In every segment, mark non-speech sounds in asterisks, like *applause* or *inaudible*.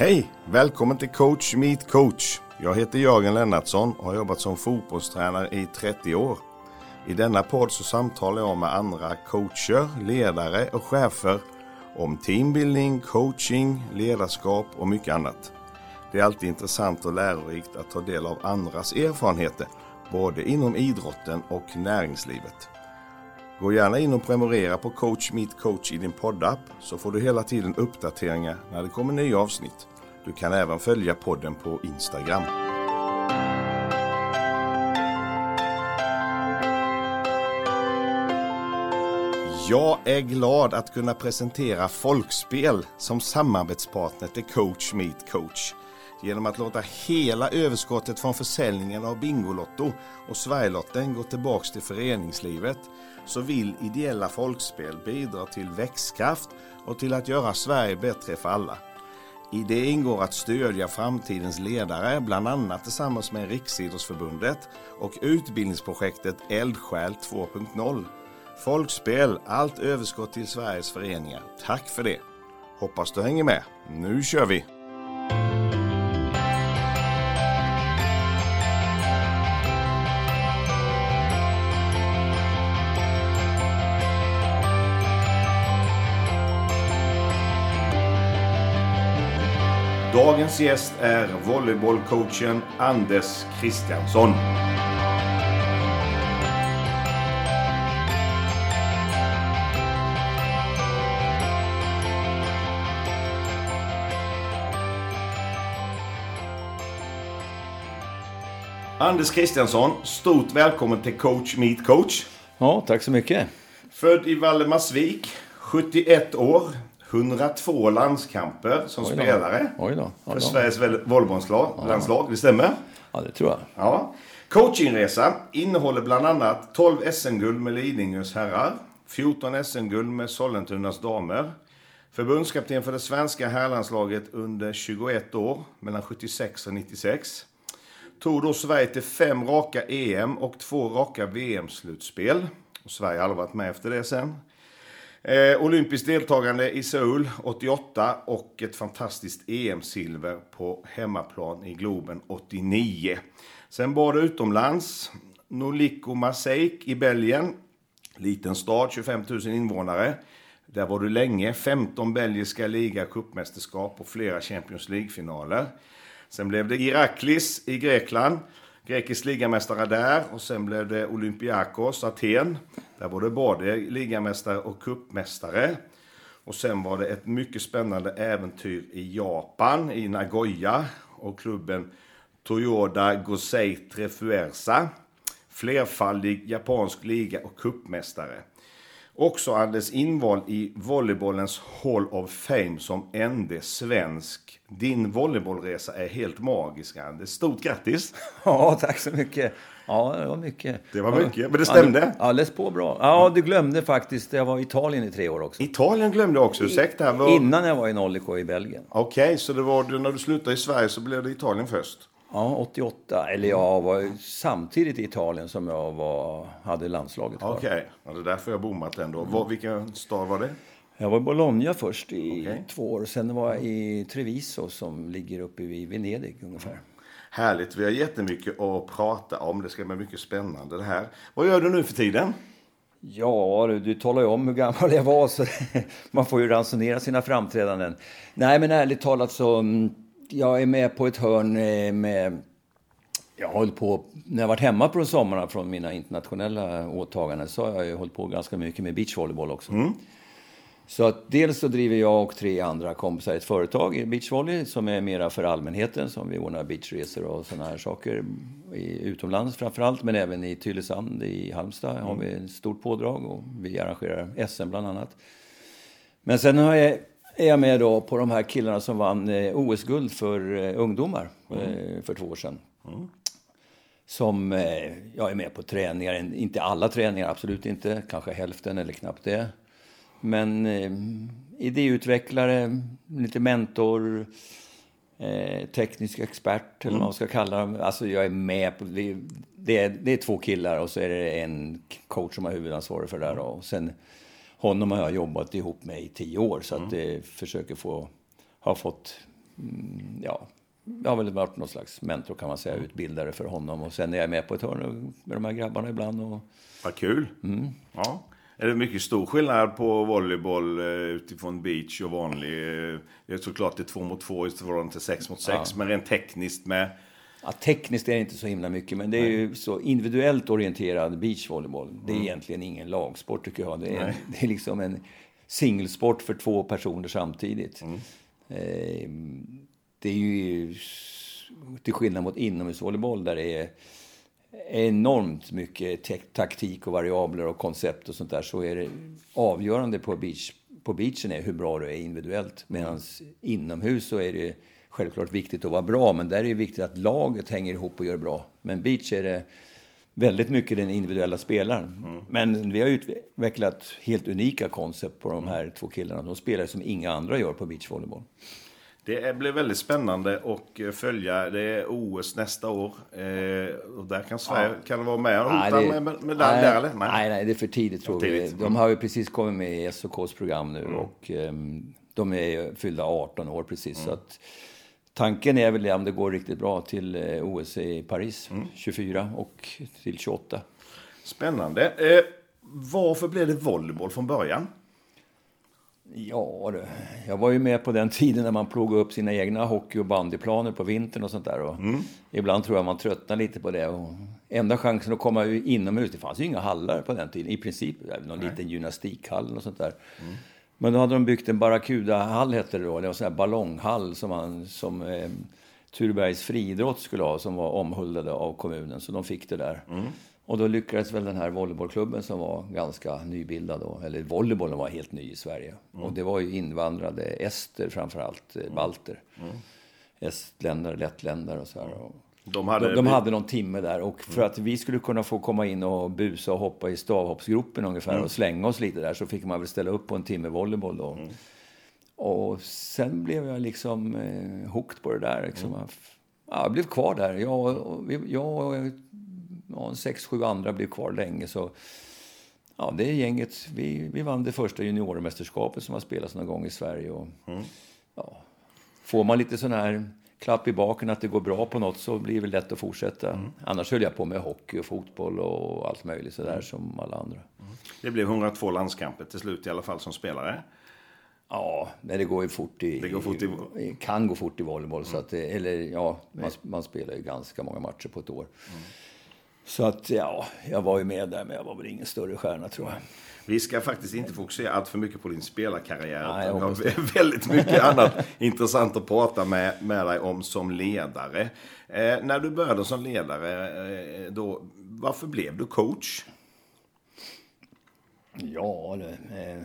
Hej! Välkommen till Coach Meet Coach. Jag heter Jörgen Lennartsson och har jobbat som fotbollstränare i 30 år. I denna podd så samtalar jag med andra coacher, ledare och chefer om teambuilding, coaching, ledarskap och mycket annat. Det är alltid intressant och lärorikt att ta del av andras erfarenheter, både inom idrotten och näringslivet. Gå gärna in och prenumerera på Coach Meet Coach i din poddapp så får du hela tiden uppdateringar när det kommer nya avsnitt. Du kan även följa podden på Instagram. Jag är glad att kunna presentera Folkspel som samarbetspartner till Coach Meet Coach. Genom att låta hela överskottet från försäljningen av Bingolotto och Sverigelotten gå tillbaks till föreningslivet så vill ideella folkspel bidra till växtkraft och till att göra Sverige bättre för alla. I det ingår att stödja framtidens ledare, bland annat tillsammans med Riksidrottsförbundet och utbildningsprojektet Eldsjäl 2.0. Folkspel, allt överskott till Sveriges föreningar. Tack för det! Hoppas du hänger med. Nu kör vi! Dagens gäst är volleybollcoachen Anders Kristiansson. Anders Kristiansson, stort välkommen till Coach Meet Coach. Ja, tack så mycket. Född i Valdemarsvik, 71 år, 102 landskamper som Oj då. spelare Oj då. Ja, för då. Sveriges volleybolllandslag. Det stämmer? Ja, det tror jag. Ja. Coachingresa innehåller bland annat 12 SM-guld med Lidingös herrar, 14 SM-guld med Sollentunas damer, förbundskapten för det svenska herrlandslaget under 21 år, mellan 76 och 96. Tog då Sverige till fem raka EM och två raka VM-slutspel. Sverige har aldrig varit med efter det sen. Eh, olympiskt deltagande i Seoul 88 och ett fantastiskt EM-silver på hemmaplan i Globen 89. Sen var det utomlands. Noliko Maseik i Belgien. Liten stad, 25 000 invånare. Där var du länge. 15 belgiska liga cupmästerskap och flera Champions League-finaler. Sen blev det Iraklis i Grekland. Grekisk ligamästare där och sen blev det Olympiakos Aten. Där var det både ligamästare och cupmästare. Och sen var det ett mycket spännande äventyr i Japan, i Nagoya och klubben Toyota Gosei Fuerza. Flerfaldig japansk liga och cupmästare. Också Anders invald i volleybollens Hall of Fame som ende svensk. Din volleybollresa är helt magisk, Anders. Stort grattis! *laughs* Ja, tack så mycket. Ja, det var mycket. Det var mycket, men det stämde. Ja, läs på bra. Ja, du glömde faktiskt. Jag var i Italien i tre år också. Italien glömde också. Ursäkta. Var... Innan jag var i Nolliko i Belgien. Okej, så det var när du slutade i Sverige så blev det Italien först? Ja, 88. Eller jag var ju samtidigt i Italien som jag var, hade landslaget kvar. Okej, ja, det är därför jag bommat ändå. Var, vilken stad var det? Jag var i Bologna först i Okej. två år. Sen var jag i Treviso som ligger uppe vid Venedig ungefär. Härligt, vi har jättemycket att prata om. Det ska bli mycket spännande det här. Vad gör du nu för tiden? Ja, du, du talar ju om hur gammal jag var, så *laughs* man får ju ransonera sina framträdanden. Nej, men ärligt talat så, mm, jag är med på ett hörn eh, med... Jag har hållit på, när jag varit hemma på sommarna från mina internationella åtaganden så har jag ju hållit på ganska mycket med beachvolleyboll också. Så att dels så driver jag och tre andra kompisar ett företag i beachvolley som är mera för allmänheten, som vi ordnar beachresor och sådana här saker i, utomlands framförallt, men även i Tylösand i Halmstad har vi ett stort pådrag och vi arrangerar SM bland annat. Men sen har jag, är jag med då på de här killarna som vann eh, OS-guld för eh, ungdomar eh, för två år sedan. Som eh, jag är med på träningar, inte alla träningar, absolut inte, kanske hälften eller knappt det. Men idéutvecklare, lite mentor, eh, teknisk expert eller vad man ska kalla dem. Alltså jag är med på, det, är, det är två killar och så är det en coach som har huvudansvaret för det där. Och sen honom har jag jobbat ihop med i tio år så att eh, försöker få, har fått mm, ja, jag har väl varit någon slags mentor kan man säga, utbildare för honom. Och sen är jag med på ett hörn med de här grabbarna ibland. Och... Vad kul! Mm. Ja. Är det mycket stor skillnad på volleyboll eh, utifrån beach och vanlig? Eh, det är såklart det är två mot två i förhållande till sex mot sex, ja. men rent tekniskt med Ja, tekniskt är det inte så himla mycket, men det är ju så individuellt orienterad beachvolleyboll. Det är mm. egentligen ingen lagsport tycker jag. Det är, *laughs* det är liksom en singelsport för två personer samtidigt. Mm. Eh, det är ju till skillnad mot inomhusvolleyboll där det är enormt mycket taktik och variabler och koncept och sånt där så är det avgörande på, beach, på beachen är hur bra du är individuellt. Medan inomhus så är det självklart viktigt att vara bra, men där är det viktigt att laget hänger ihop och gör bra. Men beach är det väldigt mycket den individuella spelaren. Mm. Men vi har utvecklat helt unika koncept på de här två killarna. De spelar som inga andra gör på beachvolleyboll. Det blir väldigt spännande att följa. Det är OS nästa år. Eh, och där kan Sverige ja. kan vara med och hota med medalj där, eller? Nej. nej, det är för tidigt tror vi. De har ju precis kommit med i SOKs program nu mm. och um, de är fyllda 18 år precis. Mm. Så att, Tanken är väl om det går riktigt bra till eh, OS i Paris mm. 24 och till 28. Spännande. Eh, varför blev det volleyboll från början? Ja, jag var ju med på den *laughs* tiden när man plogade upp sina egna hockey och bandyplaner på vintern och sånt där. Och mm. Ibland tror jag man tröttnar lite på det. Och enda chansen att komma inomhus, det fanns ju inga hallar på den tiden. I princip någon Nej. liten gymnastikhall och sånt där. Mm. Men då hade de byggt en Barracuda-hall, hette det då. Det var en sån här ballonghall som, man, som eh, Turebergs friidrott skulle ha, som var omhuldade av kommunen. Så de fick det där. Mm. Och då lyckades väl den här volleybollklubben som var ganska nybildad då, eller volleybollen var helt ny i Sverige. Mm. Och det var ju invandrade ester framförallt, eh, balter. Mm. Estländare, lettländare och så här. Och de hade, de, de hade någon timme där och för att vi skulle kunna få komma in och busa och hoppa i stavhoppsgruppen ungefär mm. och slänga oss lite där så fick man väl ställa upp på en timme volleyboll då. Mm. Och sen blev jag liksom eh, hooked på det där. Liksom. Mm. Ja, jag blev kvar där. Jag, jag och ja, sex, sju andra blev kvar länge. Så, ja, det gänget, vi, vi vann det första juniormästerskapet som har spelats någon gång i Sverige. Och, mm. ja, får man lite sån här klapp i baken att det går bra på något så blir det lätt att fortsätta. Mm. Annars höll jag på med hockey och fotboll och allt möjligt sådär mm. som alla andra. Mm. Det blev 102 landskamper till slut i alla fall som spelare. Ja, nej, det går ju fort i... Det går fort i... i kan gå fort i volleyboll. Så att, eller ja, man, man, spelar ju ganska många matcher på ett år. Mm. Så att ja, jag var ju med där, men jag var väl ingen större stjärna tror jag. Vi ska faktiskt inte fokusera allt för mycket på din spelarkarriär. Nej, jag har *laughs* väldigt mycket annat intressant att prata med, med dig om som ledare. Eh, när du började som ledare, eh, då, varför blev du coach? Ja, det, eh,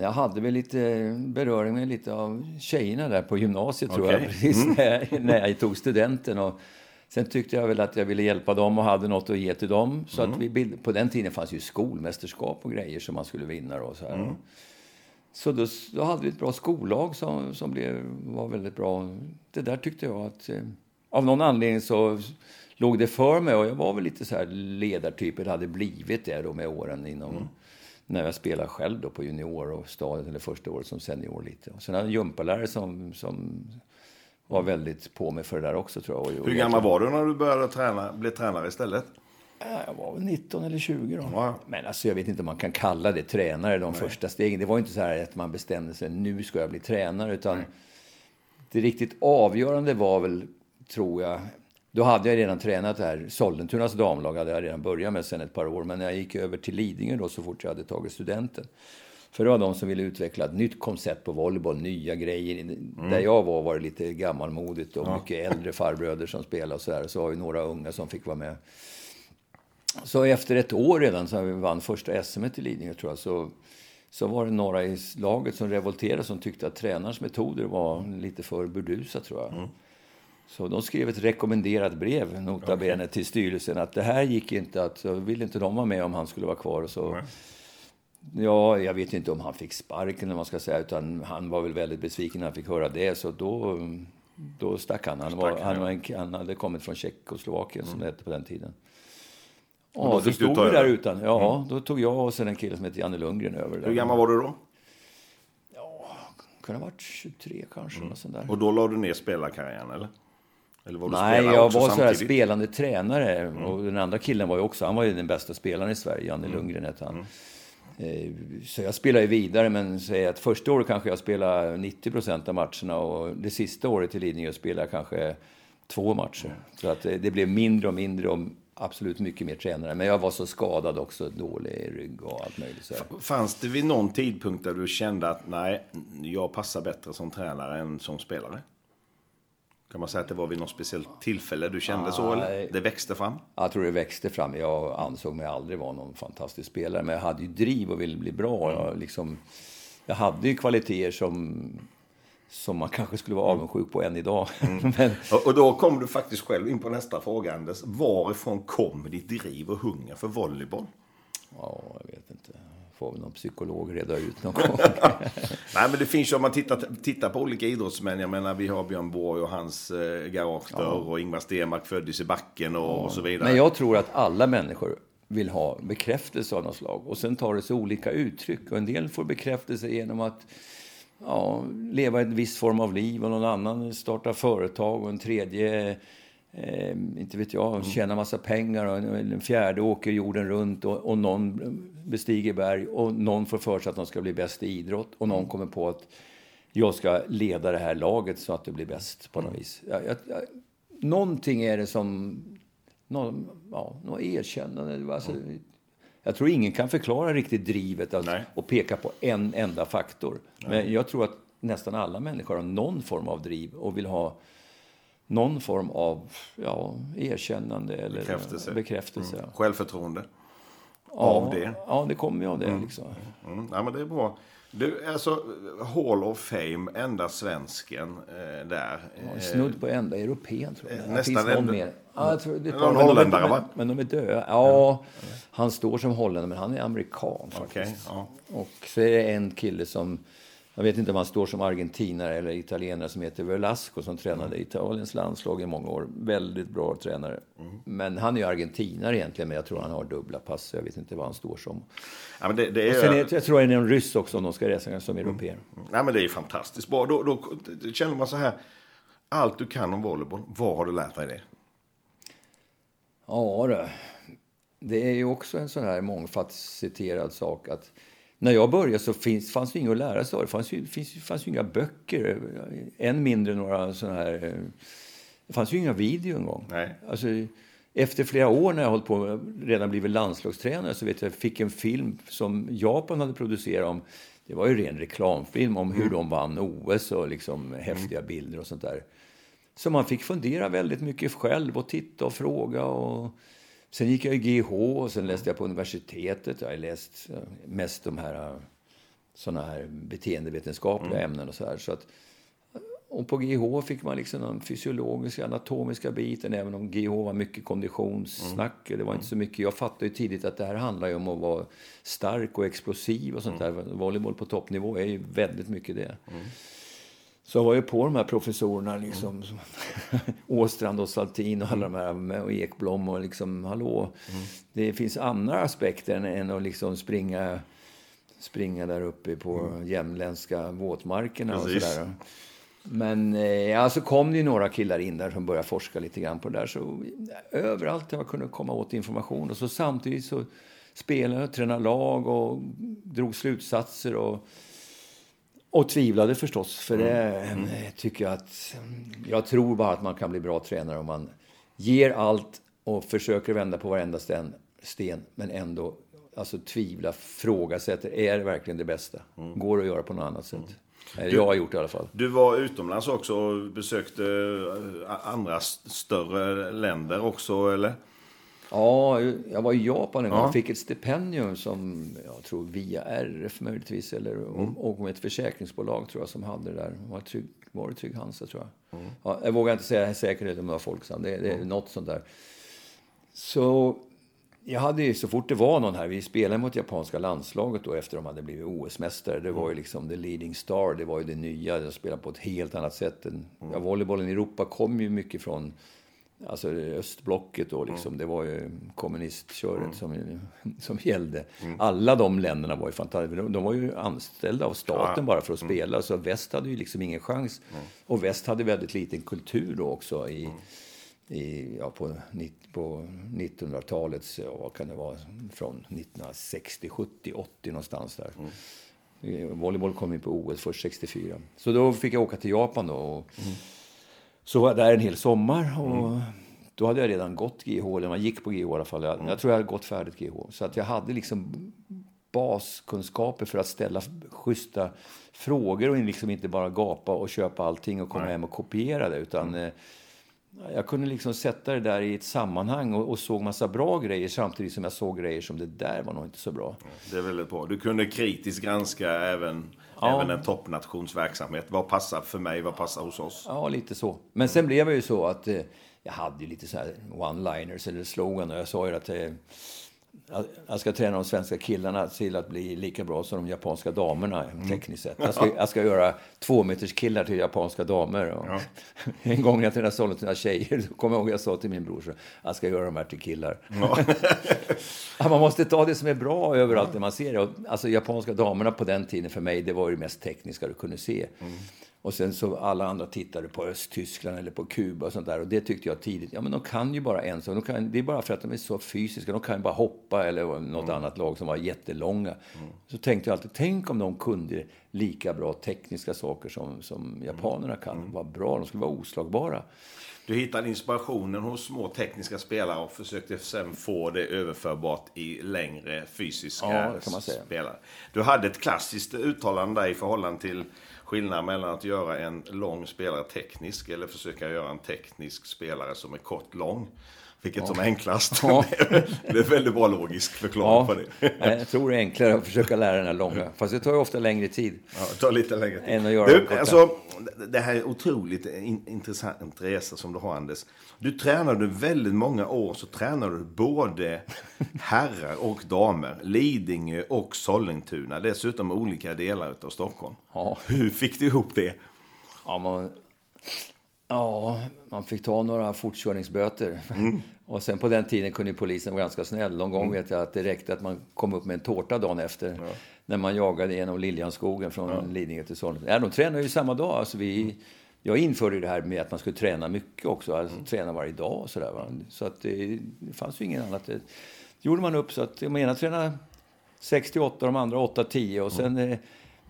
jag hade väl lite beröring med lite av tjejerna där på gymnasiet okay. tror jag, precis mm. när, jag, när jag tog studenten. Och, Sen tyckte jag väl att jag ville hjälpa dem och hade något att ge till dem. Så mm. att vi på den tiden fanns ju skolmästerskap och grejer som man skulle vinna. Och så här. Mm. Så då, då, hade vi ett bra skollag som, som blev, var väldigt bra. Det där tyckte jag att... Eh, av någon anledning så låg det för mig och jag var väl lite så här ledartyp, eller hade blivit det då med åren inom... Mm. När jag spelade själv då på junior och stadiet, eller första året som senior lite. Och sen hade jag en gympalärare som, som var väldigt på mig för det där också tror jag. Hur gammal var du när du började träna, bli tränare istället? Jag var väl 19 eller 20 då. Ja. Men alltså jag vet inte om man kan kalla det tränare de Nej. första stegen. Det var inte så här att man bestämde sig, nu ska jag bli tränare. Utan Nej. det riktigt avgörande var väl, tror jag, då hade jag redan tränat det här. Sollentunas damlag hade jag redan börjat med sen ett par år. Men när jag gick över till Lidingö då, så fort jag hade tagit studenten. För det var de som ville utveckla ett nytt koncept på volleyboll, nya grejer. Mm. Där jag var var det lite gammalmodigt och ja. mycket äldre farbröder som spelade och så där. Så var vi några unga som fick vara med. Så efter ett år redan, så vi vann första SM i Lidingö tror jag, så, så var det några i laget som revolterade som tyckte att tränarens metoder var lite för burdusa tror jag. Mm. Så de skrev ett rekommenderat brev, nota bene, okay. till styrelsen att det här gick inte att, så ville inte de vara med om han skulle vara kvar. Och så mm. Ja, jag vet inte om han fick sparken eller man ska säga, utan han var väl väldigt besviken när han fick höra det. Så då, då stack han. Han, var, han, var en, han hade kommit från Tjeckoslovakien mm. som det hette på den tiden. Ja, då, då stod vi där utan. Ja, mm. då tog jag och sen en kille som hette Janne Lundgren över. Hur gammal var du då? Ja, kan ha varit 23 kanske. Mm. Sånt där. Och då la du ner spelarkarriären eller? eller var du Nej, jag var så här spelande tränare. Mm. Och den andra killen var ju också, han var ju den bästa spelaren i Sverige. Janne mm. Lundgren hette han. Eh, så jag spelade vidare, men säg att första året kanske jag spelade 90 procent av matcherna och det sista året i Lidingö spelade jag kanske två matcher. Så att eh, det blev mindre och mindre och absolut mycket mer tränare. Men jag var så skadad också, dålig rygg och allt möjligt. Så. Fanns det vid någon tidpunkt där du kände att nej, jag passar bättre som tränare än som spelare? Kan man säga att det var vid något speciellt tillfälle du kände så? Eller? Det växte fram? Jag tror det växte fram. Jag ansåg mig aldrig vara någon fantastisk spelare. Men jag hade ju driv och ville bli bra. Jag, liksom, jag hade ju kvaliteter som, som man kanske skulle vara avundsjuk på än idag. Mm. *laughs* men... och, och då kom du faktiskt själv in på nästa fråga, Anders. Varifrån kom ditt driv och hunger för volleyboll? Ja, jag vet inte får väl någon psykolog reda ut någon *laughs* gång. Nej, men det finns ju om man tittar, tittar på olika idrottsmän. Jag menar, vi har Björn Borg och hans eh, garagebörr ja. och Ingvar Stenmark föddes i backen och, ja. och, så vidare. Men jag tror att alla människor vill ha bekräftelse av något slag. Och sen tar det sig olika uttryck. Och en del får bekräftelse genom att ja, leva en viss form av liv och någon annan startar företag och en tredje eh, inte vet jag, mm. tjänar massa pengar och en fjärde åker jorden runt och, och någon bestiger berg och någon får för sig att de ska bli bäst i idrott och någon mm. kommer på att jag ska leda det här laget så att det blir bäst på något mm. vis. Jag, jag, jag, någonting är det som, någon, ja, något erkännande. Alltså. Jag tror ingen kan förklara riktigt drivet att, och peka på en enda faktor. Nej. Men jag tror att nästan alla människor har någon form av driv och vill ha någon form av ja, erkännande eller bekräftelse. bekräftelse. Mm. Självförtroende av ja, det. Ja, det kommer ju av det. Mm. Liksom. Mm. Ja, men det är bra. Du, alltså, Hall of Fame, enda svensken eh, där. Ja, snudd på enda europeen tror jag. Eh, nästan någon mer. Ja, jag tror, det någon holländare va? Men de är döda. Ja, han står som holländare men han är amerikan faktiskt. Okay, ja. Och så är det en kille som jag vet inte om han står som argentinare eller italienare som heter Velasco som tränade mm. Italiens landslag i många år. Väldigt bra tränare. Mm. Men han är ju argentinare egentligen, men jag tror han har dubbla pass. Jag vet inte vad han står som. Ja, men det, det är... Och sen är, jag tror han är en ryss också om de ska resa som mm. europeer. Mm. Ja, men det är fantastiskt bra. Då, då, då känner man så här. Allt du kan om volleyboll, var har du lärt dig det? Ja, det, det är ju också en sån här mångfacetterad sak att när jag började så finns, fanns det inget att lära sig av. Det fanns ju, finns, fanns ju inga böcker, än mindre några sådana här... Det fanns ju inga video en gång. Nej. Alltså, efter flera år när jag hållit på redan blivit landslagstränare så vet jag, jag fick en film som Japan hade producerat om det var ju ren reklamfilm om hur mm. de vann OS och liksom häftiga mm. bilder och sånt där. Så man fick fundera väldigt mycket själv och titta och fråga. Och Sen gick jag i GH och sen läste jag på universitetet. Jag har läst mest de här såna här beteendevetenskapliga mm. ämnen och så här. Så att, och på GH fick man liksom den fysiologiska, anatomiska biten, även om GH var mycket konditionssnack. Mm. Det var inte så mycket. Jag fattade ju tidigt att det här handlar om att vara stark och explosiv och sånt mm. där. Volleyboll på toppnivå är ju väldigt mycket det. Mm. Så jag var ju på de här professorerna, liksom, mm. *laughs* Åstrand och Saltin och alla de här, och Ekblom och liksom, hallå. Mm. Det finns andra aspekter än, än att liksom springa, springa där uppe på mm. jämländska våtmarkerna och sådär. Men eh, alltså kom det ju några killar in där som började forska lite grann på det där. Så överallt jag kunde komma åt information. Och så samtidigt så spelade jag, tränade lag och drog slutsatser. och och tvivlade förstås, för det mm. tycker jag att... Jag tror bara att man kan bli bra tränare om man ger allt och försöker vända på varenda sten, sten men ändå alltså, tvivla, frågasätter. Är det verkligen det bästa? Mm. Går det att göra på något annat sätt? Du, jag har gjort i alla fall. Du var utomlands också och besökte eh, andra större länder också, eller? Ja, jag var i Japan en gång och fick ett stipendium som jag tror via RF möjligtvis eller mm. och med ett försäkringsbolag tror jag som hade det där. Var, trygg, var det Trygg Hansa tror jag. Mm. Ja, jag vågar inte säga säkert om det var Folksam. Det, det är mm. något sånt där. Så jag hade ju, så fort det var någon här, vi spelade mot japanska landslaget då efter de hade blivit OS-mästare. Det var ju mm. liksom the leading star, det var ju det nya. De spelade på ett helt annat sätt. Än, mm. ja, volleybollen i Europa kom ju mycket från Alltså östblocket då liksom, det var ju kommunistköret som, *laughs* som gällde. Alla de länderna var ju fantastiska. De, var ju anställda av staten bara för att spela. Så väst hade ju liksom ingen chans. Och väst hade väldigt liten kultur då också i, i, ja, på, på 1900-talets, ja, vad kan det vara, från 1960, 70, 80 någonstans där. Eh, Volleyboll kom ju på OS först 64. Så då fick jag åka till Japan då. Och, Så var jag där en hel sommar. Och Då hade jag redan gått GH, eller man gick på GH i alla fall. Jag, jag tror jag hade gått färdigt GH. Så att jag hade liksom baskunskaper för att ställa schyssta frågor och liksom inte bara gapa och köpa allting och komma hem och kopiera det. Utan eh, jag kunde liksom sätta det där i ett sammanhang och, och såg massa bra grejer samtidigt som jag såg grejer som det där var nog inte så bra. Det är väldigt bra. Du kunde kritiskt granska även, Ja. även en toppnationsverksamhet. Vad passar för mig? Vad passar hos oss? Ja, lite så. Men sen blev jag ju så att eh, jag hade ju lite så här one-liners eller slogan och jag sa ju att eh, jag- ska träna de svenska killarna till att bli lika bra som de japanska damerna tekniskt sett. Jag ska, jag ska göra tvåmeterskillar till japanska damer. Och *laughs* En gång när jag tränade Sollentuna tjejer, så kommer jag ihåg jag sa till min bror så jag ska göra de här till killar. Ja, *laughs* man måste ta det som är bra överallt när man ser det. Alltså japanska damerna på den tiden för mig, det var det mest tekniska du kunde se. Och sen så alla andra tittade på Östtyskland eller på Kuba och sånt där. Och det tyckte jag tidigt, ja men de kan ju bara en sak. De det är bara för att de är så fysiska. De kan ju bara hoppa eller något annat lag som var jättelånga. Så tänkte jag alltid, tänk om de kunde lika bra tekniska saker som, som japanerna kan. Vad bra, de skulle vara oslagbara. Du hittade inspirationen hos små tekniska spelare och försökte sen få det överförbart i längre fysiska Ja, spelare. Du hade ett klassiskt uttalande där i förhållande till skillnaden mellan att göra en lång spelare teknisk eller försöka göra en teknisk spelare som är kort lång. Vilket som är enklast. Ja. *laughs* det är väldigt bra logisk förklaring på det. Jag tror det är enklare att försöka lära den här långa. Fast det tar ju ofta längre tid. Ja, det tar lite längre tid. Än att göra du, alltså, det här är otroligt in, intressant resa som du har, Anders. Du tränade väldigt många år, så tränade du både herrar och damer. Lidingö och Sollentuna. Dessutom olika delar av Stockholm. Ja. Hur fick du ihop det? Ja, man, ja, man fick ta några fortkörningsböter. *laughs* Och sen på den tiden kunde polisen vara ganska snäll. Någon gång vet jag att det räckte att man kom upp med en tårta dagen efter. När man jagade genom Liljanskogen från Lidingö till Sollentuna. Ja, de tränade ju samma dag. Alltså vi, jag införde det här med att man skulle träna mycket också. Alltså träna varje dag och sådär. va. Så att det, det fanns ju inget annat. Det gjorde man upp så att de ena tränade 68 de andra 8-10 och sen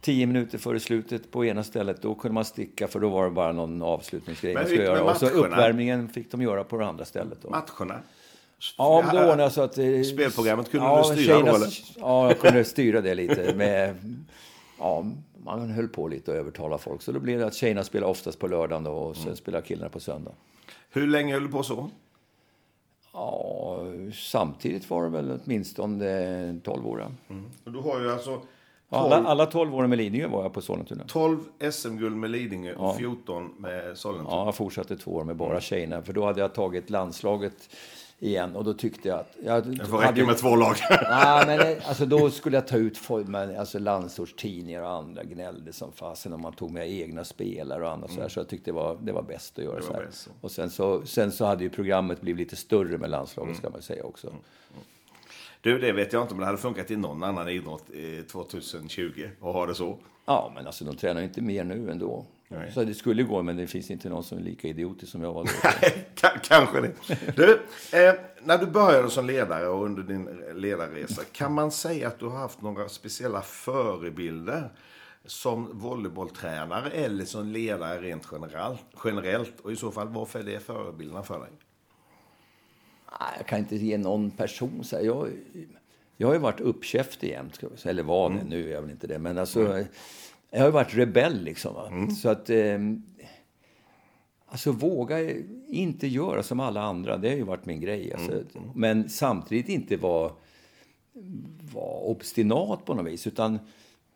10 minuter före slutet på ena stället då kunde man sticka för då var det bara någon avslutningsgrej man skulle göra. Och så uppvärmningen fick de göra på det andra stället. Då. Matcherna? Ja, men det ordnade så att... Spelprogrammet kunde ja, du styra då, tjejerna- eller? Ja, jag kunde styra det lite med... Ja, man höll på lite och övertala folk. Så då blev det att tjejerna spelade oftast på lördagen då, och sen Mm. spelade killarna på söndag. Hur länge höll du på så? Ja, samtidigt var det väl åtminstone 12 år. ja. Du har ju alltså Alla, alla 12 åren med Lidingö var jag på Sollentuna. 12 SM-guld med Lidingö och 14 med Sollentuna. Ja, jag fortsatte två år med bara tjejerna. För då hade jag tagit landslaget igen och då tyckte jag att... Jag Det får räcka med två lag. Nej, men alltså, då skulle jag ta ut folk, men, alltså, landsortstidningar och andra gnällde som fasen om man tog med egna spelare och annat så, här, så jag tyckte det var, det var bäst att göra var så här. bäst. Och sen så, sen så hade ju programmet blivit lite större med landslaget ska man säga också. Du, det vet jag inte om det hade funkat i någon annan idrott eh, 2020 och ha det så. Ja, men alltså de tränar inte mer nu ändå. Nej. Så det skulle gå, men det finns inte någon som är lika idiotisk som jag var då. *laughs* Kanske det. Du, eh, när du började som ledare och under din ledarresa, kan man säga att du har haft några speciella förebilder som volleybolltränare eller som ledare rent generellt? generellt? Och i så fall, varför är det förebilderna för dig? Jag kan inte ge någon person så. Jag, jag har ju varit uppkäftig jämt, eller var det, nu är jag väl inte det. Men alltså, jag har ju varit rebell liksom. Va? Så att... Eh, alltså våga inte göra som alla andra, det har ju varit min grej. Alltså. Men samtidigt inte vara var obstinat på något vis. Utan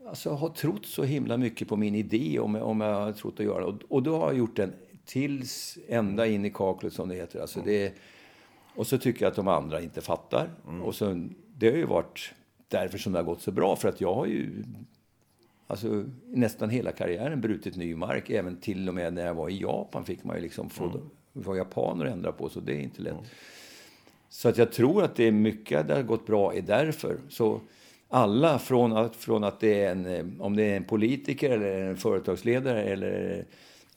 alltså, har trott så himla mycket på min idé om, om jag har trott att göra. Och, och då har jag gjort den tills ända in i kaklet som det heter. Alltså, det, och så tycker jag att de andra inte fattar. Och så, det har ju varit därför som det har gått så bra. För att jag har ju alltså, nästan hela karriären brutit ny mark. Även till och med när jag var i Japan fick man ju liksom få, var japaner att ändra på, så det är inte lätt. Så att jag tror att det är mycket det har gått bra är därför. Så alla, från att, från att det är en, eh, om det är en politiker eller en företagsledare eller,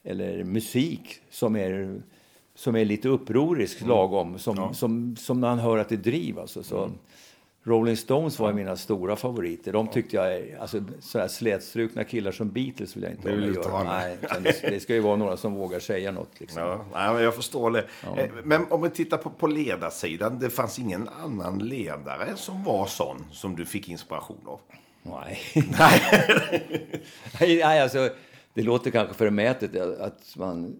eller musik som är, som är lite upprorisk mm. lagom, som, ja. som, som man hör att det driv. Alltså. Så, mm. Rolling Stones var mina stora favoriter. De tyckte jag, alltså så slätstrukna killar som Beatles vill jag inte ha göra. Nej, det, det ska ju vara några som vågar säga något. Liksom. Ja, nej, jag förstår det. Ja. Eh, men om vi tittar på, på ledarsidan, det fanns ingen annan ledare som var sån som du fick inspiration av? Nej. nej. *laughs* nej, alltså, det låter kanske förmätet att man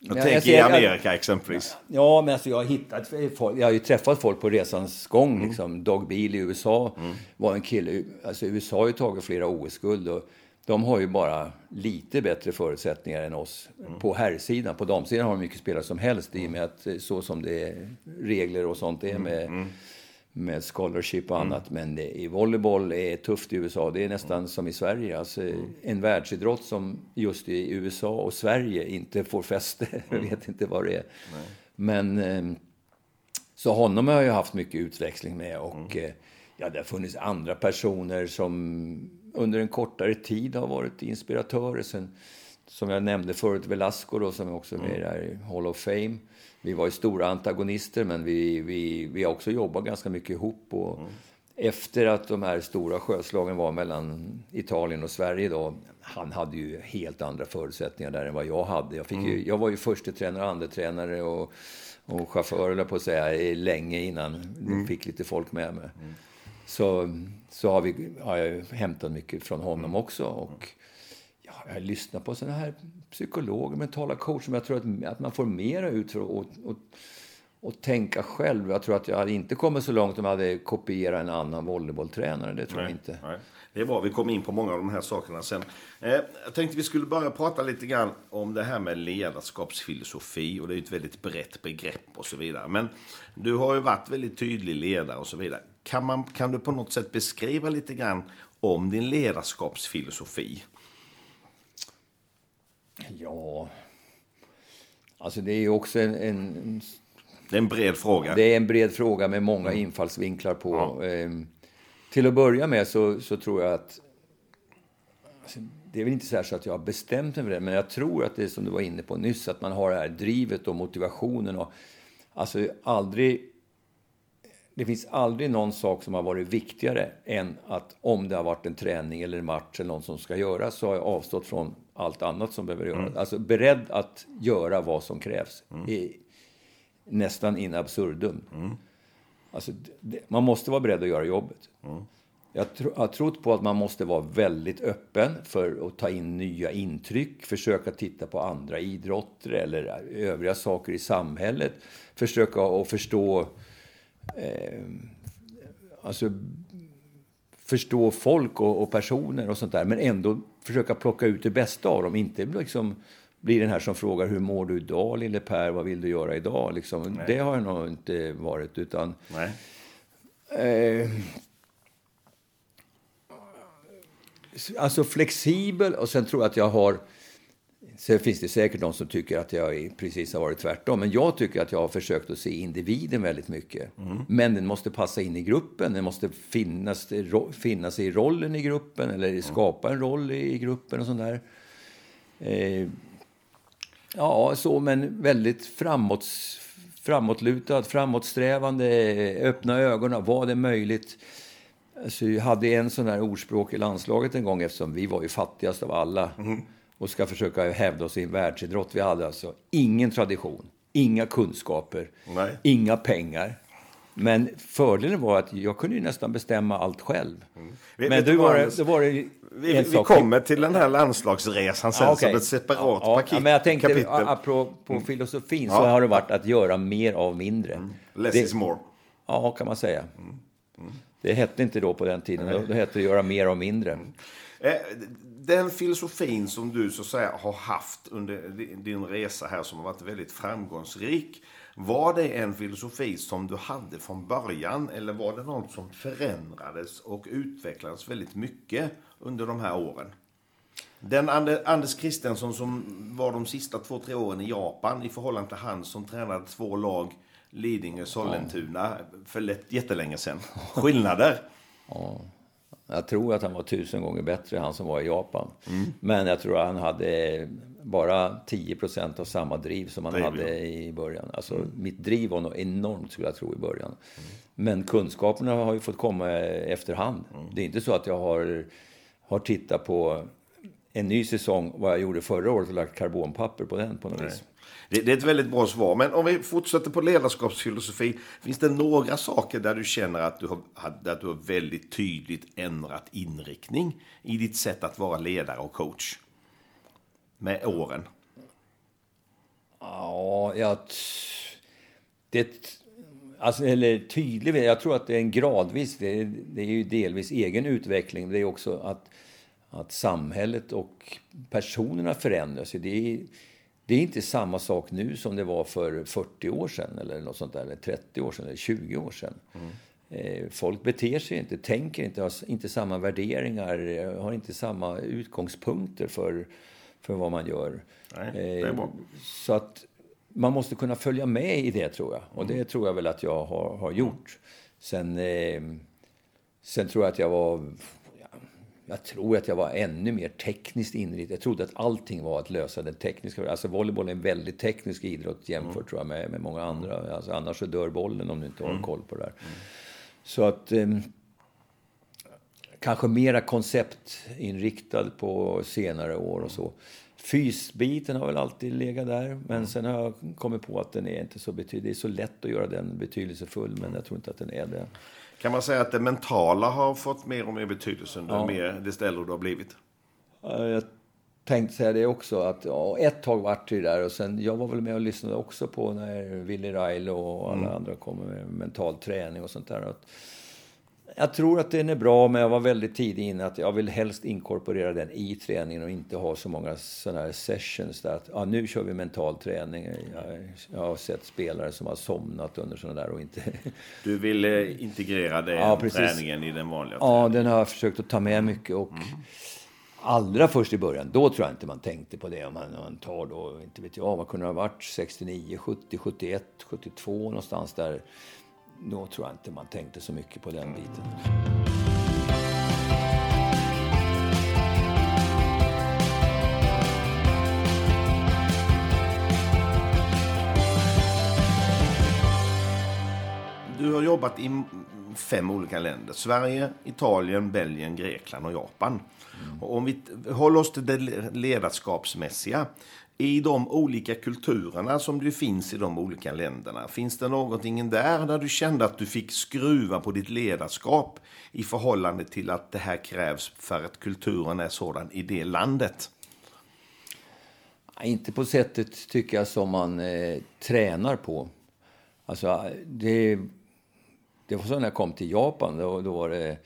jag tänker alltså, i Amerika exempelvis. Ja, men alltså jag har hittat folk. Jag har ju träffat folk på resans gång. Mm. Liksom. Dog Beal i USA mm. var en kille. Alltså USA har ju tagit flera OS-guld. Och de har ju bara lite bättre förutsättningar än oss mm. på herrsidan. På damsidan har de mycket spelare som helst i och med att så som det är regler och sånt är med mm. mm med scholarship och mm. annat. Mm. Men det, i volleyboll är tufft i USA. Det är nästan mm. som i Sverige. Alltså, mm. En världsidrott som just i USA och Sverige inte får fäste. *laughs* Jag mm. vet inte vad det är. Nej. Men ehm, så honom har jag haft mycket utväxling med. Och eh, ja, det har funnits andra personer som under en kortare tid har varit inspiratörer. Sen, som jag nämnde förut, Velasco då, som är också med i Hall of Fame vi var ju stora antagonister, men vi, vi, vi har också jobbat ganska mycket ihop. Och mm. Efter att de här stora sjöslagen var mellan Italien och Sverige då, han hade ju helt andra förutsättningar där än vad jag hade. Jag, fick ju, mm. jag var ju första tränare, andra tränare och, och chaufför, på att säga, länge innan mm. fick lite folk med mig. Mm. Så, så har, vi, har jag hämtat mycket från honom mm. också. Och, ja, jag lyssnar på sådana här psykologer, mentala coacher, men jag tror att, att man får mera ut för att och, och tänka själv. Jag tror att jag hade inte kommit så långt om jag hade kopierat en annan volleybolltränare. Det tror nej, jag inte. Nej. Det är bra, vi kom in på många av de här sakerna sen. Eh, jag tänkte vi skulle börja prata lite grann om det här med ledarskapsfilosofi och det är ett väldigt brett begrepp och så vidare. Men du har ju varit väldigt tydlig ledare och så vidare. Kan, man, kan du på något sätt beskriva lite grann om din ledarskapsfilosofi? Ja, alltså det är ju också en, en, Det är en bred fråga. Det är en bred fråga med många mm. infallsvinklar på. Ja. Ehm, till att börja med så, så tror jag att... Alltså, det är väl inte så, att jag har bestämt mig för det, men jag tror att det är som du var inne på nyss, att man har det här drivet och motivationen. Och, alltså aldrig det finns aldrig någon sak som har varit viktigare än att om det har varit en träning eller en match eller något som ska göras så har jag avstått från allt annat som behöver göras. Mm. Alltså beredd att göra vad som krävs. Mm. I, nästan in absurdum. Mm. Alltså, det, man måste vara beredd att göra jobbet. Mm. Jag, tro, jag har trott på att man måste vara väldigt öppen för att ta in nya intryck, försöka titta på andra idrotter eller övriga saker i samhället. Försöka att förstå eh, alltså, förstå folk och, och, personer och sånt där, men ändå försöka plocka ut det bästa av dem. Inte liksom bli den här som frågar hur mår du idag lille Per, vad vill du göra idag? Liksom, det har jag nog inte varit, utan... Eh, alltså flexibel och sen tror jag att jag har Sen finns det säkert de som tycker att jag precis har varit tvärtom. Men jag tycker att jag har försökt att se individen väldigt mycket. Mm. Men den måste passa in i gruppen. Den måste finnas, finnas i rollen i gruppen eller mm. skapa en roll i gruppen och sånt där. Eh, ja, så men väldigt framåt, framåtlutad, framåtsträvande, öppna ögonen. Vad är möjligt? Alltså, jag hade en sån här ordspråk i landslaget en gång eftersom vi var ju fattigast av alla. Mm och ska försöka hävda oss i en världsidrott. Vi hade alltså ingen tradition, inga kunskaper, Nej. inga pengar. Men fördelen var att jag kunde ju nästan bestämma allt själv. Mm. Men då var, det, var det vi, vi kommer till den här landslagsresan sen ah, okay. som ett separat ja, paket, ja, men jag tänkte, kapitel. Apropå mm. filosofin så ja. har det varit att göra mer av mindre. Mm. Less det, is more. Ja, kan man säga. Mm. Mm. Det hette inte då på den tiden. Då, då hette det göra mer av mindre. Eh, den filosofin som du så säga har haft under din resa här som har varit väldigt framgångsrik. Var det en filosofi som du hade från början eller var det något som förändrades och utvecklades väldigt mycket under de här åren? Den Anders Christensson som var de sista två, tre åren i Japan i förhållande till han som tränade två lag, Lidingö, Sollentuna, för lätt, jättelänge sedan. Skillnader. Ja. Jag tror att han var tusen gånger bättre, han som var i Japan. Mm. Men jag tror att han hade bara 10 procent av samma driv som han driv, hade ja. i början. Alltså, mm. Mitt driv var nog enormt, skulle jag tro, i början. Mm. Men kunskaperna har ju fått komma efterhand. Mm. Det är inte så att jag har, har tittat på en ny säsong, vad jag gjorde förra året, och lagt karbonpapper på den på något vis. Det, det, är ett väldigt bra svar. Men om vi fortsätter på ledarskapsfilosofi. Finns det några saker där du känner att du har, att du har väldigt tydligt ändrat inriktning i ditt sätt att vara ledare och coach? Med åren. Ja, jag... Det... Alltså, eller tydlig, jag tror att det är en gradvis, det är, det är ju delvis egen utveckling. Det är också att, att samhället och personerna förändras. Det är, det är inte samma sak nu som det var för 40 år sedan, eller något sånt där, eller 30 år sedan, eller 20 år sedan. Mm. Eh, folk beter sig inte, tänker inte, har inte samma värderingar, har inte samma utgångspunkter för, för vad man gör. Nej. Eh, så att man måste kunna följa med i det, tror jag. Och det tror jag väl att jag har, har gjort. Sen, eh, sen tror jag att jag var jag tror att jag var ännu mer tekniskt inriktad. Jag trodde att allting var att lösa den tekniska. Alltså volleyboll är en väldigt teknisk idrott jämfört mm. tror jag, med, med många andra. Alltså, annars så dör bollen om du inte har mm. koll på det där. Mm. Så att... Eh, kanske mera konceptinriktad på senare år och så. Fysbiten har väl alltid legat där, men sen har jag kommit på att den är inte så betydelsefull. Det är så lätt att göra den betydelsefull, men jag tror inte att den är det. Kan man säga att det mentala har fått mer och mer betydelse under ja. mer, desto äldre du har blivit? Jag tänkte säga det också. Att, ja, ett tag vart det där och sen, jag var väl med och lyssnade också på när Willy Railo och alla mm. andra kom med mental träning och sånt där. Att, jag tror att den är bra, men jag var väldigt tidig inne att jag vill helst inkorporera den i träningen och inte ha så många sådana här sessions där att ja, nu kör vi mental träning. Jag, jag har sett spelare som har somnat under sådana där och inte... *laughs* Du vill eh, integrera den ja, träningen i den vanliga träningen? Ja, den har jag försökt att ta med mycket och mm. Allra först i början, då tror jag inte man tänkte på det. Om man, man tar då, inte vet jag, vad kunde det ha varit? 69, 70, 71, 72 någonstans där då tror jag inte man tänkte så mycket på den biten. Du har jobbat i fem olika länder. Sverige, Italien, Belgien, Grekland och Japan. Mm. Och om vi håller oss till det ledarskapsmässiga i de olika kulturerna som du finns i de olika länderna. Finns det någonting där där du kände att du fick skruva på ditt ledarskap i förhållande till att det här krävs för att kulturen är sådan i det landet? Inte på sättet tycker jag som man eh, tränar på. Alltså, det, det var så när jag kom till Japan. Då, då var det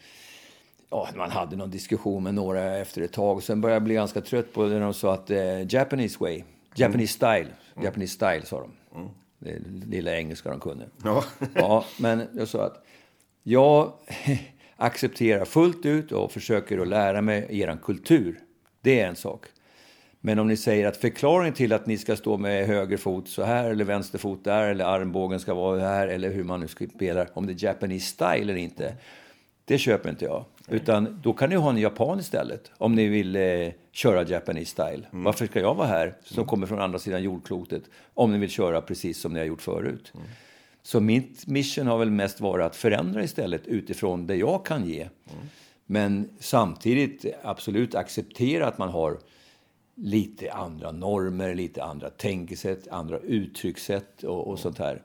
ja, man hade någon diskussion med några efter ett tag. Sen började jag bli ganska trött på det när de sa att eh, Japanese way, Japanese style, mm. Japanese style sa de. Mm. Det lilla engelska de kunde. Ja. ja, men jag sa att jag *laughs* accepterar fullt ut och försöker att lära mig er kultur. Det är en sak. Men om ni säger att förklaringen till att ni ska stå med höger fot så här eller vänster fot där eller armbågen ska vara här eller hur man nu spelar, om det är Japanese style eller inte. Det köper inte jag. Utan då kan ni ha en japan istället. Om ni vill eh, köra Japanese style. Mm. Varför ska jag vara här, som mm. kommer från andra sidan jordklotet, om ni vill köra precis som ni har gjort förut? Mm. Så mitt mission har väl mest varit att förändra istället utifrån det jag kan ge. Mm. Men samtidigt absolut acceptera att man har lite andra normer, lite andra tänkesätt, andra uttryckssätt och, och sånt här.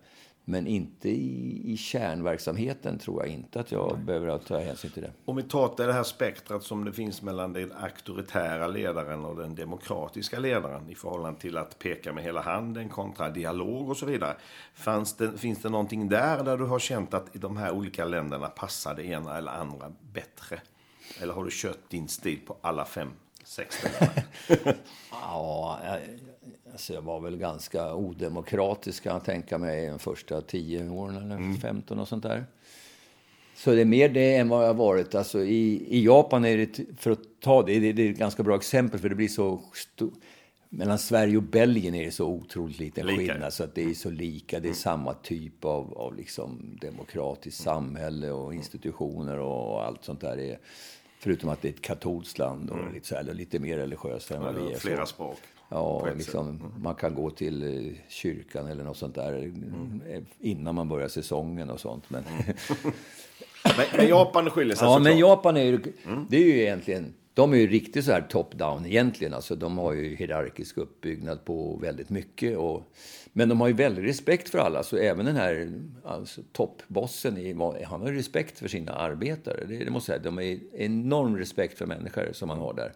Men inte i, i kärnverksamheten tror jag inte att jag Nej. behöver ta hänsyn till det. Om vi tar det här spektrat som det finns mellan den auktoritära ledaren och den demokratiska ledaren i förhållande till att peka med hela handen kontra dialog och så vidare. Fanns det, finns det någonting där där du har känt att i de här olika länderna passar det ena eller andra bättre? Eller har du kört din stil på alla fem, sex *laughs* *laughs* ja, Alltså jag var väl ganska odemokratisk kan jag tänka mig de första tio åren eller mm. 15 och sånt där. Så det är mer det än vad jag har varit. Alltså i, I Japan är det, för att ta det, det, det är ett ganska bra exempel för det blir så stor, mellan Sverige och Belgien är det så otroligt liten lika. skillnad så att det är så lika. Det är mm. samma typ av, av liksom demokratiskt samhälle och institutioner och allt sånt där. Är, förutom att det är ett katolskt land och mm. lite, så här, lite mer religiöst än vad vi är. Flera språk. Ja, liksom, mm. man kan gå till eh, kyrkan eller något sånt där mm. innan man börjar säsongen och sånt. Men, mm. men, men, Japan skiljer sig Ja, såklart. men Japan är ju, mm. det är ju egentligen, de är ju riktigt så här top-down egentligen. Alltså, de har ju hierarkisk uppbyggnad på väldigt mycket. Och, men de har ju väldigt respekt för alla. Så även den här alltså, toppbossen, han har respekt för sina arbetare. Det, det måste jag säga. De har enorm respekt för människor som man har där.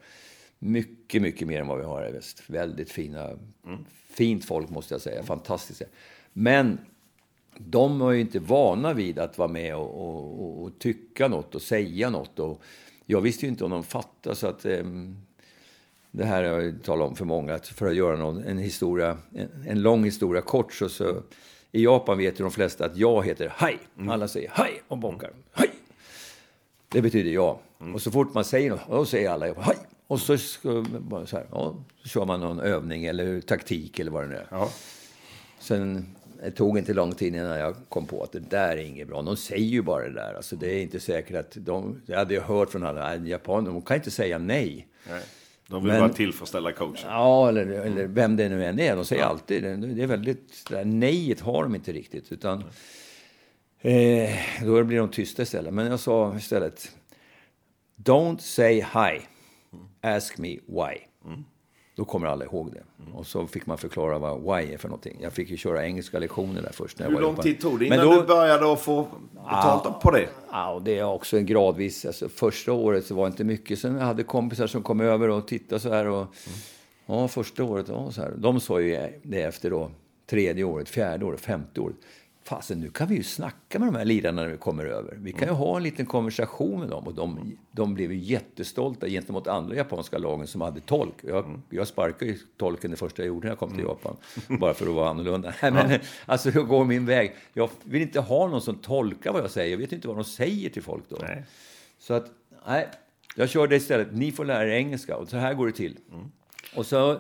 Mycket, mycket mer än vad vi har i väst. Väldigt fina, mm. fint folk måste jag säga. Fantastiska. Men de är ju inte vana vid att vara med och, och, och, tycka något och säga något. Och jag visste ju inte om de fattade så att um, det här har jag talat om för många, att för att göra någon, en, historia, en, en, lång historia kort så, så i Japan vet ju de flesta att jag heter Haj. Mm. Alla säger Haj och bonkar. Haj! Det betyder ja. Mm. Och så fort man säger något, då säger alla Haj. Och så, så, här, ja, så kör man någon övning eller taktik eller vad det nu är. Ja. Sen det tog inte lång tid innan jag kom på att det där är inget bra. De säger ju bara det där. Alltså, det är inte säkert att de... Jag hade hört från alla japaner, de kan inte säga nej. nej. De vill Men, bara tillfredsställa coachen. Ja, eller, eller vem det nu än är. De säger ja. alltid det. är väldigt... Det där nejet har de inte riktigt. Utan, eh, då blir de tysta istället. Men jag sa istället... Don't say hi. Ask me why. Mm. Då kommer alla ihåg det. Mm. Och så fick man förklara vad why är för någonting. Jag fick ju köra engelska lektioner där först. När Hur lång tid tog det innan då, du började att få betalt ja, på det? Ja, det är också en gradvis. Alltså, första året så var det inte mycket. Sen jag hade kompisar som kom över och tittade så här. Och, mm. Ja, första året, ja, så här. De sa ju det efter då, tredje året, fjärde året, femte året fasen nu kan vi ju snacka med de här lirarna när vi kommer över. Vi kan ju ha en liten konversation med dem. Och de, de blev ju jättestolta gentemot andra japanska lagen som hade tolk. Jag, jag sparkade ju tolken det första jag gjorde när jag kom till mm. Japan. Bara för att vara annorlunda. *laughs* Men, alltså, jag går min väg. Jag vill inte ha någon som tolkar vad jag säger. Jag vet inte vad de säger till folk då. Nej. Så att, nej. Jag körde istället, ni får lära er engelska. Och så här går det till. Mm. Och så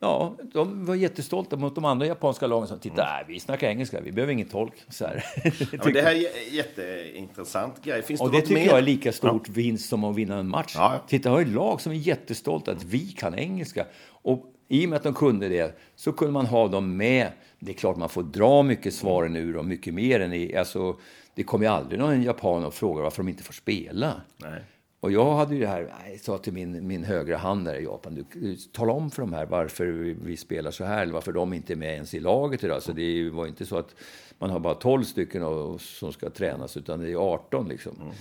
Ja, de var jättestolta mot de andra japanska lagen som titta, mm. vi snackar engelska, vi behöver ingen tolk. Så här. *laughs* Ja, men det här är jätteintressant grej. Finns och det, det tycker mer? jag är lika stort ja. vinst som att vinna en match. Ja. Titta, jag har ett lag som är jättestolta att vi kan engelska. Och i och med att de kunde det så kunde man ha dem med. Det är klart man får dra mycket svaren ur dem, mycket mer än i... Alltså, det kommer ju aldrig någon japan och frågar varför de inte får spela. Nej. Och jag hade ju det här, jag sa till min, min högra hand där i Japan, du, tala om för de här varför vi spelar så här, eller varför de inte är med ens i laget idag. Så det var inte så att man har bara 12 stycken och, som ska tränas, utan det är 18 liksom. Mm.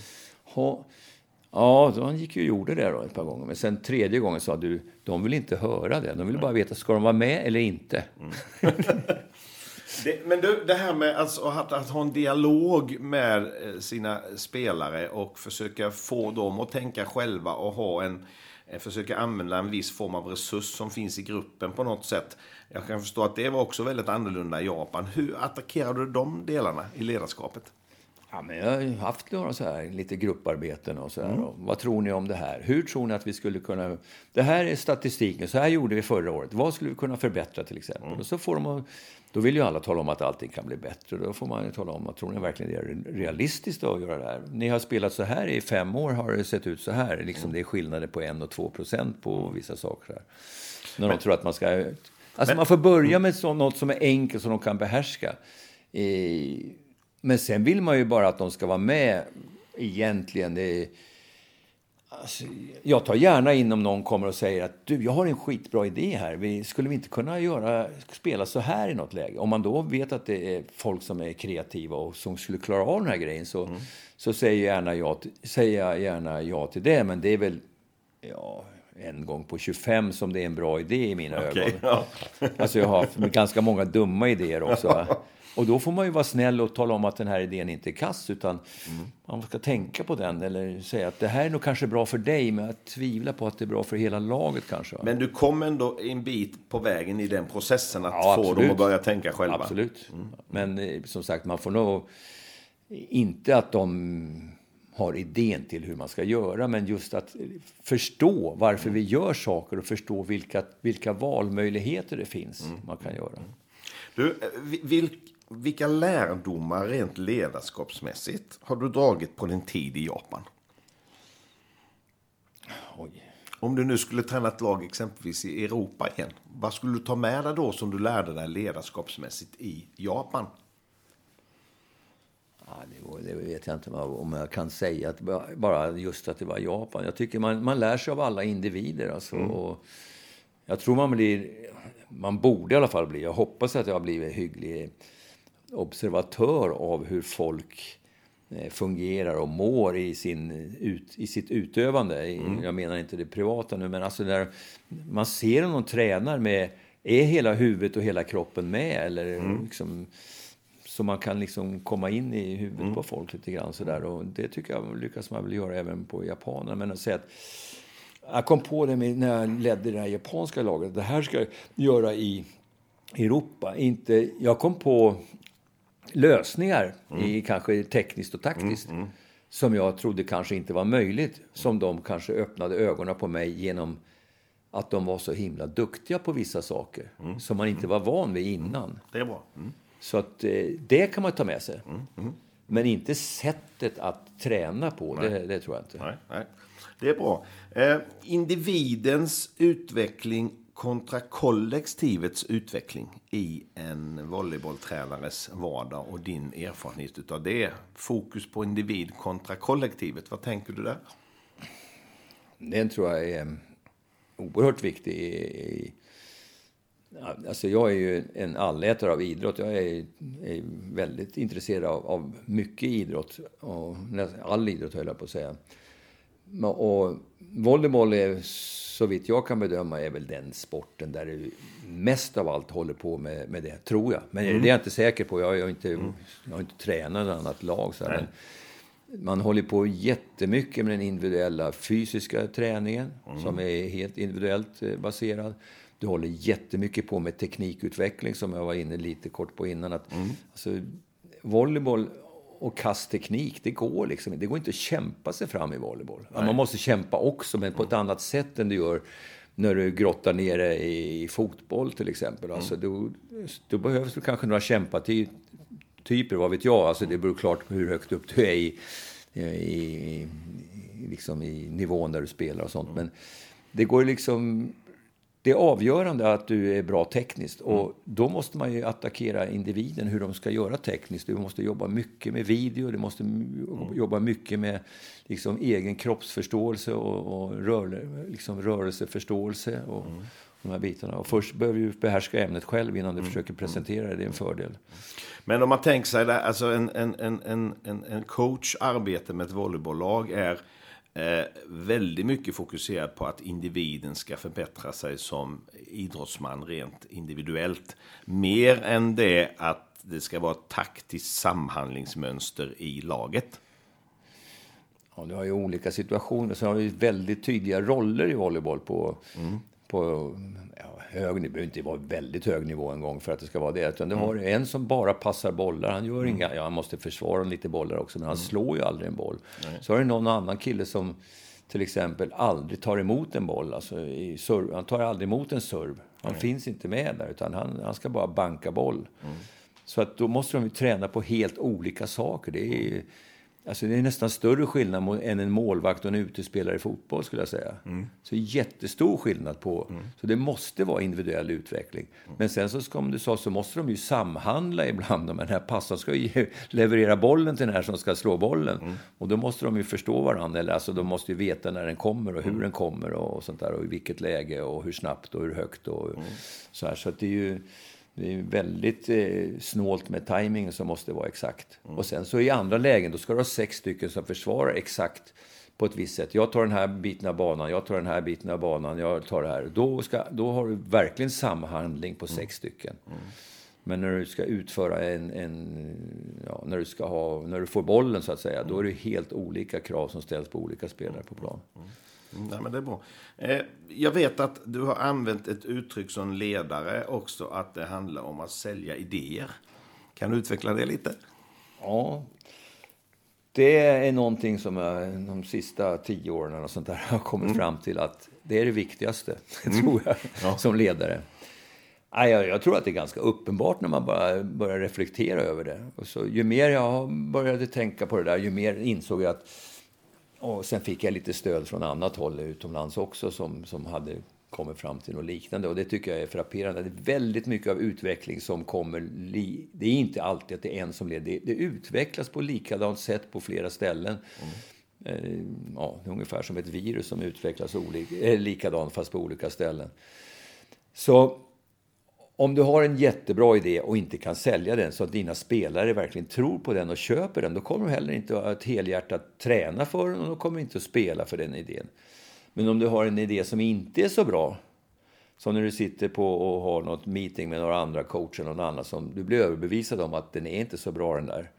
Ha, ja, han gick ju och gjorde det då ett par gånger. Men sen tredje gången sa du, de vill inte höra det. De vill bara veta, ska de vara med eller inte? Mm. *laughs* Det, men du, det här med alltså att, att, ha en dialog med eh, sina spelare och försöka få dem att tänka själva och ha en, eh, försöka använda en viss form av resurs som finns i gruppen på något sätt. Jag kan förstå att det var också väldigt annorlunda i Japan. Hur attackerade du de delarna i ledarskapet? Ja, men jag har haft några så här, lite grupparbeten och så här. Mm. Och vad tror ni om det här? Hur tror ni att vi skulle kunna... Det här är statistiken. Så här gjorde vi förra året. Vad skulle vi kunna förbättra till exempel? Mm. Och så får de då vill ju alla tala om att allting kan bli bättre. Då får man ju tala om att tror ni verkligen det är realistiskt att göra det här? Ni har spelat så här i fem år, har det sett ut så här. Liksom, mm. Det är skillnader på en och två procent på vissa saker. Här. När men, de tror att man ska... Alltså men, man får börja med så, något som är enkelt som de kan behärska. Eh, men sen vill man ju bara att de ska vara med egentligen. Det Alltså, jag tar gärna in om någon kommer och säger att du, jag har en skitbra idé här. Vi, skulle vi inte kunna göra, spela så här i något läge? Om man då vet att det är folk som är kreativa och som skulle klara av den här grejen så, mm. så säger, gärna jag, säger jag gärna ja till det. Men det är väl ja, en gång på 25 som det är en bra idé i mina okay, ögon. Ja. Alltså jag har ganska många dumma idéer också. *laughs* Och då får man ju vara snäll och tala om att den här idén inte är kass, utan mm. man ska tänka på den eller säga att det här är nog kanske bra för dig, men jag tvivlar på att det är bra för hela laget kanske. Men du kom ändå en bit på vägen i den processen att ja, få dem att börja tänka själva? Absolut. Mm. Men eh, som sagt, man får nog inte att de har idén till hur man ska göra, men just att förstå varför vi gör saker och förstå vilka, vilka valmöjligheter det finns mm. man kan göra. Du, vil, vilka lärdomar rent ledarskapsmässigt har du dragit på din tid i Japan? Oj. Om du nu skulle träna ett lag exempelvis i Europa igen, vad skulle du ta med dig då som du lärde dig ledarskapsmässigt i Japan? Ja, det, vet jag inte om jag kan säga, att bara just att det var Japan. Jag tycker man, man lär sig av alla individer. Alltså, mm. och jag tror man blir, man borde i alla fall bli, jag hoppas att jag har blivit hygglig observatör av hur folk eh, fungerar och mår i, sin, ut, i sitt utövande. Mm. Jag menar inte det privata nu, men alltså när man ser om någon tränar med, är hela huvudet och hela kroppen med? Eller mm. liksom, så man kan liksom komma in i huvudet mm. på folk lite grann sådär. Och det tycker jag lyckas man väl göra även på japanerna. Men att säga att jag kom på det när jag ledde det här japanska laget. Det här ska jag göra i Europa. Inte, jag kom på lösningar, mm. i, kanske tekniskt och taktiskt, mm, mm. som jag trodde kanske inte var möjligt. Som de kanske öppnade ögonen på mig genom att de var så himla duktiga på vissa saker mm. som man inte var van vid innan. Det är bra. Mm. Så att, eh, det kan man ta med sig. Men inte sättet att träna på, det, det, tror jag inte. Nej, nej. Det är bra. Eh, individens utveckling kontra kollektivets utveckling i en volleybolltränares vardag och din erfarenhet av det. Fokus på individ kontra kollektivet. Vad tänker du där? Den tror jag är oerhört viktig i, Alltså jag är ju en allätare av idrott. Jag är, är väldigt intresserad av, av, mycket idrott. Och all idrott höll jag på att säga. Och volleyboll är, så vitt jag kan bedöma, är väl den sporten där du mest av allt håller på med, med det, tror jag. Men mm. det är jag inte säker på. Jag har inte, mm. jag har inte tränat något annat lag. Så men man håller på jättemycket med den individuella fysiska träningen, mm. som är helt individuellt eh, baserad. Du håller jättemycket på med teknikutveckling som jag var inne lite kort på innan. Att, mm. alltså, volleyboll och kastteknik, det går liksom Det går inte att kämpa sig fram i volleyboll. Nej. Man måste kämpa också, men på ett annat sätt än du gör när du grottar ner dig i fotboll till exempel. Mm. Alltså, då, då behövs det kanske några kämpatyper, vad vet jag. Alltså, det beror klart på hur högt upp du är i, i, i, liksom i nivån där du spelar och sånt. Mm. Men det går liksom det är avgörande att du är bra tekniskt. Och mm. då måste man ju attackera individen, hur de ska göra tekniskt. Du måste jobba mycket med video, du måste mm. jobba mycket med liksom, egen kroppsförståelse och, och rör, liksom, rörelseförståelse. Och, mm. de här bitarna. Och först behöver du behärska ämnet själv innan du mm. försöker presentera det. Det är en fördel. Men om man tänker sig alltså en, en, en, en, en coach arbete med ett volleybolllag är eh, väldigt mycket fokuserad på att individen ska förbättra sig som idrottsman rent individuellt. Mer än det att det ska vara ett taktiskt samhandlingsmönster i laget. Ja, du har ju olika situationer. Så har du väldigt tydliga roller i volleyboll på, mm. på hög nivå, behöver inte vara väldigt hög nivå en gång för att det ska vara det. Utan du mm. har en som bara passar bollar. Han gör mm. inga, ja han måste försvara lite bollar också, men han mm. slår ju aldrig en boll. Nej. Så har du någon annan kille som till exempel aldrig tar emot en boll. Alltså i serv, han tar aldrig emot en serv. Han Nej. finns inte med där, utan han, han ska bara banka boll. Mm. Så att då måste de ju träna på helt olika saker. Det är, Alltså det är nästan större skillnad än en målvakt och en utespelare i fotboll skulle jag säga. Mm. Så jättestor skillnad på. Mm. Så det måste vara individuell utveckling. Mm. Men sen så som du sa så måste de ju samhandla ibland. Men den här passaren ska ju *laughs* leverera bollen till den här som ska slå bollen. Mm. Och då måste de ju förstå varandra. Eller alltså de måste ju veta när den kommer och hur mm. den kommer och sånt där. Och i vilket läge och hur snabbt och hur högt och mm. så här. Så att det är ju det är väldigt eh, snålt med timing som måste vara exakt. Mm. Och sen så i andra lägen, då ska du ha sex stycken som försvarar exakt på ett visst sätt. Jag tar den här biten av banan, jag tar den här biten av banan, jag tar det här. Då, ska, då har du verkligen samhandling på mm. sex stycken. Mm. Men när du ska utföra en, en ja, när, du ska ha, när du får bollen så att säga, då är det helt olika krav som ställs på olika spelare på plan. Mm. Nej, men det är bra. Eh, jag vet att du har använt ett uttryck som ledare också, att det handlar om att sälja idéer. Kan du utveckla det lite? Ja, det är någonting som jag de sista tio åren och sånt där *laughs* har kommit mm. fram till att det är det viktigaste, *laughs* mm. tror jag, ja. som ledare. Jag, jag tror att det är ganska uppenbart när man bara börjar reflektera över det. Och så, ju mer jag började tänka på det där, ju mer insåg jag att... Och sen fick jag lite stöd från annat håll utomlands också som, som hade kommit fram till något liknande. Och det tycker jag är frapperande. Det är väldigt mycket av utveckling som kommer... Li, det är inte alltid att det är en som leder. Det, det utvecklas på likadant sätt på flera ställen. Mm. Eh, ja, det är ungefär som ett virus som utvecklas olika, eh, likadant fast på olika ställen. Så om du har en jättebra idé och inte kan sälja den så att dina spelare verkligen tror på den och köper den, då kommer du heller inte att helhjärtat träna för den och då kommer du inte att spela för den idén. Men om du har en idé som inte är så bra, som när du sitter på och har något meeting med några andra coacher någon annan som du blir överbevisad om att den är inte så bra den där.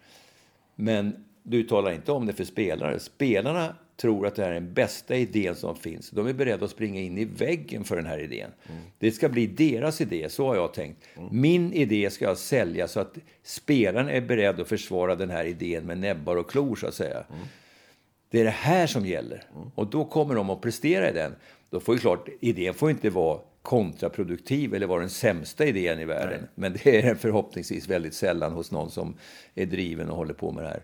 Men du talar inte om det för spelare. Spelarna tror att det här är den bästa idén som finns. De är beredda att springa in i väggen för den här idén. Mm. Det ska bli deras idé, så har jag tänkt. Mm. Min idé ska jag sälja så att spelaren är beredd att försvara den här idén med näbbar och klor, så att säga. Mm. Det är det här som gäller. Mm. Och då kommer de att prestera i den. Då får ju klart, idén får inte vara kontraproduktiv eller vara den sämsta idén i världen. Nej. Men det är förhoppningsvis väldigt sällan hos någon som är driven och håller på med det här.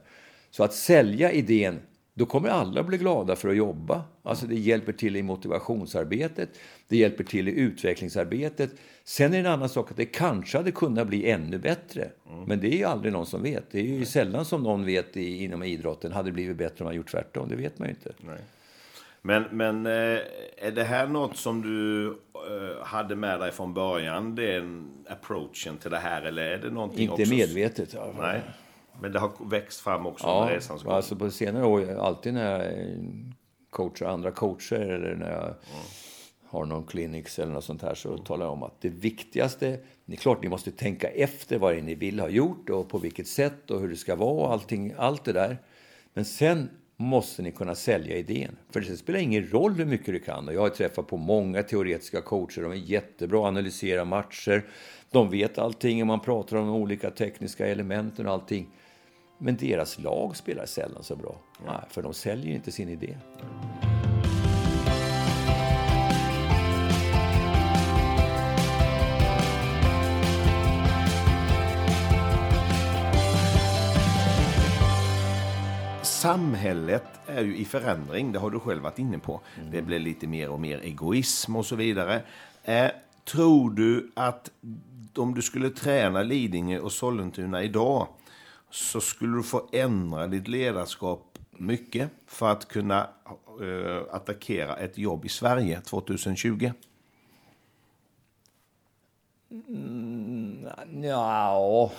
Så att sälja idén, då kommer alla bli glada för att jobba. Alltså det hjälper till i motivationsarbetet, det hjälper till i utvecklingsarbetet. Sen är det en annan sak att det kanske hade kunnat bli ännu bättre. Mm. Men det är ju aldrig någon som vet. Det är ju Nej. sällan som någon vet i, inom idrotten, hade det blivit bättre om man gjort tvärtom? Det vet man ju inte. Nej. Men, men eh, är det här något som du eh, hade med dig från början, den approachen till det här? Eller är det någonting Inte också... medvetet. Ja. Nej. Men det har växt fram också ja, under resans gång? alltså på senare år, alltid när jag coachar andra coacher eller när jag mm. har någon clinics eller något sånt här så mm. talar jag om att det viktigaste, det är klart ni måste tänka efter vad det är ni vill ha gjort och på vilket sätt och hur det ska vara och allting, allt det där. Men sen måste ni kunna sälja idén. För det spelar ingen roll hur mycket du kan. Och jag har träffat på många teoretiska coacher. De är jättebra att analysera matcher. De vet allting och man pratar om de olika tekniska elementen och allting. Men deras lag spelar sällan så bra. Nej, för de säljer inte sin idé. Samhället är ju i förändring, det har du själv varit inne på. Mm. Det blir lite mer och mer egoism och så vidare. Eh, tror du att om du skulle träna Lidingö och Sollentuna idag så skulle du få ändra ditt ledarskap mycket för att kunna uh, attackera ett jobb i Sverige 2020? Mm, ja...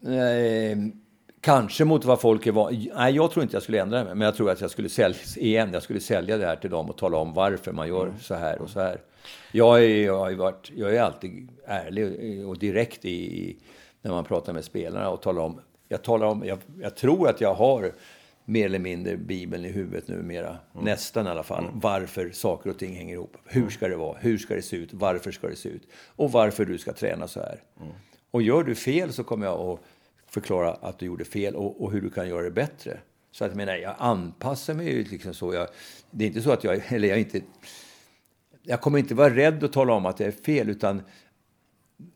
*laughs* Kanske mot vad folk är van Nej, jag tror inte jag skulle ändra mig. Men jag tror att jag skulle sälja, igen, jag skulle sälja det här till dem och tala om varför man gör mm. så här och så här. Jag är, jag har varit, jag är alltid ärlig och direkt i, när man pratar med spelarna och talar om... Jag, talar om jag, jag tror att jag har mer eller mindre Bibeln i huvudet numera. Mm. Nästan i alla fall. Mm. Varför saker och ting hänger ihop. Hur ska det vara? Hur ska det se ut? Varför ska det se ut? Och varför du ska träna så här. Mm. Och gör du fel så kommer jag att förklara att du gjorde fel och, och hur du kan göra det bättre. Så att jag menar, jag anpassar mig ju liksom så. Jag, det är inte så att jag, eller jag inte... Jag kommer inte vara rädd att tala om att det är fel, utan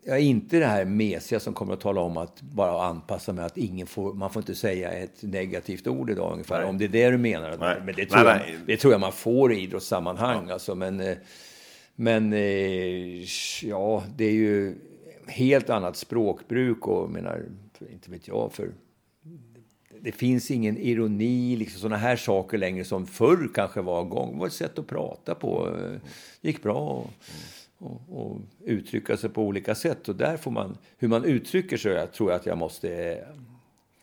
jag är inte det här mesiga som kommer att tala om att bara anpassa mig, att ingen får, man får inte säga ett negativt ord idag ungefär. Nej. Om det är det du menar. Nej. Men det tror, nej, jag, det tror jag man får i idrottssammanhang. Ja. Alltså, men, eh, men eh, ja, det är ju helt annat språkbruk och menar, inte vet jag, för det finns ingen ironi, liksom sådana här saker längre som förr kanske var igång. Det var ett sätt att prata på. Det gick bra. Och, och, och, uttrycka sig på olika sätt. Och där får man, hur man uttrycker sig tror jag att jag måste...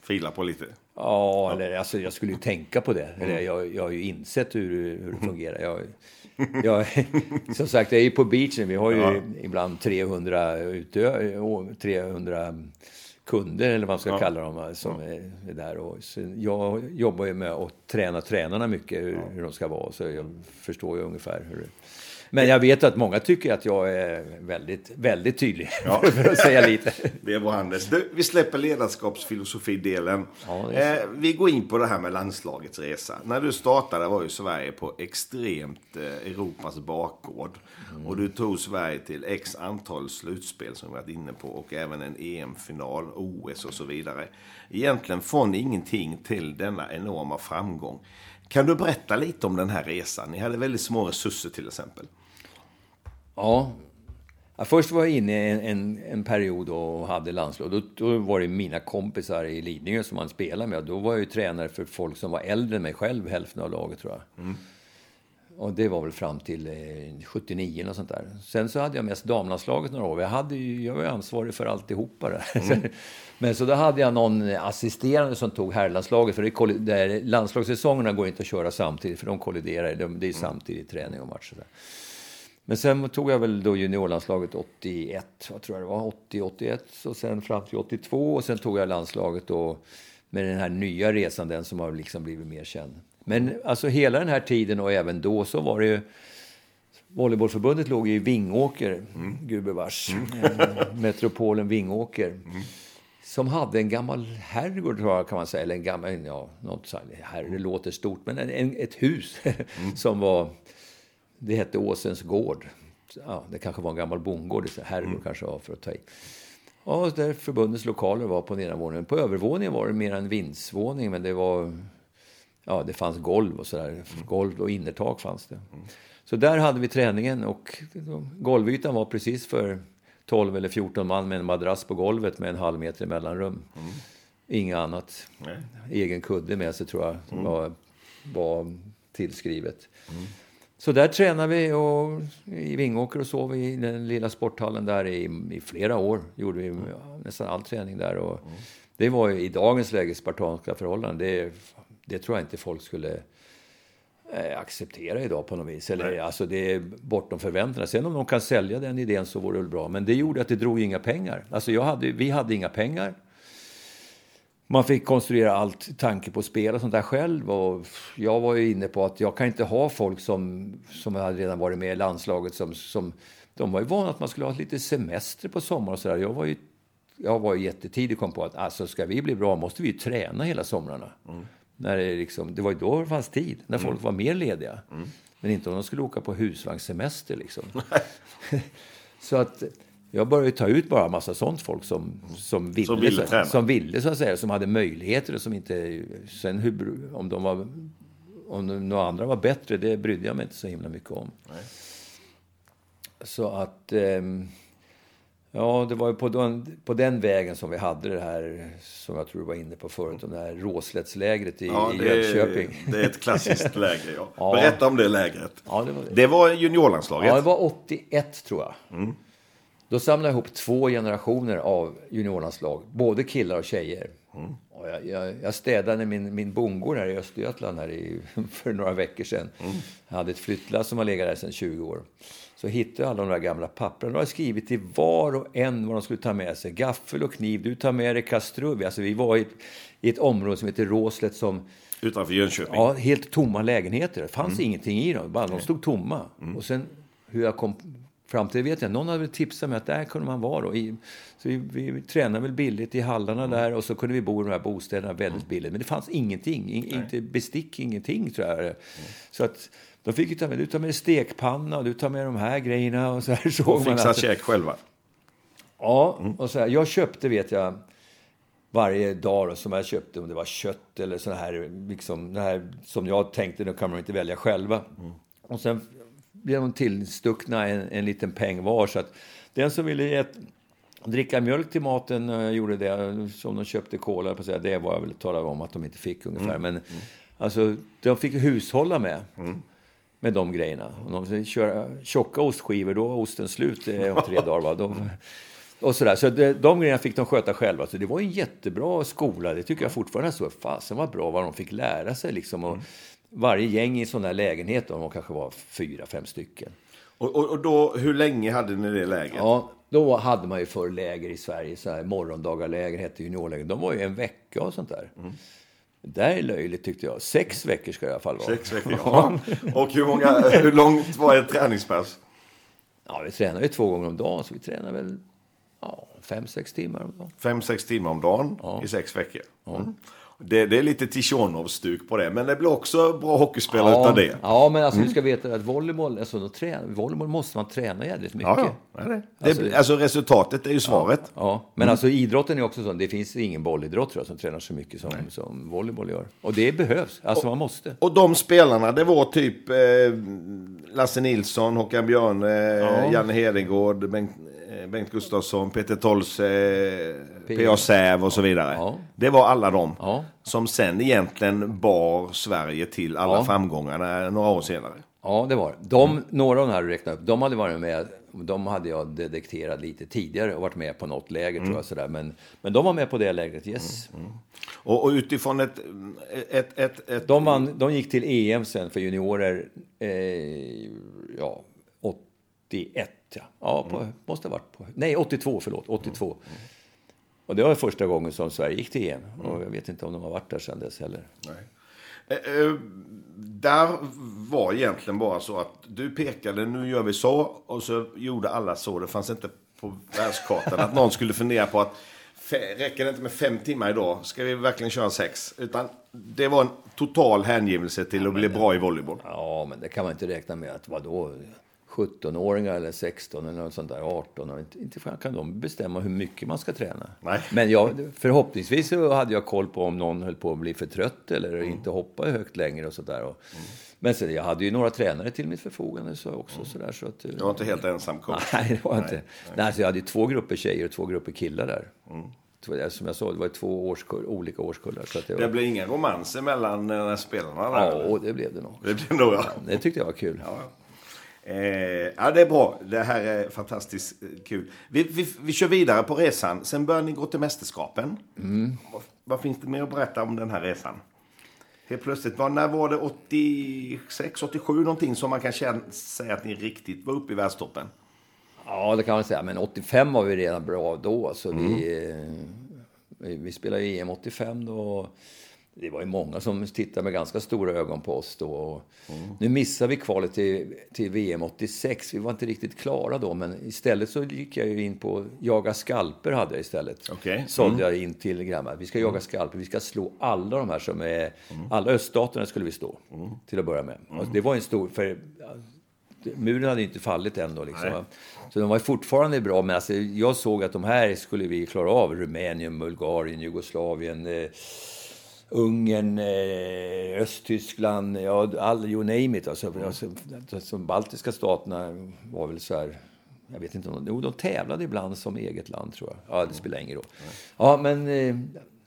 Fila på lite? Ja, eller alltså, jag skulle ju tänka på det. Eller, jag, jag har ju insett hur, hur det fungerar. Jag, jag, *laughs* som sagt, jag är ju på beachen. Vi har ju ja. ibland 300, utö 300 kunder, eller vad man ska ja. kalla dem, som ja. är, där. Och jag jobbar ju med att träna tränarna mycket, hur, hur de ska vara. Så jag förstår ju ungefär hur det Men jag vet att många tycker att jag är väldigt, väldigt tydlig, ja. *laughs* för att säga lite. Det är bra, Anders. Du, vi släpper ledarskapsfilosofi-delen. Ja, eh, vi går in på det här med landslagets resa. När du startade var ju Sverige på extremt eh, Europas bakgård. Mm. Och du tog Sverige till x antal slutspel som vi varit inne på och även en EM-final, OS och så vidare. Egentligen från ingenting till denna enorma framgång. Kan du berätta lite om den här resan? Ni hade väldigt små resurser till exempel. Ja. ja först var jag inne i en, en, en period och hade landslag. Då, då, var det mina kompisar i Lidingö som man spelade med. Då var jag ju tränare för folk som var äldre än mig själv, hälften av laget tror jag. Mm. Och det var väl fram till eh, 79 och sånt där. Sen så hade jag mest damlandslaget några år. Jag, hade ju, jag var ju ansvarig för alltihopa där. Mm. *laughs* Men så då hade jag någon assisterande som tog herrlandslaget. För det, där, landslagssäsongerna går inte att köra samtidigt, för de kolliderar. Det är mm. samtidigt träning och matcher. Men sen tog jag väl då juniorlandslaget 81, vad tror jag det var, 80-81 och sen fram till 82 och sen tog jag landslaget då med den här nya resan, den som har liksom blivit mer känd. Men alltså hela den här tiden och även då så var det ju Volleybollförbundet låg i Vingåker, mm. gubevars. Mm. Metropolen Vingåker. Mm. Som hade en gammal herrgård, kan man säga. Eller en gammal, ja, något så här, det låter stort, men en, en, ett hus *laughs* mm. som var, det hette Åsens gård. Ja, det kanske var en gammal bondgård, herrgård mm. kanske var för att ta i. Och där förbundets lokaler var på nedervåningen. På övervåningen var det mer en vindsvåning, men det var ja, det fanns golv och sådär. Golv och innertak fanns det. Så där hade vi träningen och golvytan var precis för 12 eller 14 man med en madrass på golvet med en halv meter mellanrum. Mm. Inget annat. Nej. Egen kudde med sig tror jag mm. var, var tillskrivet. Mm. Så där tränade vi och i Vingåker och sov i den lilla sporthallen där i, i flera år. Gjorde vi nästan all träning där. Och mm. Det var ju i dagens läge spartanska förhållanden. Det det tror jag inte folk skulle eh, acceptera idag på något vis. Eller, alltså det är bortom förväntan. Sen om de kan sälja den idén så vore det bra. Men det gjorde att det drog inga pengar. Alltså jag hade, vi hade inga pengar. Man fick konstruera allt tanke på spel och sånt där själv. Och jag var ju inne på att jag kan inte ha folk som, som hade redan varit med i landslaget. Som, som, de var ju vana att man skulle ha lite semester på sommaren och sådär. Jag var ju jag var ju jättetidig kom på att alltså, ska vi bli bra måste vi träna hela somrarna. Mm. När det, liksom, det var ju då det fanns tid, när folk mm. var mer lediga. Mm. Men inte om de skulle åka på husvagnssemester. Liksom. *laughs* så att jag började ta ut bara massa sånt folk som, som ville, som ville, så, som ville så att säga, som hade möjligheter och som inte... Sen hur, om de var... Om några andra var bättre, det brydde jag mig inte så himla mycket om. Nej. Så att... Eh, Ja, det var ju på den, på den vägen som vi hade det här, som jag tror du var inne på förut, det här Råslättslägret i, ja, det Jönköping. Är, det är ett klassiskt *laughs* läger, ja. ja. Berätta om det lägret. Ja, det, var det. det var juniorlandslaget. Ja, det var 81 tror jag. Mm. Då samlade jag ihop två generationer av juniorlandslag, både killar och tjejer. Mm. Och jag, jag, jag, städade min, min bondgård här i Östergötland här i, *laughs* för några veckor sedan. Mm. Jag hade ett flyttlass som har legat där sedan 20 år så hittade jag alla de där gamla papperna. De hade skrivit till var och en vad de skulle ta med sig. Gaffel och kniv, du tar med dig kastrull. Alltså vi var i ett, i ett område som heter Råslet som... Utanför Jönköping? Ja, helt tomma lägenheter. Det fanns mm. ingenting i dem, bara de stod tomma. Mm. Och sen hur jag kom fram till det vet jag Någon hade tipsat mig att där kunde man vara. Då. så vi, vi tränade väl billigt i hallarna mm. där och så kunde vi bo i de här bostäderna väldigt mm. billigt. Men det fanns ingenting, in, inte bestick, ingenting tror jag. Mm. Så att de fick ju ta med, du tar med stekpanna och du tar med de här grejerna. Och så här *laughs* såg och fixa alltså. käk själva? Ja, mm. och så här, jag köpte vet jag varje dag då, som jag köpte, om det var kött eller så här, liksom, det här som jag tänkte, nu kan man inte välja själva. Mm. Och sen blev de tillstuckna en, en liten peng var. Så att den som ville ett, dricka mjölk till maten uh, gjorde det. Som de köpte cola, på säga, det var jag väl talade om att de inte fick ungefär. Mm. Men mm. alltså, de fick hushålla med. Mm med de grejerna. Om de kör tjocka ostskivor, då är osten slut om tre dagar. Va? De, och sådär. Så det, de grejerna fick de sköta själva. Så det var en jättebra skola. Det tycker jag fortfarande så. Fasen var bra vad de fick lära sig. Liksom. Och varje gäng i en sån här lägenhet, de kanske var fyra, fem stycken. Och, och, och, då, hur länge hade ni det lägret? Ja, då hade man ju förr läger i Sverige. Så här, morgondagarläger hette juniorläger. De var ju en vecka och sånt där. Mm. Det där är löjligt tyckte jag. Sex veckor ska det i alla fall vara. Sex veckor, ja. Och hur, många, hur långt var ett träningspass? Ja, vi tränar ju två gånger om dagen, så vi tränar väl ja, fem, sex timmar om dagen. Fem, sex timmar om dagen Ja. i sex veckor. Mm. Det, det är lite Tichonov-stuk på det, men det blir också bra hockeyspelare ja, utav det. Ja, men alltså, du ska veta att volleyboll, alltså, då tränar, volleyboll måste man träna jädrigt mycket. Ja, ja. det det. Det, Alltså- alltså, resultatet är ju svaret. Ja, men alltså idrotten är också sån. Det finns ingen bollidrott tror jag, som tränar så mycket som, som volleyboll gör. Och det behövs. Alltså man måste. Och de spelarna, det var typ eh, Lasse Nilsson, Håkan Björne, eh, Janne Hedengård, Bengt, Bengt Gustafsson, Peter Tolse, eh, P.A. Säv och så vidare. Ja. Det var alla de Ja. som sen egentligen bar Sverige till alla Ja. framgångarna några år senare. Ja, det var de, Några av de här du räknade upp, de hade varit med. De hade jag detekterat lite tidigare och varit med på något läger tror jag. Sådär. Men, men de var med på det lägret, yes. Och, och utifrån ett, ett, ett, ett De, vann, de gick till EM sen för juniorer, eh, ja, 81. Ja, ja på, måste ha varit på... Nej, 82, förlåt. 82. Och det var första gången som Sverige gick till EM. Och jag vet inte om de har varit där sedan dess heller. Nej. Eh, eh, där var egentligen bara så att du pekade, nu gör vi så, och så gjorde alla så. Det fanns inte på världskartan att någon skulle fundera på att räcker det inte med fem timmar idag? Ska vi verkligen köra sex? Utan det var en total hängivelse till att bli bra i volleyboll. Ja, men det kan man inte räkna med att vadå? 17-åringar eller 16 eller något sånt där, 18. Och inte, inte kan de bestämma hur mycket man ska träna. Nej. Men jag, förhoppningsvis så hade jag koll på om någon höll på att bli för trött eller inte hoppa högt längre och sådär. Och, Men sen, jag hade ju några tränare till mitt förfogande så också. Sådär, så att, Jag var inte helt ensam coach. *laughs* Nej, det var jag inte. Nej, alltså jag hade ju två grupper tjejer och två grupper killar där. Två- Som jag sa, det var två årskull, olika årskullar. Så att det var, Det blev inga romanser mellan eh, spelarna? Där. ja, det blev det nog. Det blev nog, ja. Det tyckte jag var kul. Eh, ja, det är bra. Det här är fantastiskt eh, kul. Vi, vi, vi kör vidare på resan. Sen börjar ni gå till mästerskapen. Vad, vad finns det mer att berätta om den här resan? Helt plötsligt, var, när var det 86, 87 någonting som man kan känna, säga att ni riktigt var uppe i världstoppen? Ja, det kan man säga. Men 85 var vi redan bra då. Så vi, eh, vi, vi spelade i EM 85 då. Det var ju många som tittade med ganska stora ögon på oss då. Och Nu missade vi kvalet till, till VM 86. Vi var inte riktigt klara då, men istället så gick jag ju in på jaga skalper hade jag istället. Okej. Sålde jag in till grabbar. Vi ska jaga skalper. Vi ska slå alla de här som är... Alla öststaterna skulle vi slå, till att börja med. Och det var en stor... För, muren hade inte fallit än då. Liksom. Så de var fortfarande bra, men alltså, jag såg att de här skulle vi klara av. Rumänien, Bulgarien, Jugoslavien, eh, Ungern, eh, Östtyskland, ja, all, you name it. Alltså, alltså, de baltiska staterna var väl så här... Jag vet inte jo, de tävlade ibland som eget land, tror jag. Ja, det spelar ingen roll. Ja, men eh,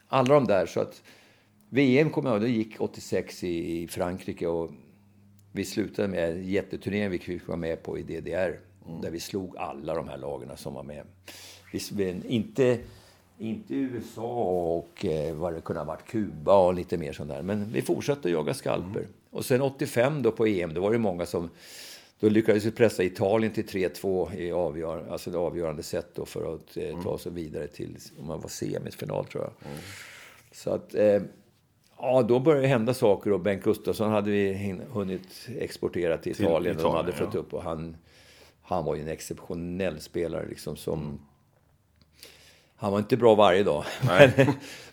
alla de där. Så att VM kom jag det gick 86 i, i Frankrike och vi slutade med en jätteturnering vi fick vara med på i DDR. Där vi slog alla de här lagarna som var med. Vi, inte, inte USA och eh, vad det kunde ha varit, Kuba och lite mer sånt där. Men vi fortsatte jaga skalper. Och sen 85 då på EM, då var det många som... Då lyckades vi pressa Italien till 3-2 i avgör, alltså det avgörande sätt då för att eh, ta sig vidare till, om man var semifinal tror jag. Så att... Eh, Ja, då började det hända saker och Bengt Gustafsson hade vi hunnit exportera till Till Italien. och de Italien, hade fått ja. upp och han, han var ju en exceptionell spelare liksom som... Han var inte bra varje dag. *laughs* Men,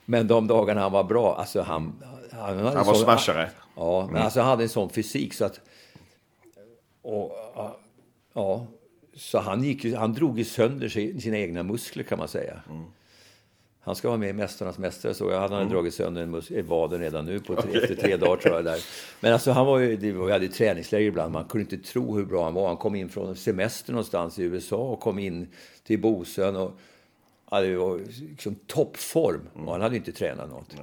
men de dagarna han var bra, alltså han... Han, Han var smashare. Ja, men alltså han hade en sån fysik så att... Och, ja, så han, gick, han drog ju sönder si- sina egna muskler kan man säga. Han ska vara med i Mästarnas Mästare så jag. Han hade dragit sönder en mus- vaden redan nu på tre, efter tre dagar tror jag. Där. Men alltså han var ju, vi hade ju träningsläger ibland. Man kunde inte tro hur bra han var. Han kom in från semester någonstans i USA och kom in till Bosön. Och, ja, det var liksom toppform. Och han hade inte tränat något.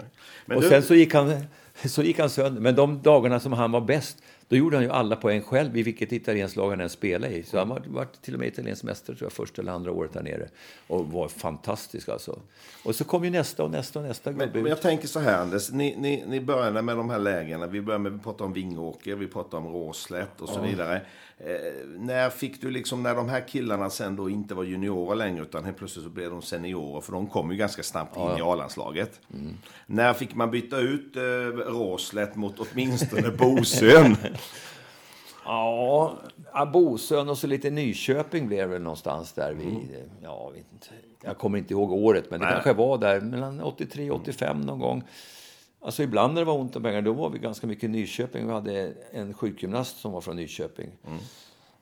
Och du- sen så gick, han, så gick han sönder. Men de dagarna som han var bäst, Då gjorde han ju alla poäng själv i vilket italienskt lag han än spelade i. Så han var, var till och med italiensk mästare tror jag, första eller andra året där nere. Och var fantastisk alltså. Och så kom ju nästa och nästa och nästa men, men jag tänker så här Anders, ni, ni, ni började med de här lägena. Vi började med att prata om Vingåker, vi pratade om Råslätt och så ja. vidare. Eh, när fick du liksom, när de här killarna sen då inte var juniorer längre utan helt plötsligt så blev de seniorer, för de kom ju ganska snabbt in ja. i A-landslaget. Mm. När fick man byta ut eh, Råslätt mot åtminstone Bosön? *laughs* ja, Bosön och så lite Nyköping blev det någonstans där vid, mm. ja, vet inte. Jag kommer inte ihåg året, men det Nej. kanske var där mellan 83 och 85 någon gång. Alltså ibland när det var ont om pengar, då var vi ganska mycket i Nyköping. Vi hade en sjukgymnast som var från Nyköping. Mm.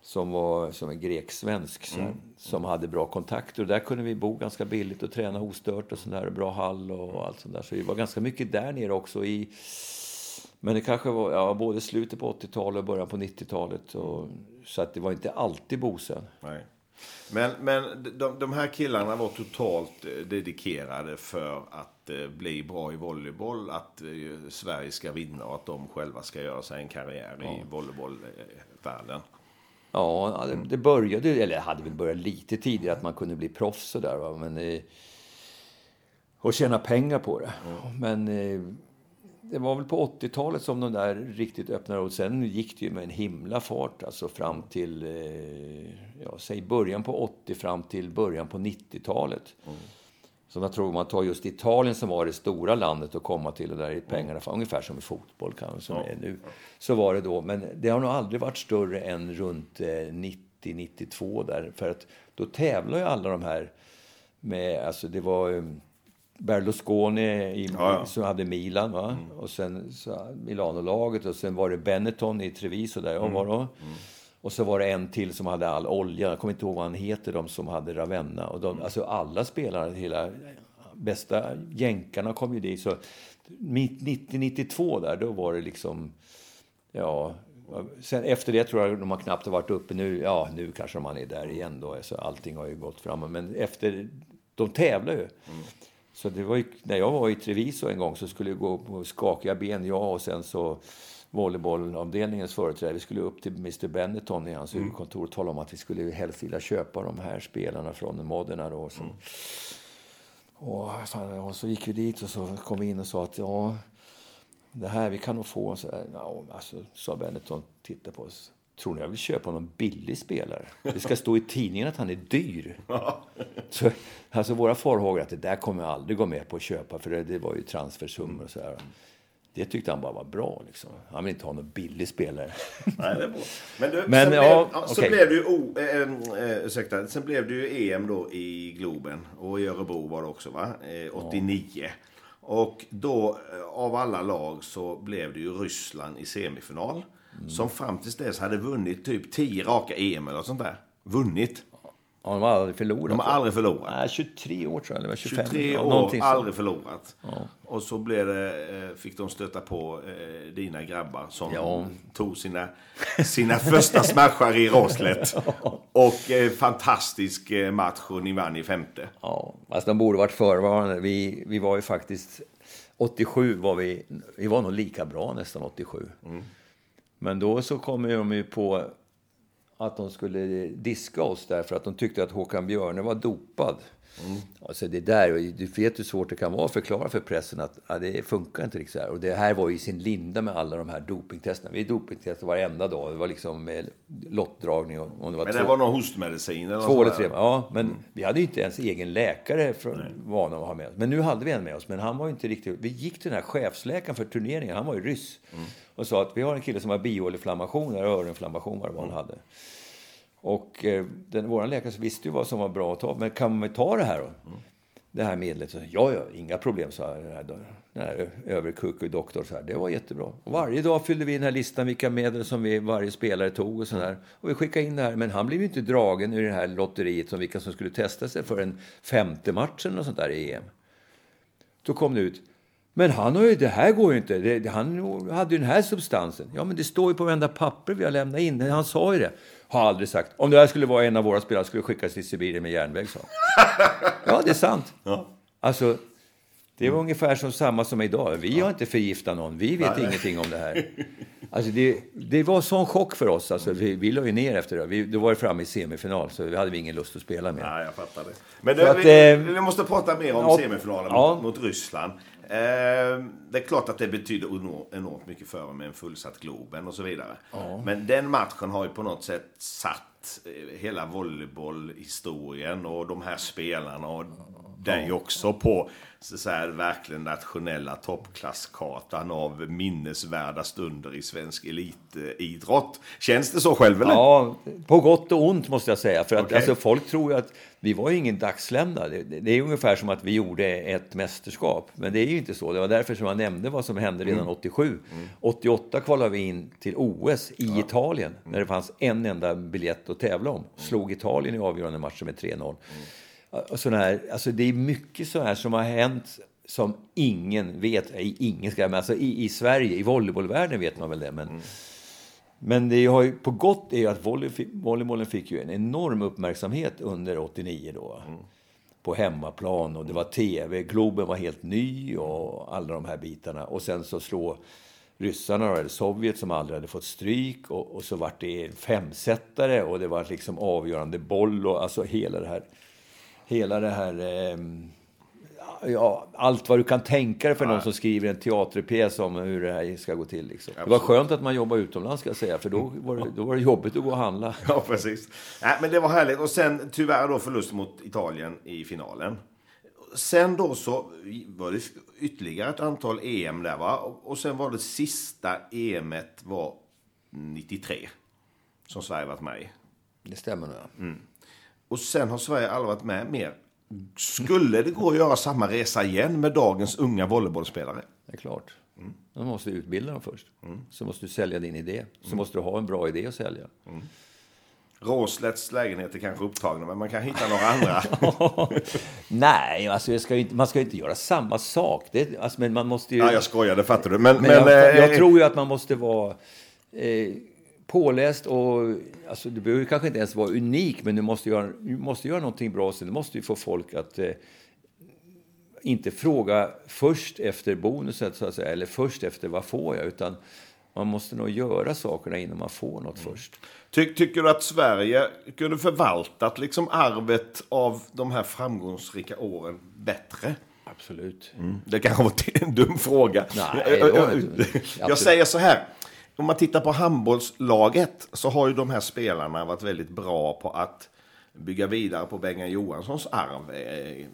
Som var som en grek-svensk, mm. som hade bra kontakter. Och där kunde vi bo ganska billigt och träna ostört och sådär. Bra hall och allt sånt där. Så vi var ganska mycket där nere också. I, men det kanske var ja, både slutet på 80-talet och början på 90-talet. Så att det var inte alltid Bosön. Nej. Men, men de, de här killarna var totalt eh, dedikerade för att eh, bli bra i volleyboll, att eh, Sverige ska vinna och att de själva ska göra sig en karriär ja. i volleybollvärlden. Ja, det, började, eller hade väl börjat lite tidigare att man kunde bli proffs och där, men och tjäna pengar på det. Mm. Men det var väl på 80-talet som de där riktigt öppnade och sen gick det ju med en himla fart alltså fram till, eh, ja, säg början på 80 fram till början på 90-talet. Mm. Så jag tror man tar just Italien som var det stora landet att komma till och där är pengarna, mm. ungefär som i fotboll kanske, som ja. är nu. Så var det då, men det har nog aldrig varit större än runt eh, 90-92 där, för att då tävlar ju alla de här med, alltså det var eh, Berlusconi i, ja, som hade Milan va? Mm. och sen Milano-laget och sen var det Benetton i Treviso där jag mm. var då. Mm. Och så var det en till som hade all olja, jag kommer inte ihåg vad han heter, de som hade Ravenna. Och de, mm. Alltså alla spelare, hela bästa jänkarna kom ju dit. Så 90-92 där, då var det liksom, ja, Sen efter det tror jag de har knappt varit uppe nu. Ja, nu kanske man är där igen då. Så allting har ju gått framåt. Men efter, de tävlar ju. Mm. Så det var ju, när jag var i Treviso en gång så skulle jag gå på skakiga ben, jag och sen så volleybollavdelningens företrädare. Vi skulle upp till Mr Benetton i hans mm. huvudkontor och tala om att vi skulle helst vilja köpa de här spelarna från Modena då. Som, mm. och, och, så gick vi dit och så kom vi in och sa att ja, det här vi kan nog få. Så här, ja, alltså, sa Benetton, titta på oss. Tror ni jag vill köpa någon billig spelare? Det ska stå i tidningen att han är dyr. Så, alltså våra farhågor att det där kommer jag aldrig gå med på att köpa för det, det var ju transfersummor och så här. Det tyckte han bara var bra. Liksom. Han vill inte ha någon billig spelare. Nej, det är bra. Men, du, Men sen, ja, blev, så okay. blev det ju, oh, äh, äh, ursäkta, sen blev det ju EM då i Globen. Och i Örebro var det också va? Eh, 89. Ja. Och då av alla lag så blev det ju Ryssland i semifinal. Mm. Som fram tills dess hade vunnit typ 10 raka EM eller sånt där. Vunnit. Ja, de har aldrig förlorat. De har aldrig förlorat. Nej, 23 år tror jag, eller 25. 23 år, ja, aldrig förlorat. Ja. Och så blev det, eh, fick de stöta på eh, dina grabbar som ja. tog sina, sina första smashar i Roslet. *laughs* Och eh, fantastisk eh, match och ni vann i femte. Ja, fast de borde varit förvarande. Vi, vi var ju faktiskt, 87 var vi, vi var nog lika bra nästan 87. Mm. Men då så kommer de ju på att de skulle diska oss därför att de tyckte att Håkan Björne var dopad. Mm. Alltså det där, du vet hur svårt det kan vara att förklara för pressen att ja, det funkar inte riktigt så här. Och det här var ju sin linda med alla de här dopingtesterna. Vi dopingtestade varenda dag. Det var liksom med lottdragning. Och, och det var men det två, var någon hostmedicin? Eller två eller tre. Ja, men mm. vi hade ju inte ens egen läkare från vana att ha med oss. Men nu hade vi en med oss. Men han var inte riktigt... Vi gick till den här chefsläkaren för turneringen. Han var ju ryss. Mm. Och sa att vi har en kille som har bioinflammation, eller öroninflammation vad det var han hade. Och eh, den, vår läkare visste ju vad som var bra att ta. Men kan man ta det här då? Mm. Det här medlet? Så, ja, ja, inga problem, sa den här, den här överkucku doktor. Så här. Det var jättebra. Och varje dag fyllde vi den här listan vilka medel som vi, varje spelare tog och så där. Och vi skickade in det här. Men han blev ju inte dragen ur det här lotteriet som vilka som skulle testa sig för en femte matchen och sånt där i EM. Då kom det ut. Men han har ju, det här går ju inte. Det, han hade ju den här substansen. Ja, men det står ju på varenda papper vi har lämnat in. Han sa ju det. Har aldrig sagt. Om det här skulle vara en av våra spelare skulle skickas till Sibirien med järnväg, sa *laughs* Ja, det är sant. Ja. Alltså, det var ungefär som samma som idag. Vi har inte förgiftat någon. Vi vet Nej. ingenting om det här. *laughs* Alltså det, det var sån chock för oss. Alltså vi, vi la ju ner efter det. Vi, då var det framme i semifinal, så vi hade vi ingen lust att spela mer. Nej, jag fattar det. Men det, att, vi, eh, vi måste prata mer om ja, semifinalen ja. mot, mot Ryssland. Eh, det är klart att det betyder enormt, mycket för dem med en fullsatt Globen och så vidare. Men den matchen har ju på något sätt satt eh, hela volleybollhistorien och de här spelarna och dig också på så säga, verkligen nationella toppklasskartan av minnesvärda stunder i svensk elitidrott. Känns det så själv eller? Ja, på gott och ont måste jag säga. För att Okej. alltså, folk tror ju att vi var ju ingen dagslämna. Det, det är ungefär som att vi gjorde ett mästerskap. Men det är ju inte så. Det var därför som jag nämnde vad som hände redan 87. 88 kvalade vi in till OS i Italien. När det fanns en enda biljett att tävla om. Slog Italien i avgörande matcher med 3-0. Och sån här, alltså det är mycket så här som har hänt som ingen vet. Ingen ska, men alltså i, i Sverige, i volleybollvärlden vet man väl det. Men, men det har ju, på gott är ju att volley, volleybollen fick ju en enorm uppmärksamhet under 89 då. På hemmaplan och det var tv, Globen var helt ny och alla de här bitarna. Och sen så slå ryssarna, eller Sovjet som aldrig hade fått stryk och, och så vart det en femsättare och det var liksom avgörande boll och alltså hela det här hela det här... ehm, ja, allt vad du kan tänka dig för någon som skriver en teaterpjäs om hur det här ska gå till. Liksom. Det var skönt att man jobbade utomlands, ska jag säga, för då var det, då var det jobbigt att gå och handla. *laughs* Ja, precis. Nej, men det var härligt. Och sen tyvärr då förlust mot Italien i finalen. Sen då så var det ytterligare ett antal EM där va? Och- sen var det sista EMet var 93. Som Sverige varit med i. Det stämmer nog, ja. Och sen har Sverige aldrig varit med mer. Skulle det gå att göra samma resa igen med dagens unga volleybollspelare? Det är klart. Man måste utbilda dem först. Så måste du sälja din idé. Så måste du ha en bra idé att sälja. Råslätts lägenheter kanske upptagna, men man kan hitta några andra. *laughs* Nej, alltså ska inte, man ska inte göra samma sak. Det, alltså, men man måste ju... ja, jag skojar, det fattar du. Men, Men, men, jag, jag eh, tror ju att man måste vara eh, påläst och alltså, du behöver kanske inte ens vara unik, men du måste göra, du måste göra någonting bra. Sen du måste ju få folk att eh, inte fråga först efter bonuset, så att säga, eller först efter vad får jag, utan man måste nog göra sakerna innan man får något först. Ty, tycker du att Sverige kunde förvaltat liksom arvet av de här framgångsrika åren bättre? Absolut. Det kanske var en dum fråga. Nej, inte- Jag absolut. säger så här. Om man tittar på handbollslaget så har ju de här spelarna varit väldigt bra på att bygga vidare på Bengan Johanssons arv. Eh,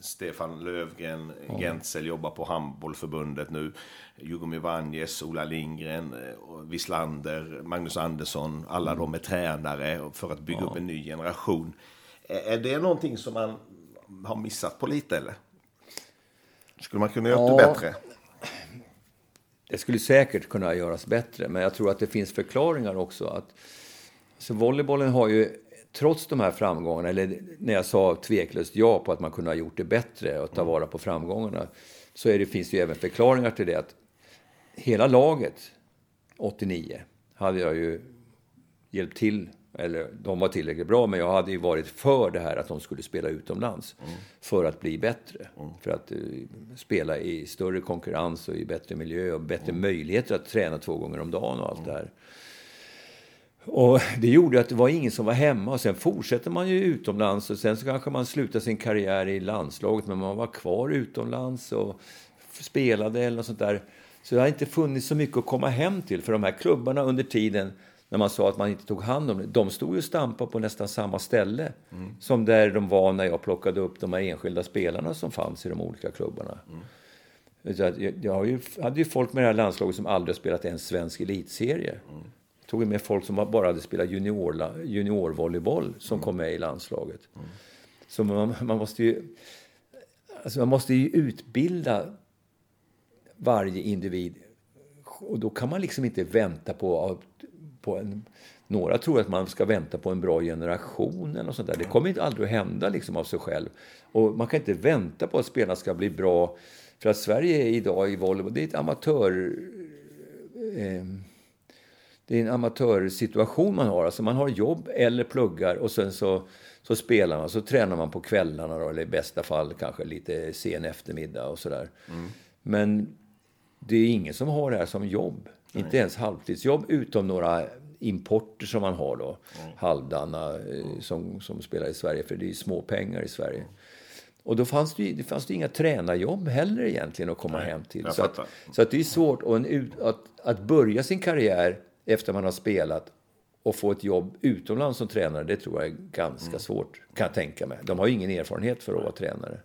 Stefan Lövgren, Gentzel jobbar på handbollförbundet nu. Jugomir Vanjes, Ola Lindgren, eh, Wislander, Magnus Andersson. Alla de är tränare för att bygga upp en ny generation. Är det någonting som man har missat på lite eller? Skulle man kunna göra det Ja. bättre? Det skulle säkert kunna göras bättre, men jag tror att det finns förklaringar också. Att, så volleybollen har ju, trots de här framgångarna, eller när jag sa tveklöst ja på att man kunde ha gjort det bättre och ta vara på framgångarna, så är det, finns det ju även förklaringar till det. att Hela laget, 89, hade jag ju hjälpt till, eller de var tillräckligt bra, men jag hade ju varit för det här att de skulle spela utomlands. För att bli bättre. För att eh, spela i större konkurrens och i bättre miljö och bättre möjligheter att träna två gånger om dagen och allt det här. Och det gjorde att det var ingen som var hemma och sen fortsätter man ju utomlands och sen så kanske man slutar sin karriär i landslaget men man var kvar utomlands och spelade eller något sånt där. Så det har inte funnits så mycket att komma hem till för de här klubbarna under tiden när man sa att man inte tog hand om det, de stod ju och stampade på nästan samma ställe som där de var när jag plockade upp de här enskilda spelarna som fanns i de olika klubbarna. Att jag, hade ju folk med det här landslaget som aldrig spelat en svensk elitserie. Tog ju med folk som bara hade spelat junior, juniorvolleyboll som kom med i landslaget. Så man, man måste ju... Alltså man måste ju utbilda varje individ. Och då kan man liksom inte vänta på, på en... Några tror att man ska vänta på en bra generation eller sånt där. Det kommer inte aldrig att hända liksom av sig själv. Och man kan inte vänta på att spelarna ska bli bra. För att Sverige idag i volleyboll, det är ett amatör... Eh, det är en amatörsituation man har. Alltså man har jobb eller pluggar och sen så, så spelar man. Så tränar man på kvällarna då, eller i bästa fall kanske lite sen eftermiddag och sådär. Men det är ingen som har det här som jobb. Inte ens halvtidsjobb utom några importer som man har då. Halvdana eh, som, som spelar i Sverige, för det är små pengar i Sverige. Och då fanns det, det fanns det inga tränarjobb heller egentligen att komma Nej, hem till. Så att, så att det är svårt och en, att, att börja sin karriär efter man har spelat och få ett jobb utomlands som tränare, det tror jag är ganska Mm. svårt, kan jag tänka mig. De har ju ingen erfarenhet för att vara tränare.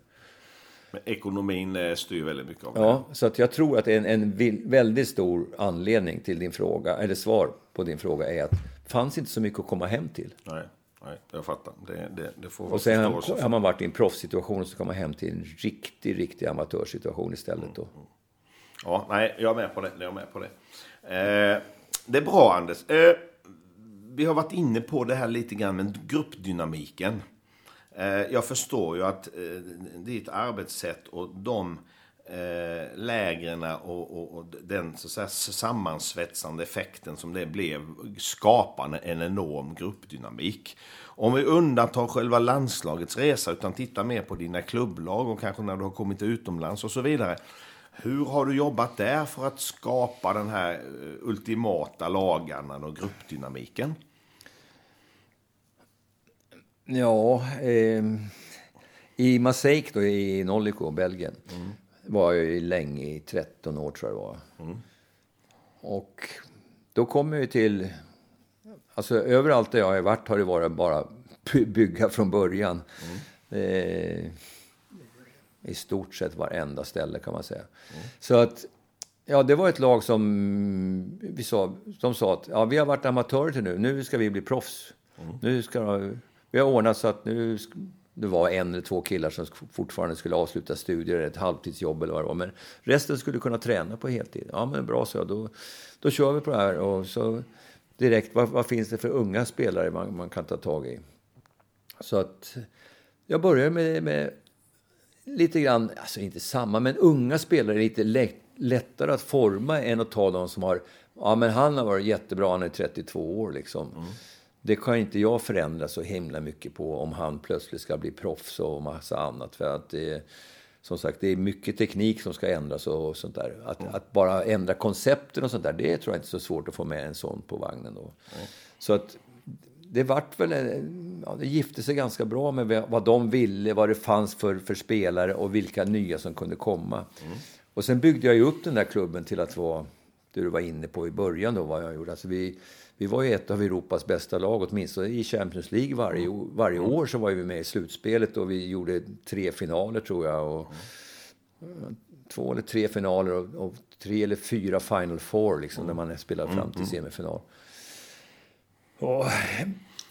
Men ekonomin eh, styr väldigt mycket av det. Ja, så att jag tror att en, en väldigt stor anledning till din fråga, eller svar på din fråga är att det fanns inte så mycket att komma hem till. Nej, nej, jag fattar. Det, det, det får Och sen har, har man varit i en proffssituation så kommer man hem till en riktig, riktig amatörsituation istället då. Ja, nej, jag är med på det. Jag är med på det. Eh, det är bra, Anders. Eh, vi har varit inne på det här lite grann med gruppdynamiken. Eh, jag förstår ju att eh, ditt arbetssätt och de eh, lägren och, och, och den så att säga, sammansvetsande effekten som det blev skapar en enorm gruppdynamik. Om vi undantar själva landslagets resa utan tittar mer på dina klubblag och kanske när du har kommit utomlands och så vidare. Hur har du jobbat där för att skapa den här eh, ultimata lagarna och gruppdynamiken? Ja, eh, i Maseik då, i Nolliko, Belgien, var jag ju länge, i 13 år tror jag det var. Och då kom jag till... Alltså överallt där jag har varit har det varit bara bygga från början. Eh, I stort sett varenda ställe kan man säga. Så att, ja det var ett lag som vi sa, de sa att ja, vi har varit amatörer till nu, nu ska vi bli proffs. Nu ska, vi har ordnat så att nu det var en eller två killar som fortfarande skulle avsluta studier, ett halvtidsjobb eller vad det var. Men resten skulle kunna träna på heltid. Ja, men bra, så jag. Då, då kör vi på det här. Och så direkt, vad, vad finns det för unga spelare man, man kan ta tag i? Så att jag började med, med lite grann, alltså inte samma, men unga spelare är lite lätt, lättare att forma än att ta de som har, ja men han har varit jättebra, han är 32 år liksom. Mm. Det kan inte jag förändra så himla mycket på om han plötsligt ska bli proffs och massa annat. För att det som sagt, det är mycket teknik som ska ändras och sånt där. Att, att bara ändra koncepten och sånt där, det tror jag inte är så svårt att få med en sån på vagnen då. Så att det vart väl, ja, det gifte sig ganska bra med vad de ville, vad det fanns för, för spelare och vilka nya som kunde komma. Och sen byggde jag ju upp den där klubben till att vara, det du var inne på i början då, vad jag gjorde. Alltså vi, vi var ju ett av Europas bästa lag, åtminstone i Champions League varje, o- varje år så var vi med i slutspelet och vi gjorde tre finaler tror jag. Och, Två eller tre finaler och, och tre eller fyra Final Four liksom, när man spelade fram till semifinal. Och,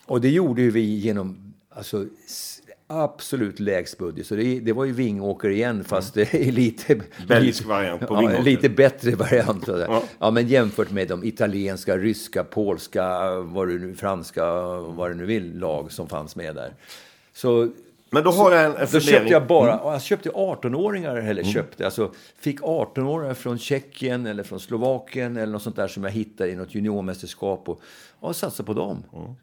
och det gjorde ju vi genom alltså, absolut lägst budget. Så det, det var ju Vingåker igen, fast det är lite... *laughs* Belgisk variant på ja. Lite bättre variant. Ja. Ja. men jämfört med de italienska, ryska, polska, vad du nu, franska, vad du nu vill, lag som fanns med där. Så Men då har jag en, en då köpte jag bara, jag köpte 18-åringar, eller köpte, alltså fick 18-åringar från Tjeckien eller från Slovakien eller något sånt där som jag hittade i något juniormästerskap och, och satsade på dem.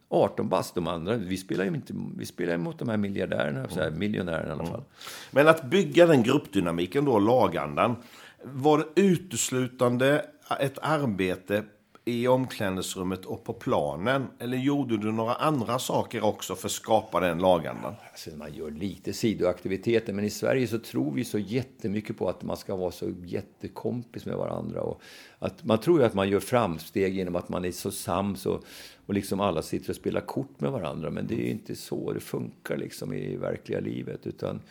18 bast, de andra, vi spelar ju inte, vi spelar mot de här miljardärerna, så här, miljonärerna i alla fall. Men att bygga den gruppdynamiken då, lagandan. Var det uteslutande ett arbete i omklädningsrummet och på planen? Eller gjorde du några andra saker också för att skapa den lagandan? Alltså man gör lite sidoaktiviteter, men i Sverige så tror vi så jättemycket på att man ska vara så jättekompis med varandra. Och att man tror ju att man gör framsteg genom att man är så sams och, och liksom alla sitter och spelar kort med varandra. Men det är ju inte så det funkar liksom i verkliga livet. Utan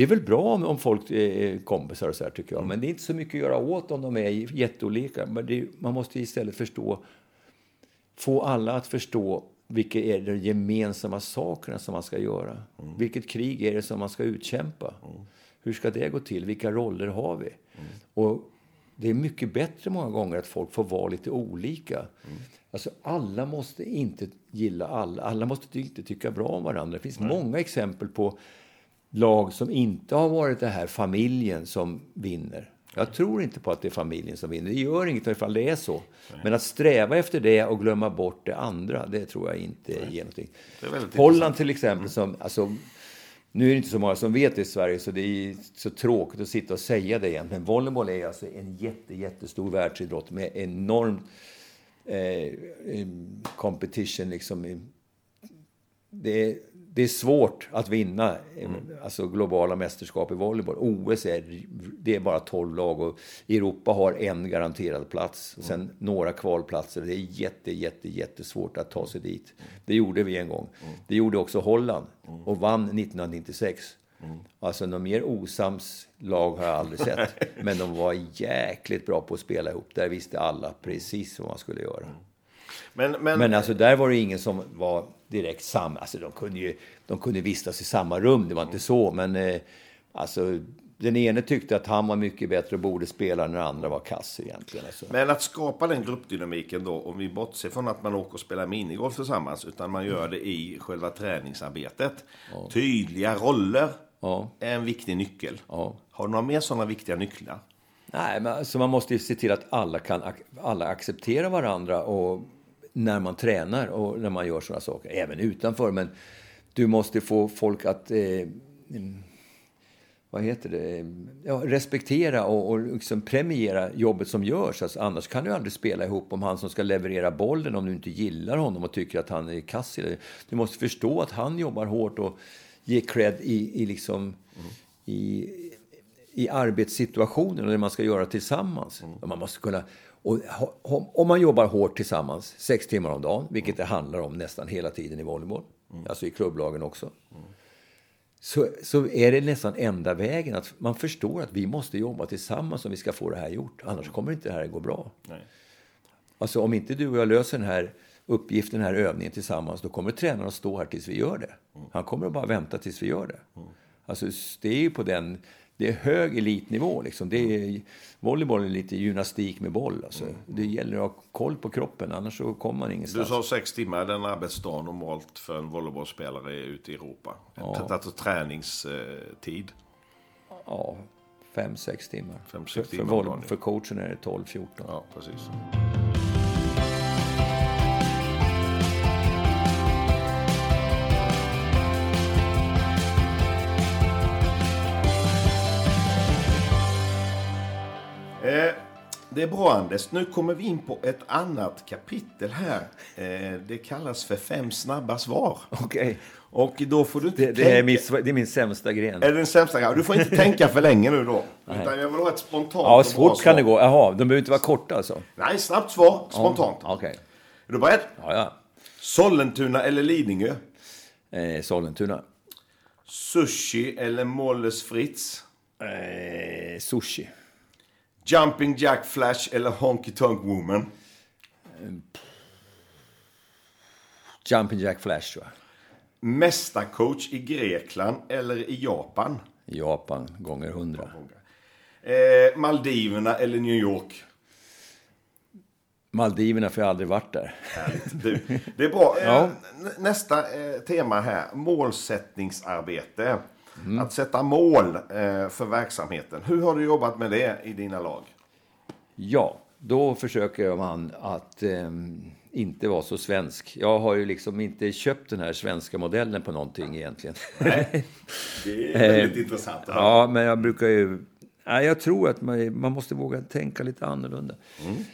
det är väl bra om, om folk är kompisar och så här tycker jag. Men det är inte så mycket att göra åt om de är jätteolika. Men det, man måste istället förstå få alla att förstå vilka är de gemensamma sakerna som man ska göra. Vilket krig är det som man ska utkämpa? Hur ska det gå till? Vilka roller har vi? Och det är mycket bättre många gånger att folk får vara lite olika. Alltså alla måste inte gilla alla. Alla måste inte tycka bra om varandra. Det finns många exempel på lag som inte har varit det här familjen som vinner. Jag tror inte på att det är familjen som vinner. Det gör inget ifall det är så. Men att sträva efter det och glömma bort det andra, det tror jag inte ger någonting. Holland till exempel, som, alltså, Nu är det inte så många som vet det i Sverige, så det är så tråkigt att sitta och säga det igen. Men volleyboll är alltså en jätte, jättestor världsidrott med enorm eh, competition. Liksom. Det är, det är svårt att vinna mm. alltså globala mästerskap i volleyboll. OS är, det är bara 12 lag och Europa har en garanterad plats. Mm. Sen några kvalplatser. Det är jätte, jätte, jättesvårt att ta sig dit. Det gjorde vi en gång. Mm. Det gjorde också Holland och vann 1996. Mm. Alltså något mer osams lag har jag aldrig sett. *laughs* Men de var jäkligt bra på att spela ihop. Där visste alla precis vad man skulle göra. Men, men, men alltså där var det ingen som var direkt samma. Alltså de kunde ju de kunde vistas i samma rum, det var inte så. Men eh, alltså den ene tyckte att han var mycket bättre och borde spela när den andra var kass egentligen. Alltså. Men att skapa den gruppdynamiken då, om vi bortser från att man åker och spelar minigolf tillsammans, utan man gör det i själva träningsarbetet. Ja. Tydliga roller ja. är en viktig nyckel. Ja. Har du några mer sådana viktiga nycklar? Nej, men alltså man måste ju se till att alla kan alla acceptera varandra och när man tränar och när man gör sådana saker, även utanför. Men du måste få folk att eh, vad heter det, ja, respektera och, och liksom premiera jobbet som görs. Alltså, annars kan du aldrig spela ihop om han som ska leverera bollen om du inte gillar honom och tycker att han är kass. Du måste förstå att han jobbar hårt och ge cred i, i, liksom, mm. i, i arbetssituationen och det man ska göra tillsammans. Mm. Man måste kunna och om man jobbar hårt tillsammans, sex timmar om dagen, vilket det handlar om nästan hela tiden i volleyboll, mm. alltså i klubblagen också, mm. så, så är det nästan enda vägen att man förstår att vi måste jobba tillsammans om vi ska få det här gjort. Annars mm. kommer inte det här att gå bra. Nej. Alltså om inte du och jag löser den här uppgiften, den här övningen tillsammans, då kommer tränaren att stå här tills vi gör det. Mm. Han kommer att bara vänta tills vi gör det. Mm. Alltså det är ju på den det är hög elitnivå. Liksom. Det är, volleyboll är lite gymnastik med boll. Alltså. Mm. Det gäller att ha koll på kroppen, annars så kommer man ingenstans. Du sa sex timmar, den arbetsdagen normalt för en volleybollspelare ute i Europa. Ja. Alltså träningstid. Ja, fem, sex timmar. Fem, sex timmar för, för, för coachen är det 12-14. Ja, precis. Eh, det är bra Anders. Nu kommer vi in på ett annat kapitel här. Eh, det kallas för fem snabba svar. Okej. Okay. Och då får du inte det, det, är min, det är min sämsta gren. Är det den sämsta gren? Du får inte tänka för länge nu då. Utan jag vill ha ett spontant Ja, svårt kan det gå. Jaha, de behöver inte vara korta alltså? Nej, snabbt svar. Spontant. Ja, Okej. Okay. Är du beredd? Ja, ja. Sollentuna eller Lidingö? Eh, Sollentuna. Sushi eller Molles Fritz? Eh, sushi. Jumping Jack Flash eller Honky Tonk Woman? Jumping Jack Flash, tror jag. Mästarcoach i Grekland eller i Japan? Japan, gånger hundra. Eh, Maldiverna eller New York? Maldiverna, för jag har aldrig varit där. Du, det är bra. Ja. Eh, nästa eh, tema här, målsättningsarbete. Mm. Att sätta mål eh, för verksamheten. Hur har du jobbat med det i dina lag? Ja, då försöker man att eh, inte vara så svensk. Jag har ju liksom inte köpt den här svenska modellen på någonting egentligen. Nej, det är *laughs* väldigt intressant. Ja, men jag brukar ju... Nej, jag tror att man, man måste våga tänka lite annorlunda. Mm.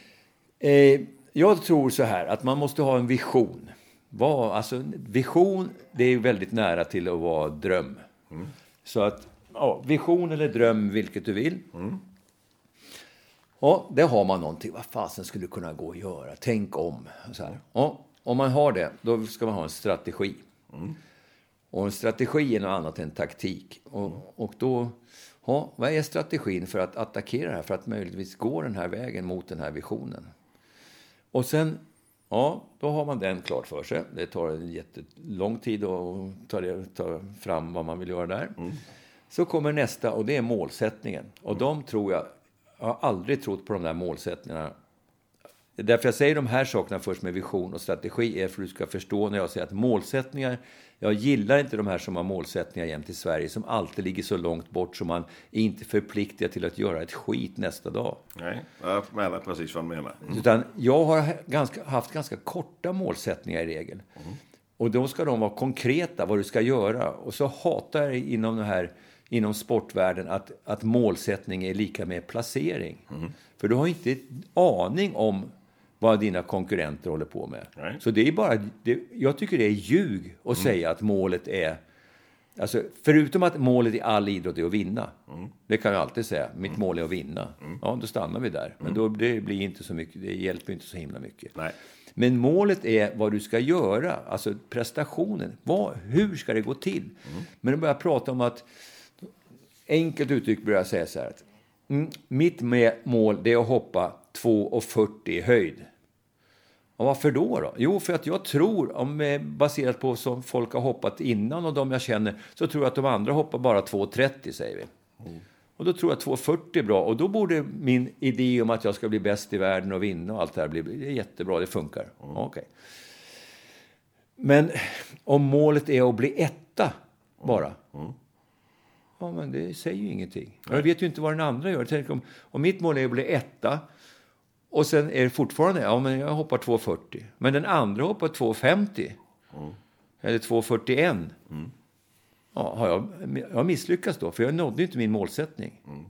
Eh, jag tror så här, att man måste ha en vision. Var, alltså, vision, det är väldigt nära till att vara dröm. Mm. Så att, ja, vision eller dröm, vilket du vill. Mm. Ja, det har man någonting. Vad fasen skulle kunna gå att göra? Tänk om. Så här. Ja, om man har det, då ska man ha en strategi. Mm. Och en strategi är något annat än taktik. Och, och då, ja, vad är strategin för att attackera det här? För att möjligtvis gå den här vägen mot den här visionen. Och sen Ja, då har man den klart för sig. Det tar en jättelång tid att ta, ta fram vad man vill göra där. Mm. Så kommer nästa och det är målsättningen. Och mm. de tror jag, jag har aldrig trott på de där målsättningarna. Därför jag säger de här sakerna först med vision och strategi är för att du ska förstå när jag säger att målsättningar jag gillar inte de här som har målsättningar jämt i Sverige som alltid ligger så långt bort som man är inte förpliktigad till att göra ett skit nästa dag. Nej, jag menar precis vad du menar. Mm. Utan jag har ganska, haft ganska korta målsättningar i regel. Mm. Och då ska de vara konkreta vad du ska göra. Och så hatar jag inom, den här, inom sportvärlden att, att målsättning är lika med placering. Mm. För du har inte en aning om vad dina konkurrenter håller på med. Nej. Så det är bara, det, jag tycker det är ljug att mm. säga att målet är Alltså, förutom att målet i all idrott är att vinna. Mm. Det kan jag alltid säga. Mitt mm. mål är att vinna. Mm. Ja, då stannar vi där. Men då, det blir inte så mycket, det hjälper inte så himla mycket. Nej. Men målet är vad du ska göra, alltså prestationen. Vad, hur ska det gå till? Mm. Men då börjar jag prata om att, enkelt uttryckt börjar jag säga så här att mm, mitt mål det är att hoppa 2,40 i höjd. Och varför då, då? Jo, för att jag tror, om baserat på som folk har hoppat innan och de jag känner, så tror jag att de andra hoppar bara 2,30 säger vi. Mm. Och då tror jag att 2,40 är bra. Och då borde min idé om att jag ska bli bäst i världen och vinna och allt det här bli det är jättebra, det funkar. Mm. Okay. Men om målet är att bli etta bara. Mm. Ja, men det säger ju ingenting. Jag vet ju inte vad den andra gör. Tänk om, om mitt mål är att bli etta och sen är det fortfarande, ja men jag hoppar 2,40. Men den andra hoppar 2,50. Mm. Eller 2,41. Mm. Ja, har jag, jag har misslyckats då, för jag nådde inte min målsättning. Mm.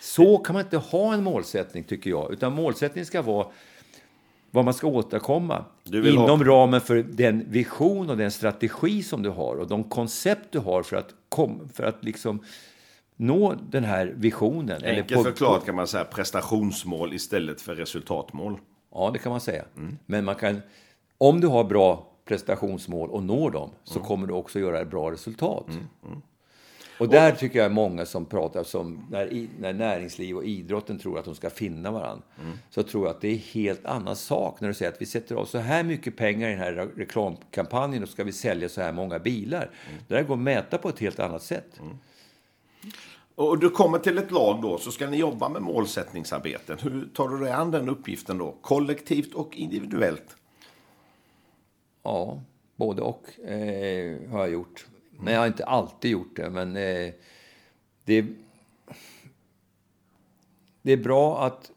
Så kan man inte ha en målsättning, tycker jag. Utan målsättningen ska vara vad man ska återkomma inom ha... ramen för den vision och den strategi som du har och de koncept du har för att, kom, för att liksom nå den här visionen. Enkelt eller på, förklarat kan man säga prestationsmål istället för resultatmål. Ja, det kan man säga. Mm. Men man kan, om du har bra prestationsmål och når dem så mm. kommer du också göra ett bra resultat. Mm. Och där tycker jag är många som pratar som när, när näringsliv och idrotten tror att de ska finna varandra. Mm. Så tror jag att det är helt annan sak när du säger att vi sätter av så här mycket pengar i den här reklamkampanjen och ska vi sälja så här många bilar. Mm. Det där går att mäta på ett helt annat sätt. Mm. Och du kommer till ett lag då, så ska ni jobba med målsättningsarbeten. Hur tar du dig an den uppgiften då? Kollektivt och individuellt? Ja, både och eh, har jag gjort. Men jag har inte alltid gjort det. Men eh, det, det är bra att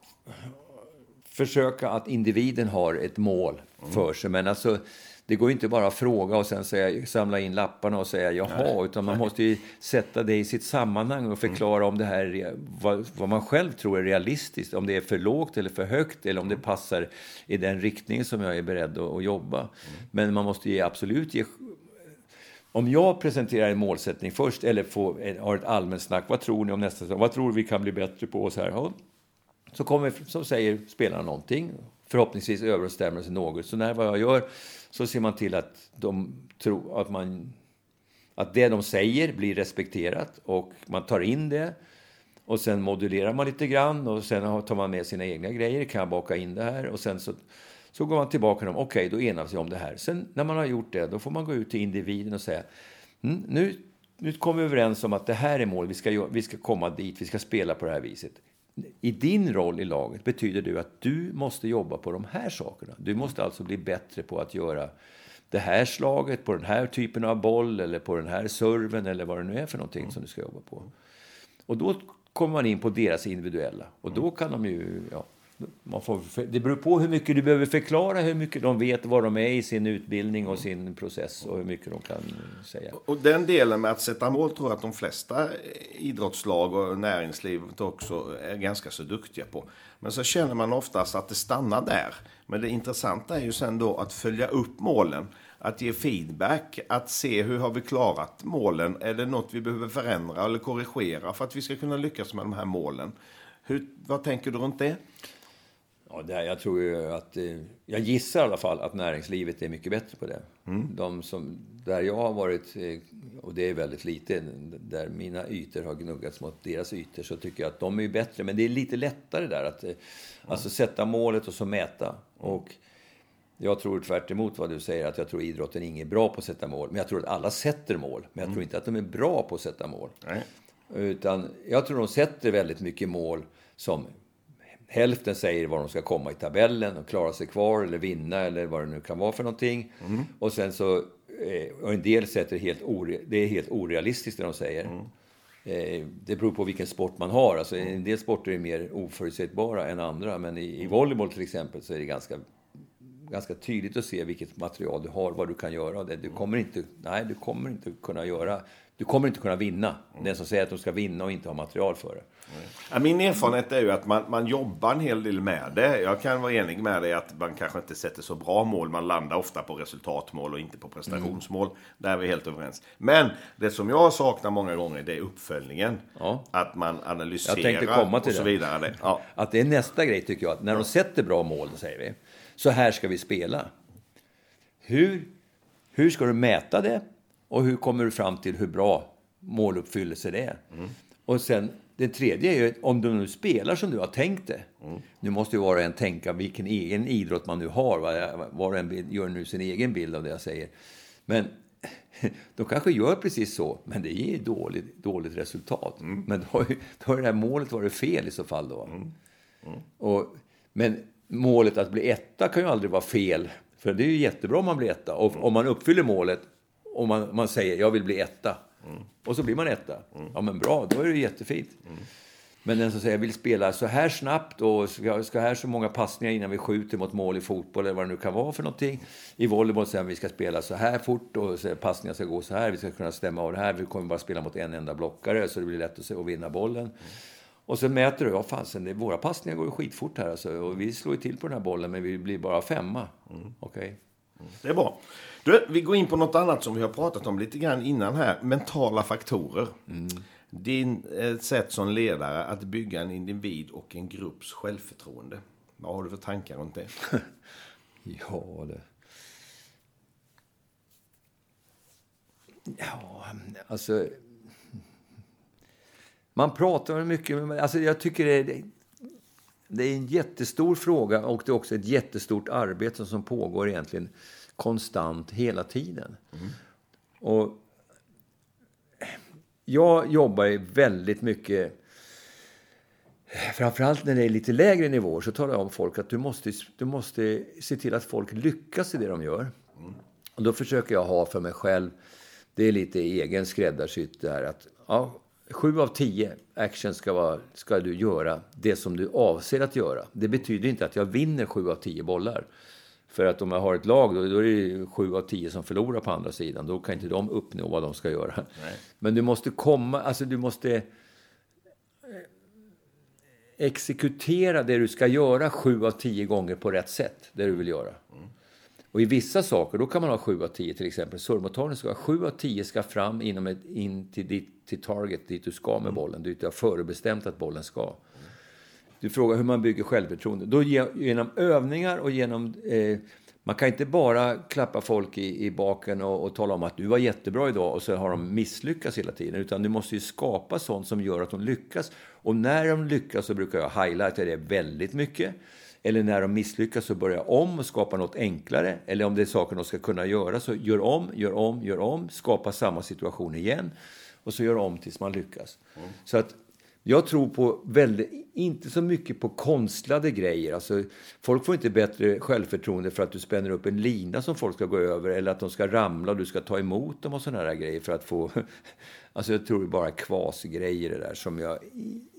försöka att individen har ett mål för sig. Men alltså, det går inte bara att fråga och sen säga, samla in lapparna och säga jaha, Nej. utan man måste ju sätta det i sitt sammanhang och förklara mm. om det här är vad, vad, man själv tror är realistiskt, om det är för lågt eller för högt eller om det passar i den riktning som jag är beredd att, att jobba. Mm. Men man måste ge, absolut ge om jag presenterar en målsättning först eller får, eh, har ett allmänt snack, vad tror ni om nästa säsong? Vad tror vi kan bli bättre på? Så, här, så, kommer, så säger spelarna någonting, förhoppningsvis överensstämmer sig något. Så när vad jag gör så ser man till att, de tror, att, man, att det de säger blir respekterat och man tar in det. Och sen modulerar man lite grann och sen tar man med sina egna grejer. Kan jag baka in det här? Och sen så, så går man tillbaka till dem. Okej, okay, då enas vi om det här. Sen när man har gjort det, då får man gå ut till individen och säga mm, nu, nu kommer vi överens om att det här är målet. Vi ska, vi ska komma dit, vi ska spela på det här viset i din roll i laget betyder det att du måste jobba på de här sakerna. Du måste alltså bli bättre på att göra det här slaget på den här typen av boll eller på den här serven eller vad det nu är för någonting mm. som du ska jobba på. Och då kommer man in på deras individuella och då kan de ju, ja, man får, det beror på hur mycket du behöver förklara, hur mycket de vet vad de är i sin utbildning och sin process och hur mycket de kan säga. Och den delen med att sätta mål tror jag att de flesta idrottslag och näringslivet också är ganska så duktiga på. Men så känner man oftast att det stannar där. Men det intressanta är ju sen då att följa upp målen. Att ge feedback, att se hur har vi klarat målen? Är det något vi behöver förändra eller korrigera för att vi ska kunna lyckas med de här målen? Hur, vad tänker du runt det? Ja, det, jag tror ju att, eh, jag gissar i alla fall att näringslivet är mycket bättre på det. Mm. De som, där jag har varit, eh, och det är väldigt lite, där mina ytor har gnuggats mot deras ytor, så tycker jag att de är bättre. Men det är lite lättare där att mm. alltså sätta målet och så mäta. Mm. Och jag tror tvärt vad du säger, att jag tror idrotten är inget bra på att sätta mål. Men jag tror att alla sätter mål. Men jag tror inte att de är bra på att sätta mål. Nej. Utan jag tror de sätter väldigt mycket mål som hälften säger var de ska komma i tabellen och klara sig kvar eller vinna eller vad det nu kan vara för någonting. Mm. Och sen så, eh, och en del sätter helt ore, det är helt orealistiskt det de säger. Mm. Eh, det beror på vilken sport man har. Alltså, en del sporter är mer oförutsägbara än andra. Men i, i volleyboll till exempel så är det ganska ganska tydligt att se vilket material du har, vad du kan göra. Du kommer inte, nej, du kommer inte kunna göra du kommer inte kunna vinna. Den som säger att de ska vinna och inte ha material för det. Ja, min erfarenhet är ju att man, man jobbar en hel del med det. Jag kan vara enig med dig att man kanske inte sätter så bra mål. Man landar ofta på resultatmål och inte på prestationsmål. Mm. Där är vi helt överens. Men det som jag saknar många gånger det är uppföljningen. Ja. Att man analyserar och så vidare. Det. Ja. Att det är nästa grej tycker jag. Att när de sätter bra mål, säger vi. Så här ska vi spela. Hur, hur ska du mäta det? Och hur kommer du fram till hur bra måluppfyllelse det är? Mm. Och sen det tredje är ju om du nu spelar som du har tänkt det. Mm. Nu måste ju var och en tänka vilken egen idrott man nu har. Var och en gör nu sin egen bild av det jag säger. Men *laughs* de kanske gör precis så, men det ger dåligt, dåligt resultat. Mm. Men då har, ju, då har det här målet varit fel i så fall. Då. Mm. mm. Och, men målet att bli etta kan ju aldrig vara fel. För det är ju jättebra om man blir etta. Och om man uppfyller målet och man, man säger jag vill bli etta. Mm. Och så blir man etta. Mm. Ja men bra, då är det jättefint. Mm. Men den som säger jag vill spela så här snabbt och ska, ska här så många passningar innan vi skjuter mot mål i fotboll eller vad det nu kan vara för någonting. I volleyboll säger vi ska spela så här fort och så passningar ska gå så här. Vi ska kunna stämma av det här. Vi kommer bara spela mot en enda blockare så det blir lätt att, att vinna bollen. Mm. Och så mäter du, ja fasen, våra passningar går ju skitfort här alltså. Och vi slår ju till på den här bollen men vi blir bara femma. Mm. Okej. Okay. Det är bra. Du, vi går in på något annat som vi har pratat om lite grann innan här. Mentala faktorer. Mm. Din eh, sätt som ledare att bygga en individ och en grupps självförtroende. Vad har du för tankar runt det? *laughs* ja, det... Ja, alltså... Man pratar mycket, alltså jag tycker det är, det är en jättestor fråga och det är också ett jättestort arbete som pågår egentligen konstant hela tiden. Mm. Och jag jobbar väldigt mycket Framförallt när det är lite lägre nivåer så talar jag om folk att du måste, du måste se till att folk lyckas i det de gör. Mm. Och då försöker jag ha för mig själv, det är lite egen skräddarsytt där att ja, sju av tio action ska, vara, ska du göra det som du avser att göra. Det betyder inte att jag vinner sju av tio bollar. För att om jag har ett lag, då, då är det sju av tio som förlorar på andra sidan. Då kan inte de uppnå vad de ska göra. Nej. Men du måste komma, alltså du måste eh, exekutera det du ska göra sju av tio gånger på rätt sätt. Det du vill göra. Mm. Och i vissa saker, då kan man ha sju av tio. Till exempel surfmottagning ska sju av tio ska fram inom ett, in till, dit, till target, dit du ska med mm. bollen. Dit du har förebestämt att bollen ska. Du frågar hur man bygger självförtroende. Då genom övningar och genom... Eh, man kan inte bara klappa folk i, i baken och, och, tala om att du var jättebra idag och så har de misslyckats hela tiden. Utan du måste ju skapa sånt som gör att de lyckas. Och när de lyckas så brukar jag highlighta det väldigt mycket. Eller när de misslyckas så börja om och skapa något enklare. Eller om det är saker de ska kunna göra så gör om, gör om, gör om. Skapa samma situation igen. Och så gör om tills man lyckas. Mm. Så att jag tror på väldigt, inte så mycket på konstlade grejer. Alltså, folk får inte bättre självförtroende för att du spänner upp en lina som folk ska gå över eller att de ska ramla och du ska ta emot dem och sådana här grejer för att få... *laughs* Alltså jag tror det bara kvasgrejer det där som jag...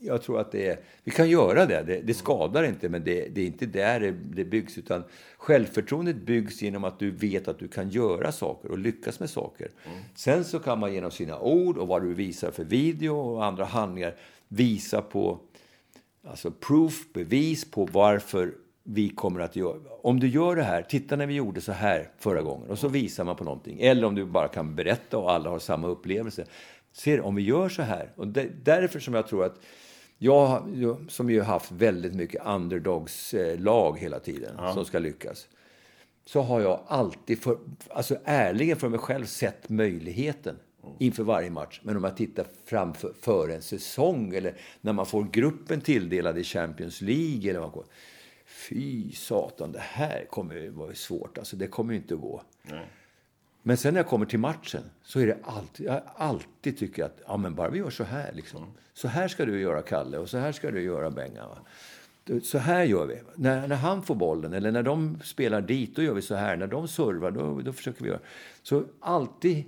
Jag tror att det är... Vi kan göra det, det, det skadar inte men det, det, är inte där det, det byggs utan självförtroendet byggs genom att du vet att du kan göra saker och lyckas med saker. Mm. Sen så kan man genom sina ord och vad du visar för video och andra handlingar visa på alltså proof, bevis på varför vi kommer att göra... Om du gör det här, titta när vi gjorde så här förra gången och så visar man på någonting. Eller om du bara kan berätta och alla har samma upplevelse. Se, om vi gör så här. Och det, därför som jag tror att jag, som ju haft väldigt mycket underdogs-lag hela tiden ja. som ska lyckas. Så har jag alltid, för, alltså ärligen för mig själv, sett möjligheten inför varje match. Men om jag tittar framför för en säsong eller när man får gruppen tilldelad i Champions League. Eller vad Fy satan, det här kommer vara svårt. Alltså, det kommer inte att gå. Nej. Men sen när jag kommer till matchen så är det alltid, jag alltid tycker att ja, men bara vi gör så här. Liksom. Mm. Så här ska du göra, Kalle, och så här ska du göra, Benga. Så här gör vi. När, när han får bollen, eller när de spelar dit, då gör vi så här. När de servar, då, då försöker vi göra... Så alltid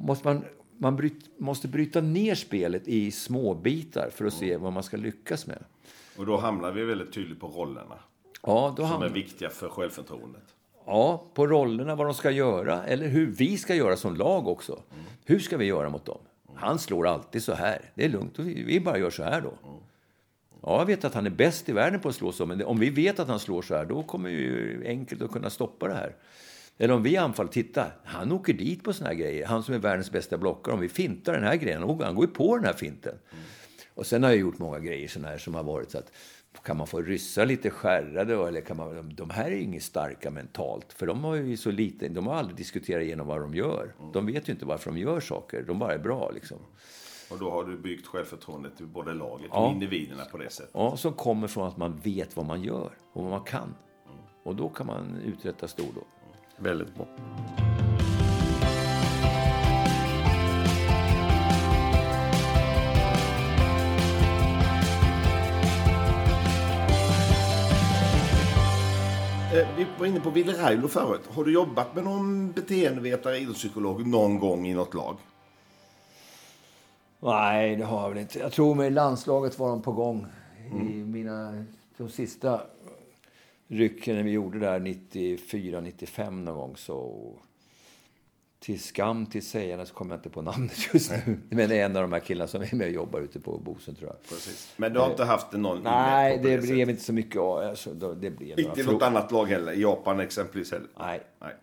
måste man, man bryt, måste bryta ner spelet i små bitar för att se vad man ska lyckas med. Och då hamnar vi väldigt tydligt på rollerna. Ja, då som hamnar... är viktiga för självförtroendet. Ja, på rollerna, vad de ska göra, eller hur vi ska göra som lag också. Mm. Hur ska vi göra mot dem? Han slår alltid så här. Det är lugnt, vi bara gör så här då. Ja, jag vet att han är bäst i världen på att slå så, men om vi vet att han slår så här, då kommer vi enkelt att kunna stoppa det här. Eller om vi anfaller, titta, han åker dit på såna här grejer. Han som är världens bästa blockare. Om vi fintar den här grejen, han går ju på den här finten. Mm. Och sen har jag gjort många grejer såna här som har varit så att kan man få ryssar lite skärrade eller kan man, de här är inget starka mentalt. För de har ju så lite, de har aldrig diskuterat igenom vad de gör. Mm. De vet ju inte varför de gör saker, de bara är bra liksom. Och då har du byggt självförtroendet till både laget och ja. individerna på det sättet? Ja, som kommer från att man vet vad man gör och vad man kan. Mm. Och då kan man uträtta stordåd. Väldigt bra. Eh, vi var inne på Ville Railo förut. Har du jobbat med någon beteendevetare, idrottspsykolog någon gång i något lag? Nej, det har jag väl inte. Jag tror med landslaget var de på gång. Mm. I mina, de sista rycken när vi gjorde där 94, 95 någon gång så till skam till sägarna så kommer jag inte på namnet *laughs* just nu. Men det är en av de här killarna som är med och jobbar ute på Bosön tror jag. Precis. Men du har inte haft någon Nej, det, det blev inte så mycket av. Alltså, det blev inte något annat lag heller? Japan exempelvis heller? Nej. Nej.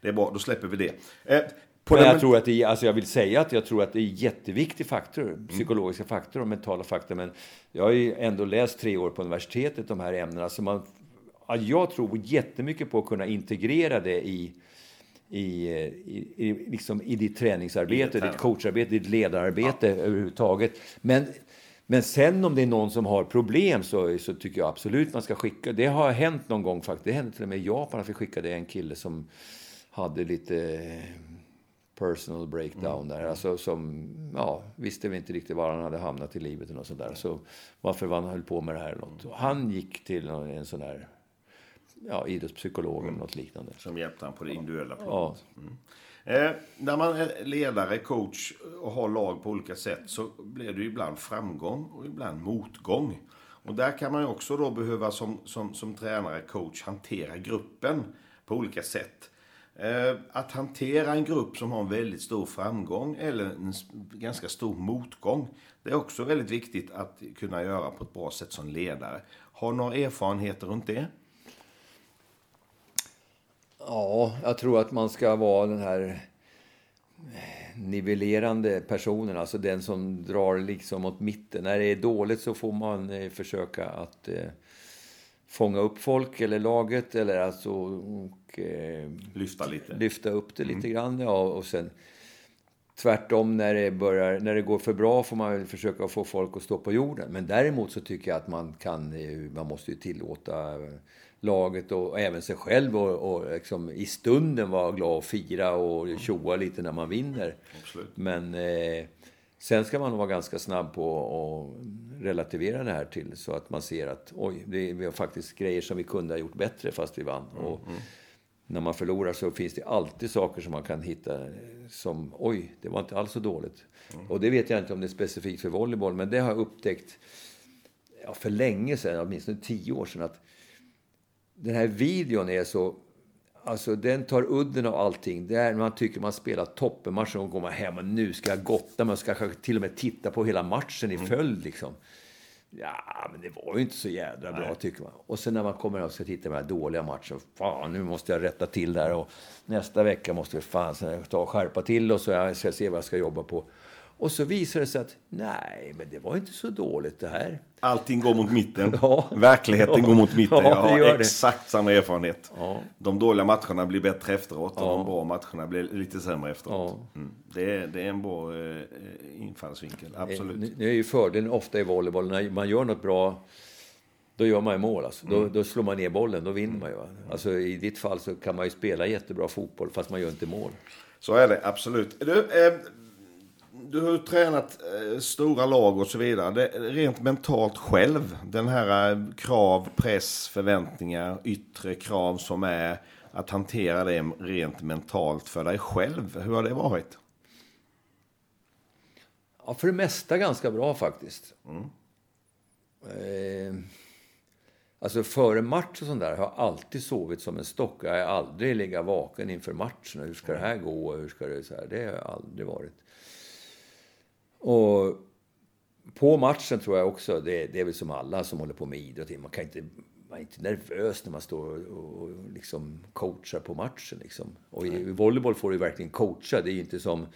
Det är bra, då släpper vi det. Eh, men jag, tror att det alltså jag vill säga att jag tror att det är jätteviktig faktor, mm. psykologiska faktorer och mentala faktorer. Men jag har ju ändå läst tre år på universitetet, de här ämnena. Så man, jag tror jättemycket på att kunna integrera det i i, i, i, liksom i ditt träningsarbete, ditt coacharbete, ditt ledararbete ja. överhuvudtaget. Men, men sen om det är någon som har problem så, så tycker jag absolut man ska skicka. Det har hänt någon gång faktiskt. Det hände till och med i Japan att vi skickade en kille som hade lite personal breakdown mm. där. Alltså som, ja, visste vi inte riktigt var han hade hamnat i livet och sånt där. Så varför han höll på med det här eller något. Han gick till en sån här ja, idrottspsykolog eller något liknande. Som hjälpte han på det individuella planet. Ja. Mm. Eh, när man är ledare, coach och har lag på olika sätt så blir det ibland framgång och ibland motgång. Och där kan man ju också då behöva som, som, som tränare, coach, hantera gruppen på olika sätt. Eh, att hantera en grupp som har en väldigt stor framgång eller en ganska stor motgång. Det är också väldigt viktigt att kunna göra på ett bra sätt som ledare. Har några erfarenheter runt det? Ja, jag tror att man ska vara den här nivellerande personen, alltså den som drar liksom åt mitten. När det är dåligt så får man eh, försöka att eh, fånga upp folk eller laget eller alltså och, eh, lyfta lite. Lyfta upp det lite mm. grann, ja. Och sen tvärtom när det, börjar, när det går för bra får man försöka få folk att stå på jorden. Men däremot så tycker jag att man kan, eh, man måste ju tillåta laget och även sig själv och, och liksom i stunden vara glad och fira och tjoa lite när man vinner. Absolut. Men eh, sen ska man vara ganska snabb på att relativera det här till så att man ser att oj, det, vi har faktiskt grejer som vi kunde ha gjort bättre fast vi vann. Mm, och mm. När man förlorar så finns det alltid saker som man kan hitta som oj, det var inte alls så dåligt. Mm. Och det vet jag inte om det är specifikt för volleyboll, men det har jag upptäckt ja, för länge sedan, åtminstone tio år sedan, att den här videon är så... Alltså den tar udden av allting. Det är när man tycker man spelar toppenmatchen och går man hem och nu ska jag gotta och ska kanske till och med titta på hela matchen i mm. följd liksom. Ja, men det var ju inte så jädra bra Nej. tycker man. Och sen när man kommer och ska titta på den här dåliga matchen. Fan, nu måste jag rätta till där och nästa vecka måste vi fan ta och skärpa till och så jag ska se vad jag ska jobba på. Och så visar det sig att nej, men det var inte så dåligt det här. Allting går mot mitten. Ja. Verkligheten ja. går mot mitten. Ja, jag har exakt det. samma erfarenhet. Ja. De dåliga matcherna blir bättre efteråt och de bra matcherna blir lite sämre efteråt. Mm. Det, är, det är en bra eh, infallsvinkel, absolut. Det är ju fördelen ofta i volleyboll, när man gör något bra då gör man ju mål. Alltså. Mm. Då, då, slår man ner bollen, då vinner man ju. Alltså, I ditt fall så kan man ju spela jättebra fotboll fast man gör inte mål. Så är det, absolut. Du, eh, du har ju tränat eh, stora lag och så vidare. Det, rent mentalt själv, den här eh, krav, press, förväntningar, yttre krav som är att hantera det rent mentalt för dig själv. Hur har det varit? Ja, för det mesta ganska bra faktiskt. Mm. Eh, Alltså före match och sånt där har jag alltid sovit som en stock. Jag har aldrig legat vaken inför matchen. Hur ska det här gå? Hur ska det, så här? det har jag aldrig varit. Och på matchen tror jag också, det, det är väl som alla som håller på med idrott, man kan inte man är inte nervös när man står och, och liksom coachar på matchen. Liksom. Och i, i volleyboll får du verkligen coacha. Det är ju inte som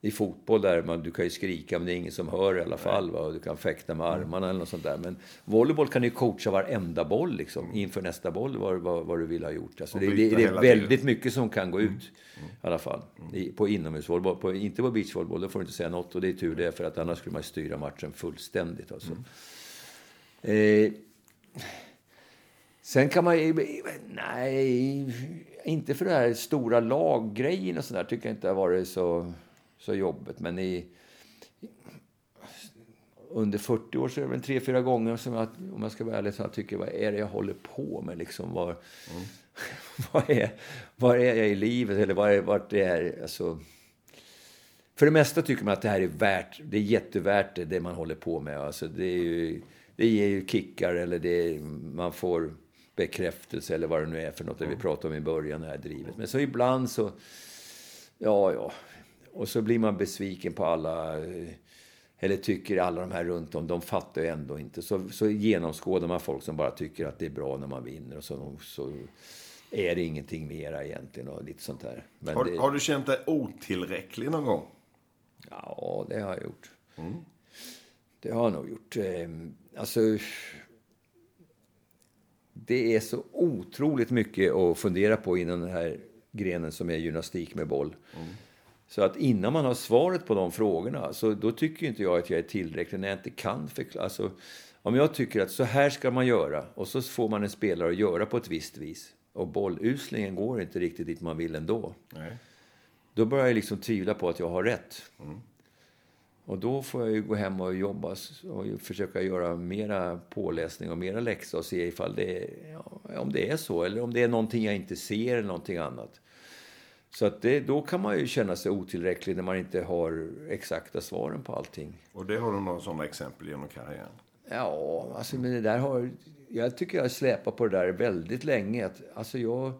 i fotboll där man, du kan ju skrika men det är ingen som hör i alla fall. Va? Och du kan fäkta med armarna mm. eller något sånt där. Men volleyboll kan du coacha varenda boll liksom, mm. inför nästa boll vad, vad, vad du vill ha gjort. Alltså, det, det, det, är väldigt mycket som kan gå ut mm. mm. i alla fall. I, på inomhusvolleyboll. På, inte på beachvolleyboll, då får du inte säga något. Och det är tur det, för att annars skulle man styra matchen fullständigt. Alltså. Mm. Eh, sen kan man ju... Nej, inte för det här stora laggrejen och sådär tycker jag inte har varit så så jobbigt. Men i, under 40 år så är det väl tre, fyra gånger som jag, om jag ska vara ärlig, så jag tycker vad är det jag håller på med liksom? Var, mm. *laughs* var, är, var är jag i livet? Eller var är, vart är jag? Alltså, för det mesta tycker man att det här är värt, det är jättevärt det, det man håller på med. Alltså, det, är ju, det ger ju kickar eller det är, man får bekräftelse eller vad det nu är för något. Det vi pratade om i början, det här drivet. Men så ibland så, ja, ja, och så blir man besviken på alla, eh, eller tycker alla de här runt om, de fattar ju ändå inte. Så, så genomskådar man folk som bara tycker att det är bra när man vinner och så, så är det ingenting mera egentligen och lite sånt där. Men har, det, har du känt dig otillräcklig någon gång? Ja, det har jag gjort. Mm. Det har jag nog gjort. Ehm, alltså, det är så otroligt mycket att fundera på inom den här grenen som är gymnastik med boll. Mm. Så att innan man har svaret på de frågorna, så då tycker inte jag att jag är tillräcklig när jag inte kan förklara. Alltså, om jag tycker att så här ska man göra och så får man en spelare att göra på ett visst vis och bolluslingen går inte riktigt dit man vill ändå. Nej. Då börjar jag liksom tvivla på att jag har rätt. Mm. Och då får jag ju gå hem och jobba och försöka göra mera påläsning och mera läxa och se ifall det är, ja, om det är så eller om det är någonting jag inte ser eller någonting annat. Så att det, då kan man ju känna sig otillräcklig när man inte har exakta svaren på allting. Och det har du några sådana exempel genom karriären? Ja, alltså men det där har... Jag tycker jag släpat på det där väldigt länge. Att, alltså jag,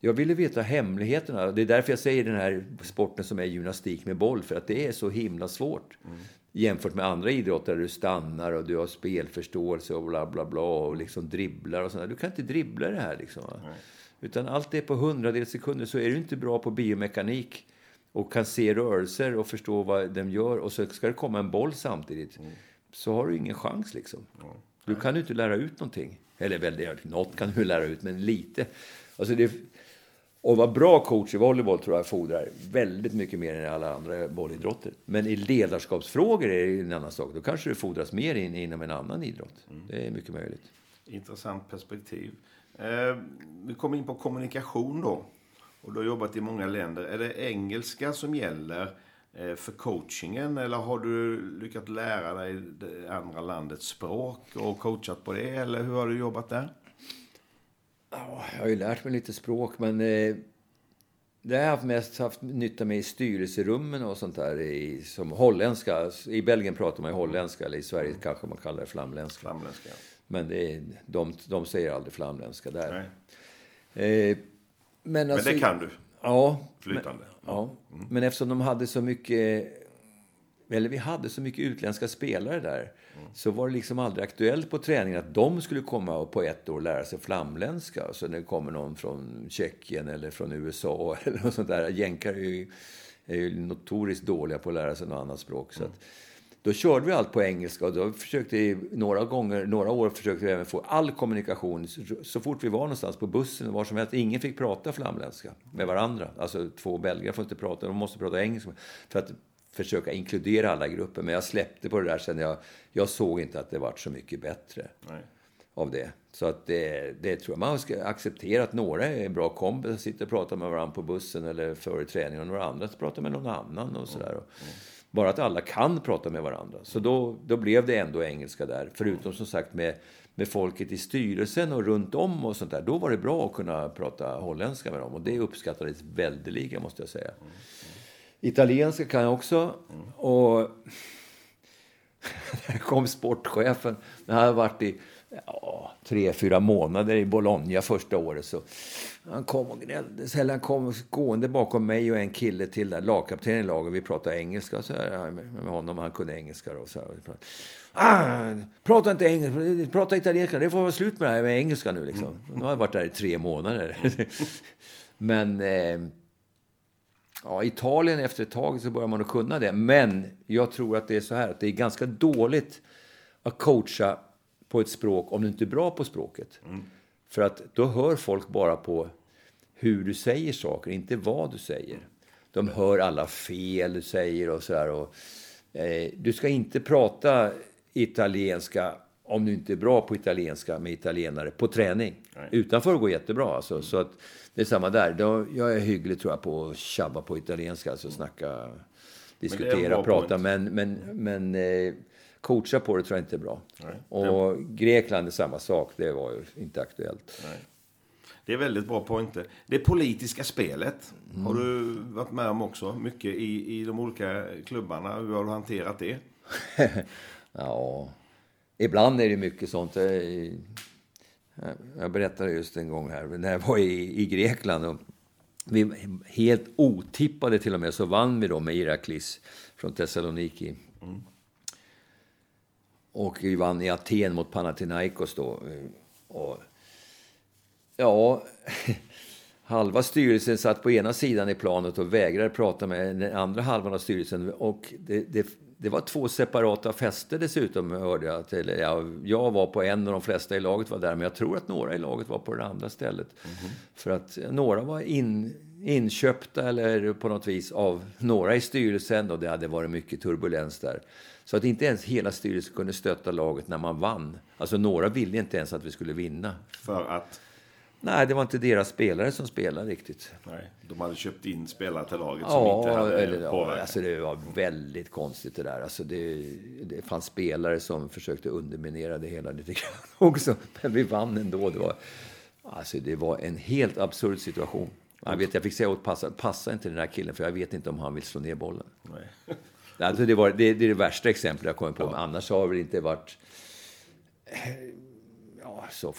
jag ville veta hemligheterna. Det är därför jag säger den här sporten som är gymnastik med boll. För att det är så himla svårt. Mm. Jämfört med andra idrotter där du stannar och du har spelförståelse och bla bla bla. Och liksom dribblar och sådär. Du kan inte dribbla det här liksom. Mm. Utan allt är på hundradels sekunder. Så är du inte bra på biomekanik och kan se rörelser och förstå vad de gör och så ska det komma en boll samtidigt. Mm. Så har du ingen chans liksom. Mm. Du kan ju inte lära ut någonting. Eller väl, något kan du lära ut, men lite. Alltså det, och vara bra coach i volleyboll tror jag fordrar väldigt mycket mer än alla andra bollidrotter. Men i ledarskapsfrågor är det en annan sak. Då kanske det fordras mer in, inom en annan idrott. Mm. Det är mycket möjligt. Intressant perspektiv. Eh, vi kommer in på kommunikation då. Och du har jobbat i många länder. Är det engelska som gäller eh, för coachingen eller har du lyckats lära dig det andra landets språk och coachat på det? Eller hur har du jobbat där? Ja, jag har ju lärt mig lite språk men eh, det har jag mest haft nytta med i styrelserummen och sånt där. I, som holländska. I Belgien pratar man ju holländska eller i Sverige kanske man kallar det flamländska. flamländska ja. Men det är, de, de säger aldrig flamländska där. Eh, men, alltså, men det kan du? Ja. Flytande? Men, ja. Mm. Men eftersom de hade så mycket... Eller vi hade så mycket utländska spelare där. Mm. Så var det liksom aldrig aktuellt på träningen att de skulle komma och på ett år lära sig flamländska. Så när det kommer någon från Tjeckien eller från USA *laughs* eller något sånt där. Jänkar är ju, är ju notoriskt dåliga på att lära sig något annat språk. Så att, då körde vi allt på engelska och då försökte vi några gånger, några år försökte vi även få all kommunikation. Så fort vi var någonstans på bussen, var som helst, ingen fick prata flamländska med varandra. Alltså två belgare får inte prata, de måste prata engelska. För att försöka inkludera alla grupper. Men jag släppte på det där sen jag, jag såg inte att det vart så mycket bättre. Nej. Av det. Så att det, det tror jag man ska acceptera att några är bra kompisar, sitter och pratar med varandra på bussen eller före träning och några andra pratar med någon annan och sådär. Mm. Mm. Bara att alla kan prata med varandra. Så då, då blev det ändå engelska där. Förutom som sagt med, med folket i styrelsen och runt om och sånt där. Då var det bra att kunna prata holländska med dem. Och det uppskattades väldeliga måste jag säga. Italienska kan jag också. Och *laughs* där kom sportchefen. När jag hade varit i ja, tre, fyra månader i Bologna första året. Så han kom och gnällde. Eller han kom gående bakom mig och en kille till, där, lagkaptenen i laget. Vi pratade engelska så här, med honom. Han kunde engelska. Då, så här. Ah, prata inte engelska, prata italienska. Det får vara slut med det här med engelska nu. Liksom. Nu har jag varit där i tre månader. *laughs* Men eh, ja, Italien efter ett tag så börjar man att kunna det. Men jag tror att det är så här att det är ganska dåligt att coacha på ett språk om du inte är bra på språket. Mm. För att då hör folk bara på hur du säger saker, inte vad du säger. De hör alla fel du säger och sådär. Eh, du ska inte prata italienska om du inte är bra på italienska med italienare på träning. Nej. Utanför går jättebra. Alltså. Mm. Så att det är samma där. Då, jag är hygglig tror jag på att tjabba på italienska, alltså snacka, diskutera, men prata. Men, men, men eh, coacha på det tror jag inte är bra. Nej. Och Grekland är samma sak. Det var ju inte aktuellt. Nej. Det är väldigt bra poänger. Det politiska spelet mm. har du varit med om också. Mycket i, i de olika klubbarna. Hur har du hanterat det? *laughs* ja, ibland är det mycket sånt. Jag berättade just en gång här, när jag var i, i Grekland. Och vi, helt otippade till och med så vann vi då med Iraklis från Thessaloniki. Mm. Och vi vann i Aten mot Panathinaikos då. Och, ja, *laughs* halva styrelsen satt på ena sidan i planet och vägrade prata med den andra halvan av styrelsen. Och det, det, det var två separata fester dessutom, hörde jag. Till, ja, jag var på en och de flesta i laget var där, men jag tror att några i laget var på det andra stället. Mm -hmm. För att några var in, inköpta eller på något vis av några i styrelsen och det hade varit mycket turbulens där. Så att inte ens hela styrelsen kunde stötta laget när man vann. Alltså några ville inte ens att vi skulle vinna. För att? Nej, det var inte deras spelare som spelade riktigt. Nej, de hade köpt in spelare till laget som ja, inte hade eller, ja, alltså Det var väldigt konstigt det där. Alltså det, det fanns spelare som försökte underminera det hela lite grann *laughs* också. Men vi vann ändå. Det var, alltså det var en helt absurd situation. Jag, vet, jag fick säga åt passa, passa inte den här killen för jag vet inte om han vill slå ner bollen. Nej. Alltså det, var, det, det är det värsta exemplet jag kommer på. Ja. Men annars har det inte varit ja, så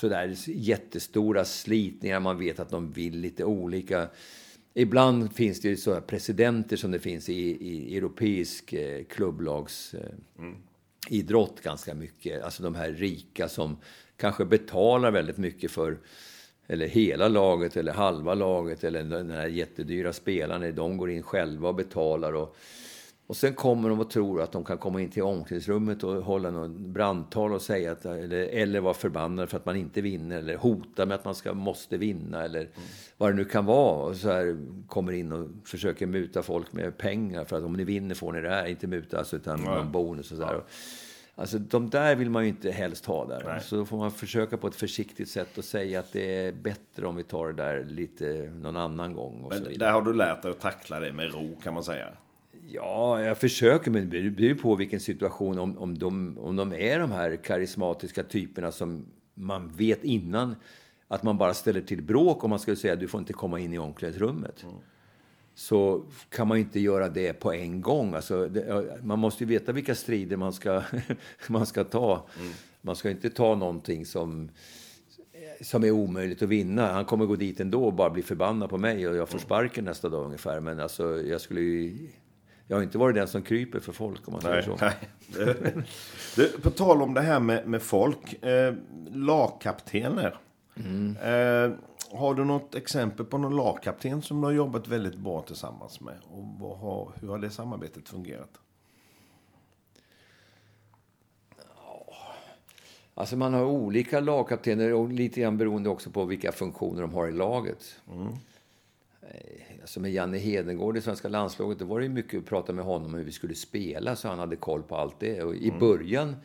sådär jättestora slitningar. Man vet att de vill lite olika. Ibland finns det ju så presidenter som det finns i, i europeisk eh, klubblags eh, mm. idrott ganska mycket. Alltså de här rika som kanske betalar väldigt mycket för eller hela laget eller halva laget eller den här jättedyra spelaren. De går in själva och betalar. Och, och sen kommer de och tror att de kan komma in till omklädningsrummet och hålla något brandtal och säga att, eller, eller vara förbannade för att man inte vinner eller hota med att man ska, måste vinna eller mm. vad det nu kan vara. Och så här kommer in och försöker muta folk med pengar för att om ni vinner får ni det här. Inte muta alltså, utan mm. någon bonus och så där. Alltså de där vill man ju inte helst ha där. Nej. Så då får man försöka på ett försiktigt sätt och säga att det är bättre om vi tar det där lite någon annan gång. Men där har du lärt dig att tackla det med ro kan man säga. Ja, jag försöker, men det beror på vilken situation. Om, om, de, om de är de här karismatiska typerna som man vet innan att man bara ställer till bråk om man skulle säga att du får inte komma in i omklädningsrummet. Mm. Så kan man inte göra det på en gång. Alltså, det, man måste ju veta vilka strider man ska, *laughs* man ska ta. Mm. Man ska inte ta någonting som, som är omöjligt att vinna. Han kommer gå dit ändå och bara bli förbannad på mig och jag får mm. sparken nästa dag ungefär. Men alltså, jag skulle ju jag har inte varit den som kryper för folk om man säger så. Nej. Du, på tal om det här med, med folk. Eh, lagkaptener. Mm. Eh, har du något exempel på någon lagkapten som du har jobbat väldigt bra tillsammans med? Och har, hur har det samarbetet fungerat? Alltså man har olika lagkaptener och lite grann beroende också på vilka funktioner de har i laget. Mm. Eh, alltså med Janne Hedengård i svenska landslaget, då var det mycket att prata med honom om hur vi skulle spela, så han hade koll på allt det. Och i mm. början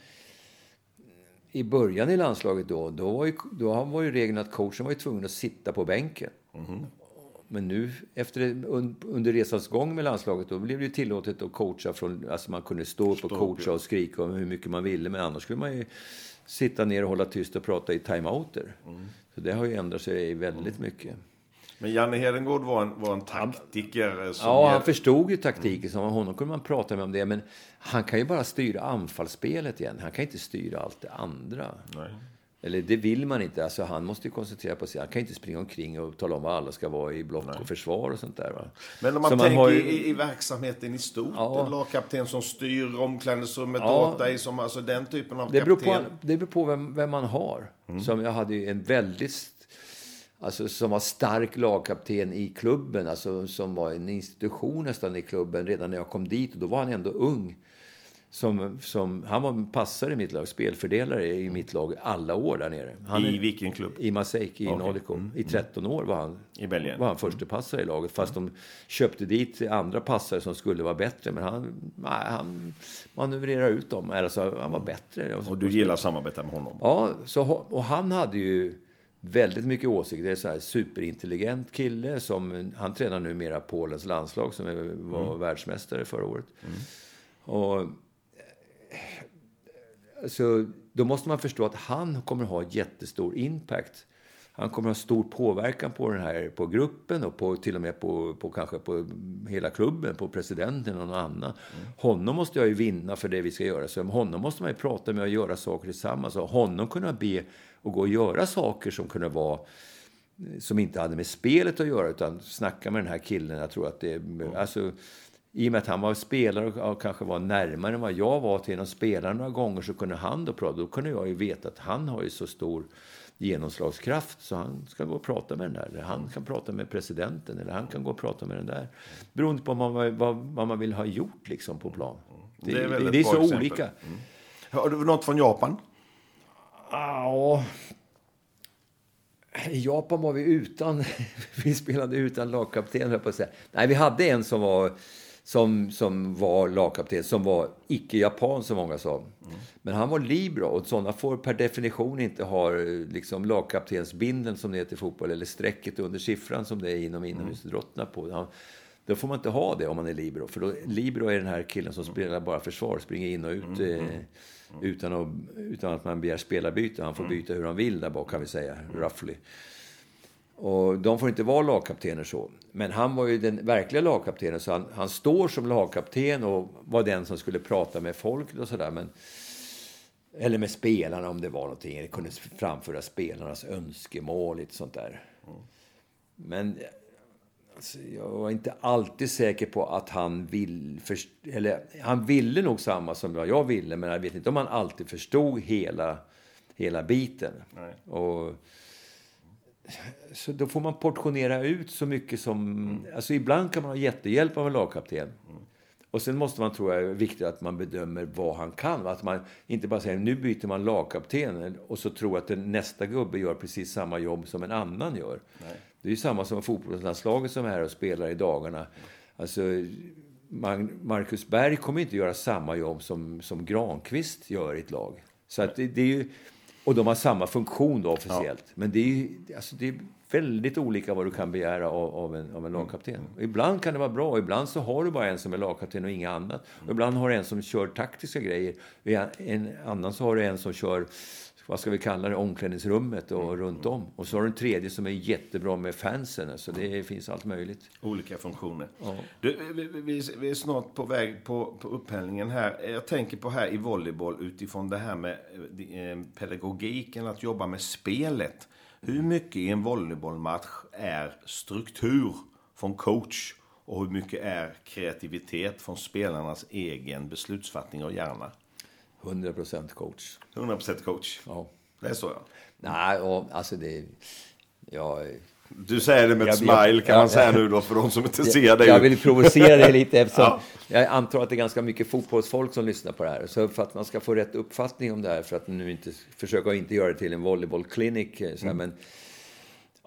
i början i landslaget då, då var ju, då var ju regeln att coachen var ju tvungen att sitta på bänken. Mm. Men nu efter, under resans gång med landslaget, då blev det ju tillåtet att coacha från, alltså man kunde stå upp och coacha och skrika om hur mycket man ville, men annars skulle man ju sitta ner och hålla tyst och prata i timeouter. Mm. Så det har ju ändrat sig väldigt mm. mycket. Men Janne Hedengård var en, var en taktiker. Som ja, han förstod ju taktiken. Som honom kunde man prata med om det. Men han kan ju bara styra anfallsspelet igen. Han kan inte styra allt det andra. Nej. Eller det vill man inte. Alltså, han måste ju koncentrera på sig. Han kan inte springa omkring och tala om vad alla ska vara i block Nej. och försvar och sånt där. Va? Men om man Så tänker man ju... i, i, verksamheten i stort. Ja. En lagkapten som styr omklädningsrummet ja. åt dig. Som, alltså den typen av det beror kapten. På, det beror på vem, vem man har. Mm. Som jag hade en väldigt Alltså som var stark lagkapten i klubben, alltså som var en institution nästan i klubben redan när jag kom dit. Och då var han ändå ung. Som, som, han var passare i mitt lag, spelfördelare i mitt lag alla år där nere. Han I vilken klubb? I Marseille, i okay. Nolico. Mm. I 13 år var han, I Belgien. var han första passare i laget. Fast mm. de köpte dit andra passare som skulle vara bättre. Men han, nej, han manövrerade ut dem. Alltså, han var bättre. Och du gillar att samarbeta med honom? Ja, så, och han hade ju väldigt mycket åsikter. Det är så här superintelligent kille. Som, han tränar numera Polens landslag som var mm. världsmästare förra året. Mm. Och så då måste man förstå att han kommer att ha jättestor impact. Han kommer att ha stor påverkan på den här på gruppen och på, till och med på, på kanske på hela klubben, på presidenten och någon annan. Mm. Honom måste jag ju vinna för det vi ska göra. Så honom måste man ju prata med och göra saker tillsammans. Och honom kunna be och gå och göra saker som kunde vara som inte hade med spelet att göra utan snacka med den här killen. Jag tror att det, mm. alltså, i och med att han var spelare och kanske var närmare än vad jag var till en spelare några gånger så kunde han då prata. Då kunde jag ju veta att han har ju så stor genomslagskraft så han ska gå och prata med den där. Eller han kan prata med presidenten eller han kan gå och prata med den där. Beroende på vad man, vad, vad man vill ha gjort liksom på plan. Det, det är, det, det är så exempel. olika. Mm. Har du något från Japan? Ja, i Japan var vi utan, *laughs* vi spelade utan lagkapten, på att säga. Nej, vi hade en som var som, som var lagkapten, som var icke-japan som många sa. Mm. Men han var libero och sådana får per definition inte ha liksom, lagkaptensbindeln som det heter i fotboll eller strecket under siffran som det är inom inomhusidrotterna på. Han, då får man inte ha det om man är libero. För då, libero är den här killen som spelar bara försvar, springer in och ut mm. Mm. Eh, utan, att, utan att man begär spelarbyte. Han får mm. byta hur han vill där bak kan vi säga, roughly. Och de får inte vara lagkaptener så. Men han var ju den verkliga lagkaptenen, så han, han står som lagkapten och var den som skulle prata med folk och sådär. Eller med spelarna om det var någonting. Eller kunde framföra spelarnas önskemål, lite sånt där. Men alltså, jag var inte alltid säker på att han vill... För, eller han ville nog samma som jag ville, men jag vet inte om han alltid förstod hela, hela biten. Nej. Och så då får man portionera ut så mycket som... Mm. Alltså ibland kan man ha jättehjälp av en lagkapten. Mm. Och sen måste man, tror jag, är viktigt att man bedömer vad han kan. Att man inte bara säger nu byter man lagkapten och så tror att den nästa gubbe gör precis samma jobb som en annan gör. Nej. Det är ju samma som fotbollslandslaget som är här och spelar i dagarna. Alltså, Marcus Berg kommer inte göra samma jobb som, som Granqvist gör i ett lag. Så att det, det är ju och de har samma funktion då officiellt. Ja. Men det är, ju, alltså det är väldigt olika vad du kan begära av, av en, av en lagkapten. Mm. Ibland kan det vara bra, ibland så har du bara en som är lagkapten och inga annat. Och ibland har du en som kör taktiska grejer. En annan så har du en som kör vad ska vi kalla det, omklädningsrummet och mm. runt om. Och så har du en tredje som är jättebra med fansen. Så det finns allt möjligt. Olika funktioner. Ja. Du, vi, vi, är snart på väg på, på upphällningen här. Jag tänker på här i volleyboll utifrån det här med eh, pedagogiken, att jobba med spelet. Hur mycket i en volleybollmatch är struktur från coach och hur mycket är kreativitet från spelarnas egen beslutsfattning och hjärna? 100% coach. 100% coach? Ja. Det är så ja. Nej, och, alltså det... Jag, du säger det med ett jag, smile kan jag, man säga nu då för de som inte *laughs* ser dig. Jag vill provocera dig lite *laughs* eftersom ja. jag antar att det är ganska mycket fotbollsfolk som lyssnar på det här. Så för att man ska få rätt uppfattning om det här, för att nu inte försöka inte göra det till en volleybollklinik. Mm. Men,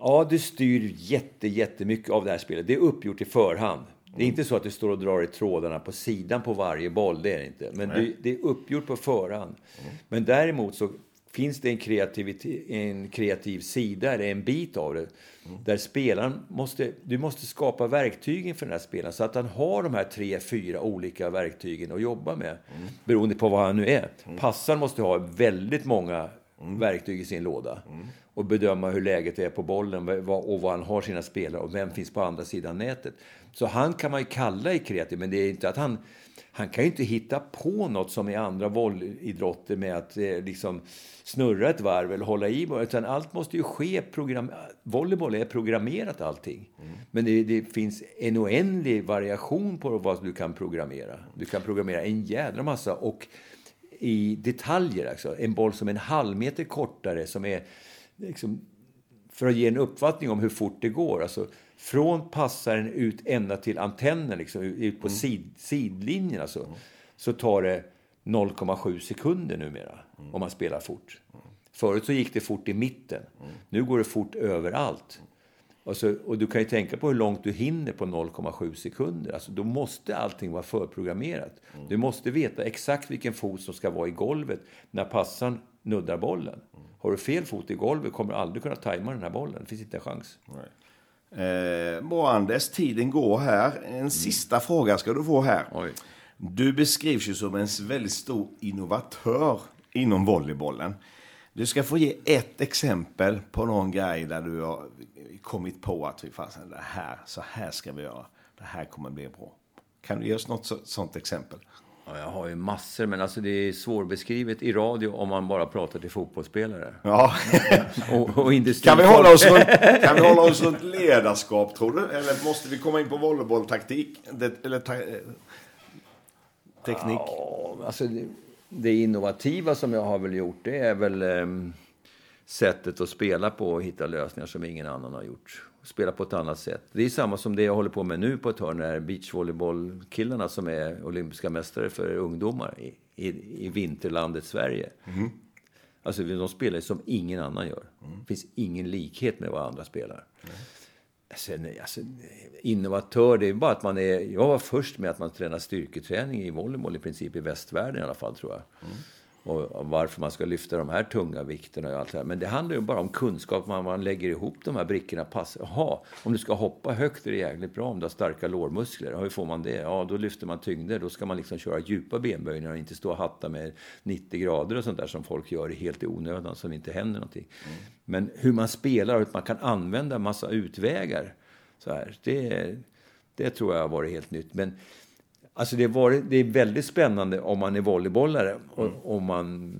ja, du styr jätte, jättemycket av det här spelet. Det är uppgjort i förhand. Det är inte så att du står och drar i trådarna på sidan på varje boll, det är det inte. Men det, det, är uppgjort på förhand. Mm. Men däremot så finns det en, en kreativ sida, eller en bit av det, mm. där spelaren måste, du måste skapa verktygen för den här spelaren så att han har de här tre, fyra olika verktygen att jobba med, mm. beroende på vad han nu är. Mm. Passaren måste ha väldigt många mm. verktyg i sin låda. Och bedöma hur läget är på bollen och var han har sina spelare och vem finns på andra sidan nätet. Så han kan man ju kalla i kreativ, men det är inte att han han kan ju inte hitta på något som i andra bollidrotter med att eh, liksom snurra ett varv eller hålla i utan allt måste ju ske program... Volleyboll är programmerat allting. Mm. Men det, det, finns en oändlig variation på vad du kan programmera. Du kan programmera en jädra massa och i detaljer. Alltså. En boll som är en halv meter kortare som är liksom, för att ge en uppfattning om hur fort det går. Alltså, från passaren ut ända till antennen, liksom, ut på mm. sid, sidlinjen, alltså, mm. så tar det 0,7 sekunder numera mm. om man spelar fort. Mm. Förut så gick det fort i mitten. Mm. Nu går det fort överallt. Och, så, och du kan ju tänka på hur långt du hinner på 0,7 sekunder. Alltså, då måste allting vara förprogrammerat. Mm. Du måste veta exakt vilken fot som ska vara i golvet när passaren nuddar bollen. Mm. Har du fel fot i golvet kommer du aldrig kunna tajma den här bollen. Det finns inte en chans. Nej. Eh, bra Anders, tiden går här. En mm. sista fråga ska du få här. Oj. Du beskrivs ju som en väldigt stor innovatör inom volleybollen. Du ska få ge ett exempel på någon grej där du har kommit på att det här, så här ska vi göra. Det här kommer bli bra. Kan du ge oss något sånt exempel? Ja, jag har ju massor, men alltså det är svårbeskrivet i radio om man bara pratar till fotbollsspelare. Ja. *laughs* och, och kan, vi hålla oss runt, kan vi hålla oss runt ledarskap, tror du? Eller måste vi komma in på volleybolltaktik? Eller ta, eh, teknik? Ja, alltså det, det, innovativa som jag har väl gjort, det är väl um, sättet att spela på och hitta lösningar som ingen annan har gjort spela på ett annat sätt. Det är samma som det jag håller på med nu på ett hörn, när beachvolleybollkillarna som är olympiska mästare för ungdomar i, i, i vinterlandet Sverige. Mm. Alltså de spelar som ingen annan gör. Mm. Det finns ingen likhet med vad andra spelar. Mm. Sen, alltså, innovatör, det är bara att man är... Jag var först med att man tränar styrketräning i volleyboll i princip i västvärlden i alla fall tror jag. Mm och varför man ska lyfta de här tunga vikterna och allt det här. Men det handlar ju bara om kunskap, man, man lägger ihop de här brickorna. Pass. Jaha, om du ska hoppa högt är det jäkligt bra om du har starka lårmuskler. Hur får man det? Ja, då lyfter man tyngder. Då ska man liksom köra djupa benböjningar och inte stå och hatta med 90 grader och sånt där som folk gör helt i onödan, det inte händer någonting. Mm. Men hur man spelar och att man kan använda massa utvägar så här, det, det tror jag har varit helt nytt. Men Alltså det, var, det är väldigt spännande om man är volleybollare och mm. om man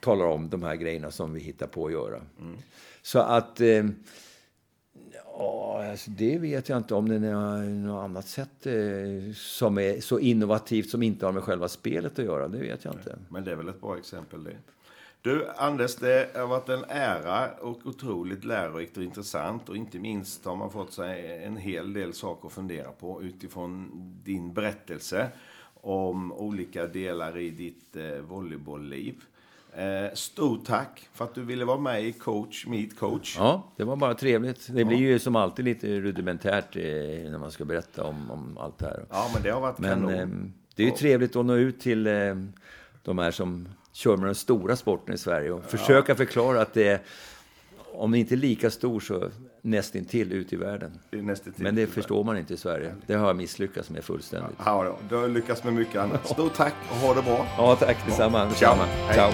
talar om de här grejerna som vi hittar på att göra. Mm. Så att... Eh, ja, alltså det vet jag inte om det är något annat sätt eh, som är så innovativt som inte har med själva spelet att göra. Det vet jag inte. Men det är väl ett bra exempel det. Du, Anders, det har varit en ära och otroligt lärorikt och intressant. Och inte minst har man fått sig en hel del saker att fundera på utifrån din berättelse om olika delar i ditt eh, volleybollliv. Eh, stort tack för att du ville vara med i Coach Meet Coach. Ja, det var bara trevligt. Det blir ju som alltid lite rudimentärt eh, när man ska berätta om, om allt det här. Ja, men det har varit men, kanon. Eh, det är ju trevligt att nå ut till eh, de här som kör med den stora sporten i Sverige och ja. försöka förklara att det är, om det inte är lika stor så nästintill ut i världen. Men det förstår man inte i Sverige. Det har jag misslyckats med fullständigt. Ja, ja du har lyckats med mycket annat. Stort tack och ha det bra. Ja, tack detsamma. detsamma. Ciao. Ciao.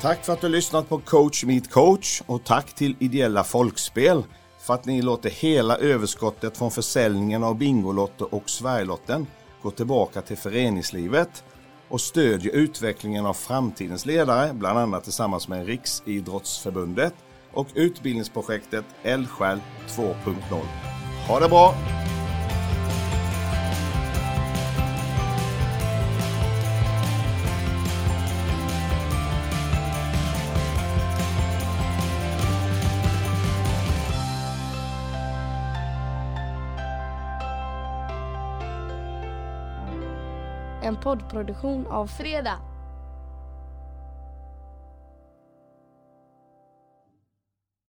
Tack för att du lyssnat på Coach Meet Coach och tack till Ideella Folkspel för att ni låter hela överskottet från försäljningen av Bingolotto och Sverigelotten gå tillbaka till föreningslivet och stödjer utvecklingen av framtidens ledare, bland annat tillsammans med Riksidrottsförbundet och utbildningsprojektet Eldsjäl 2.0. Ha det bra! Poddproduktion av Fredag.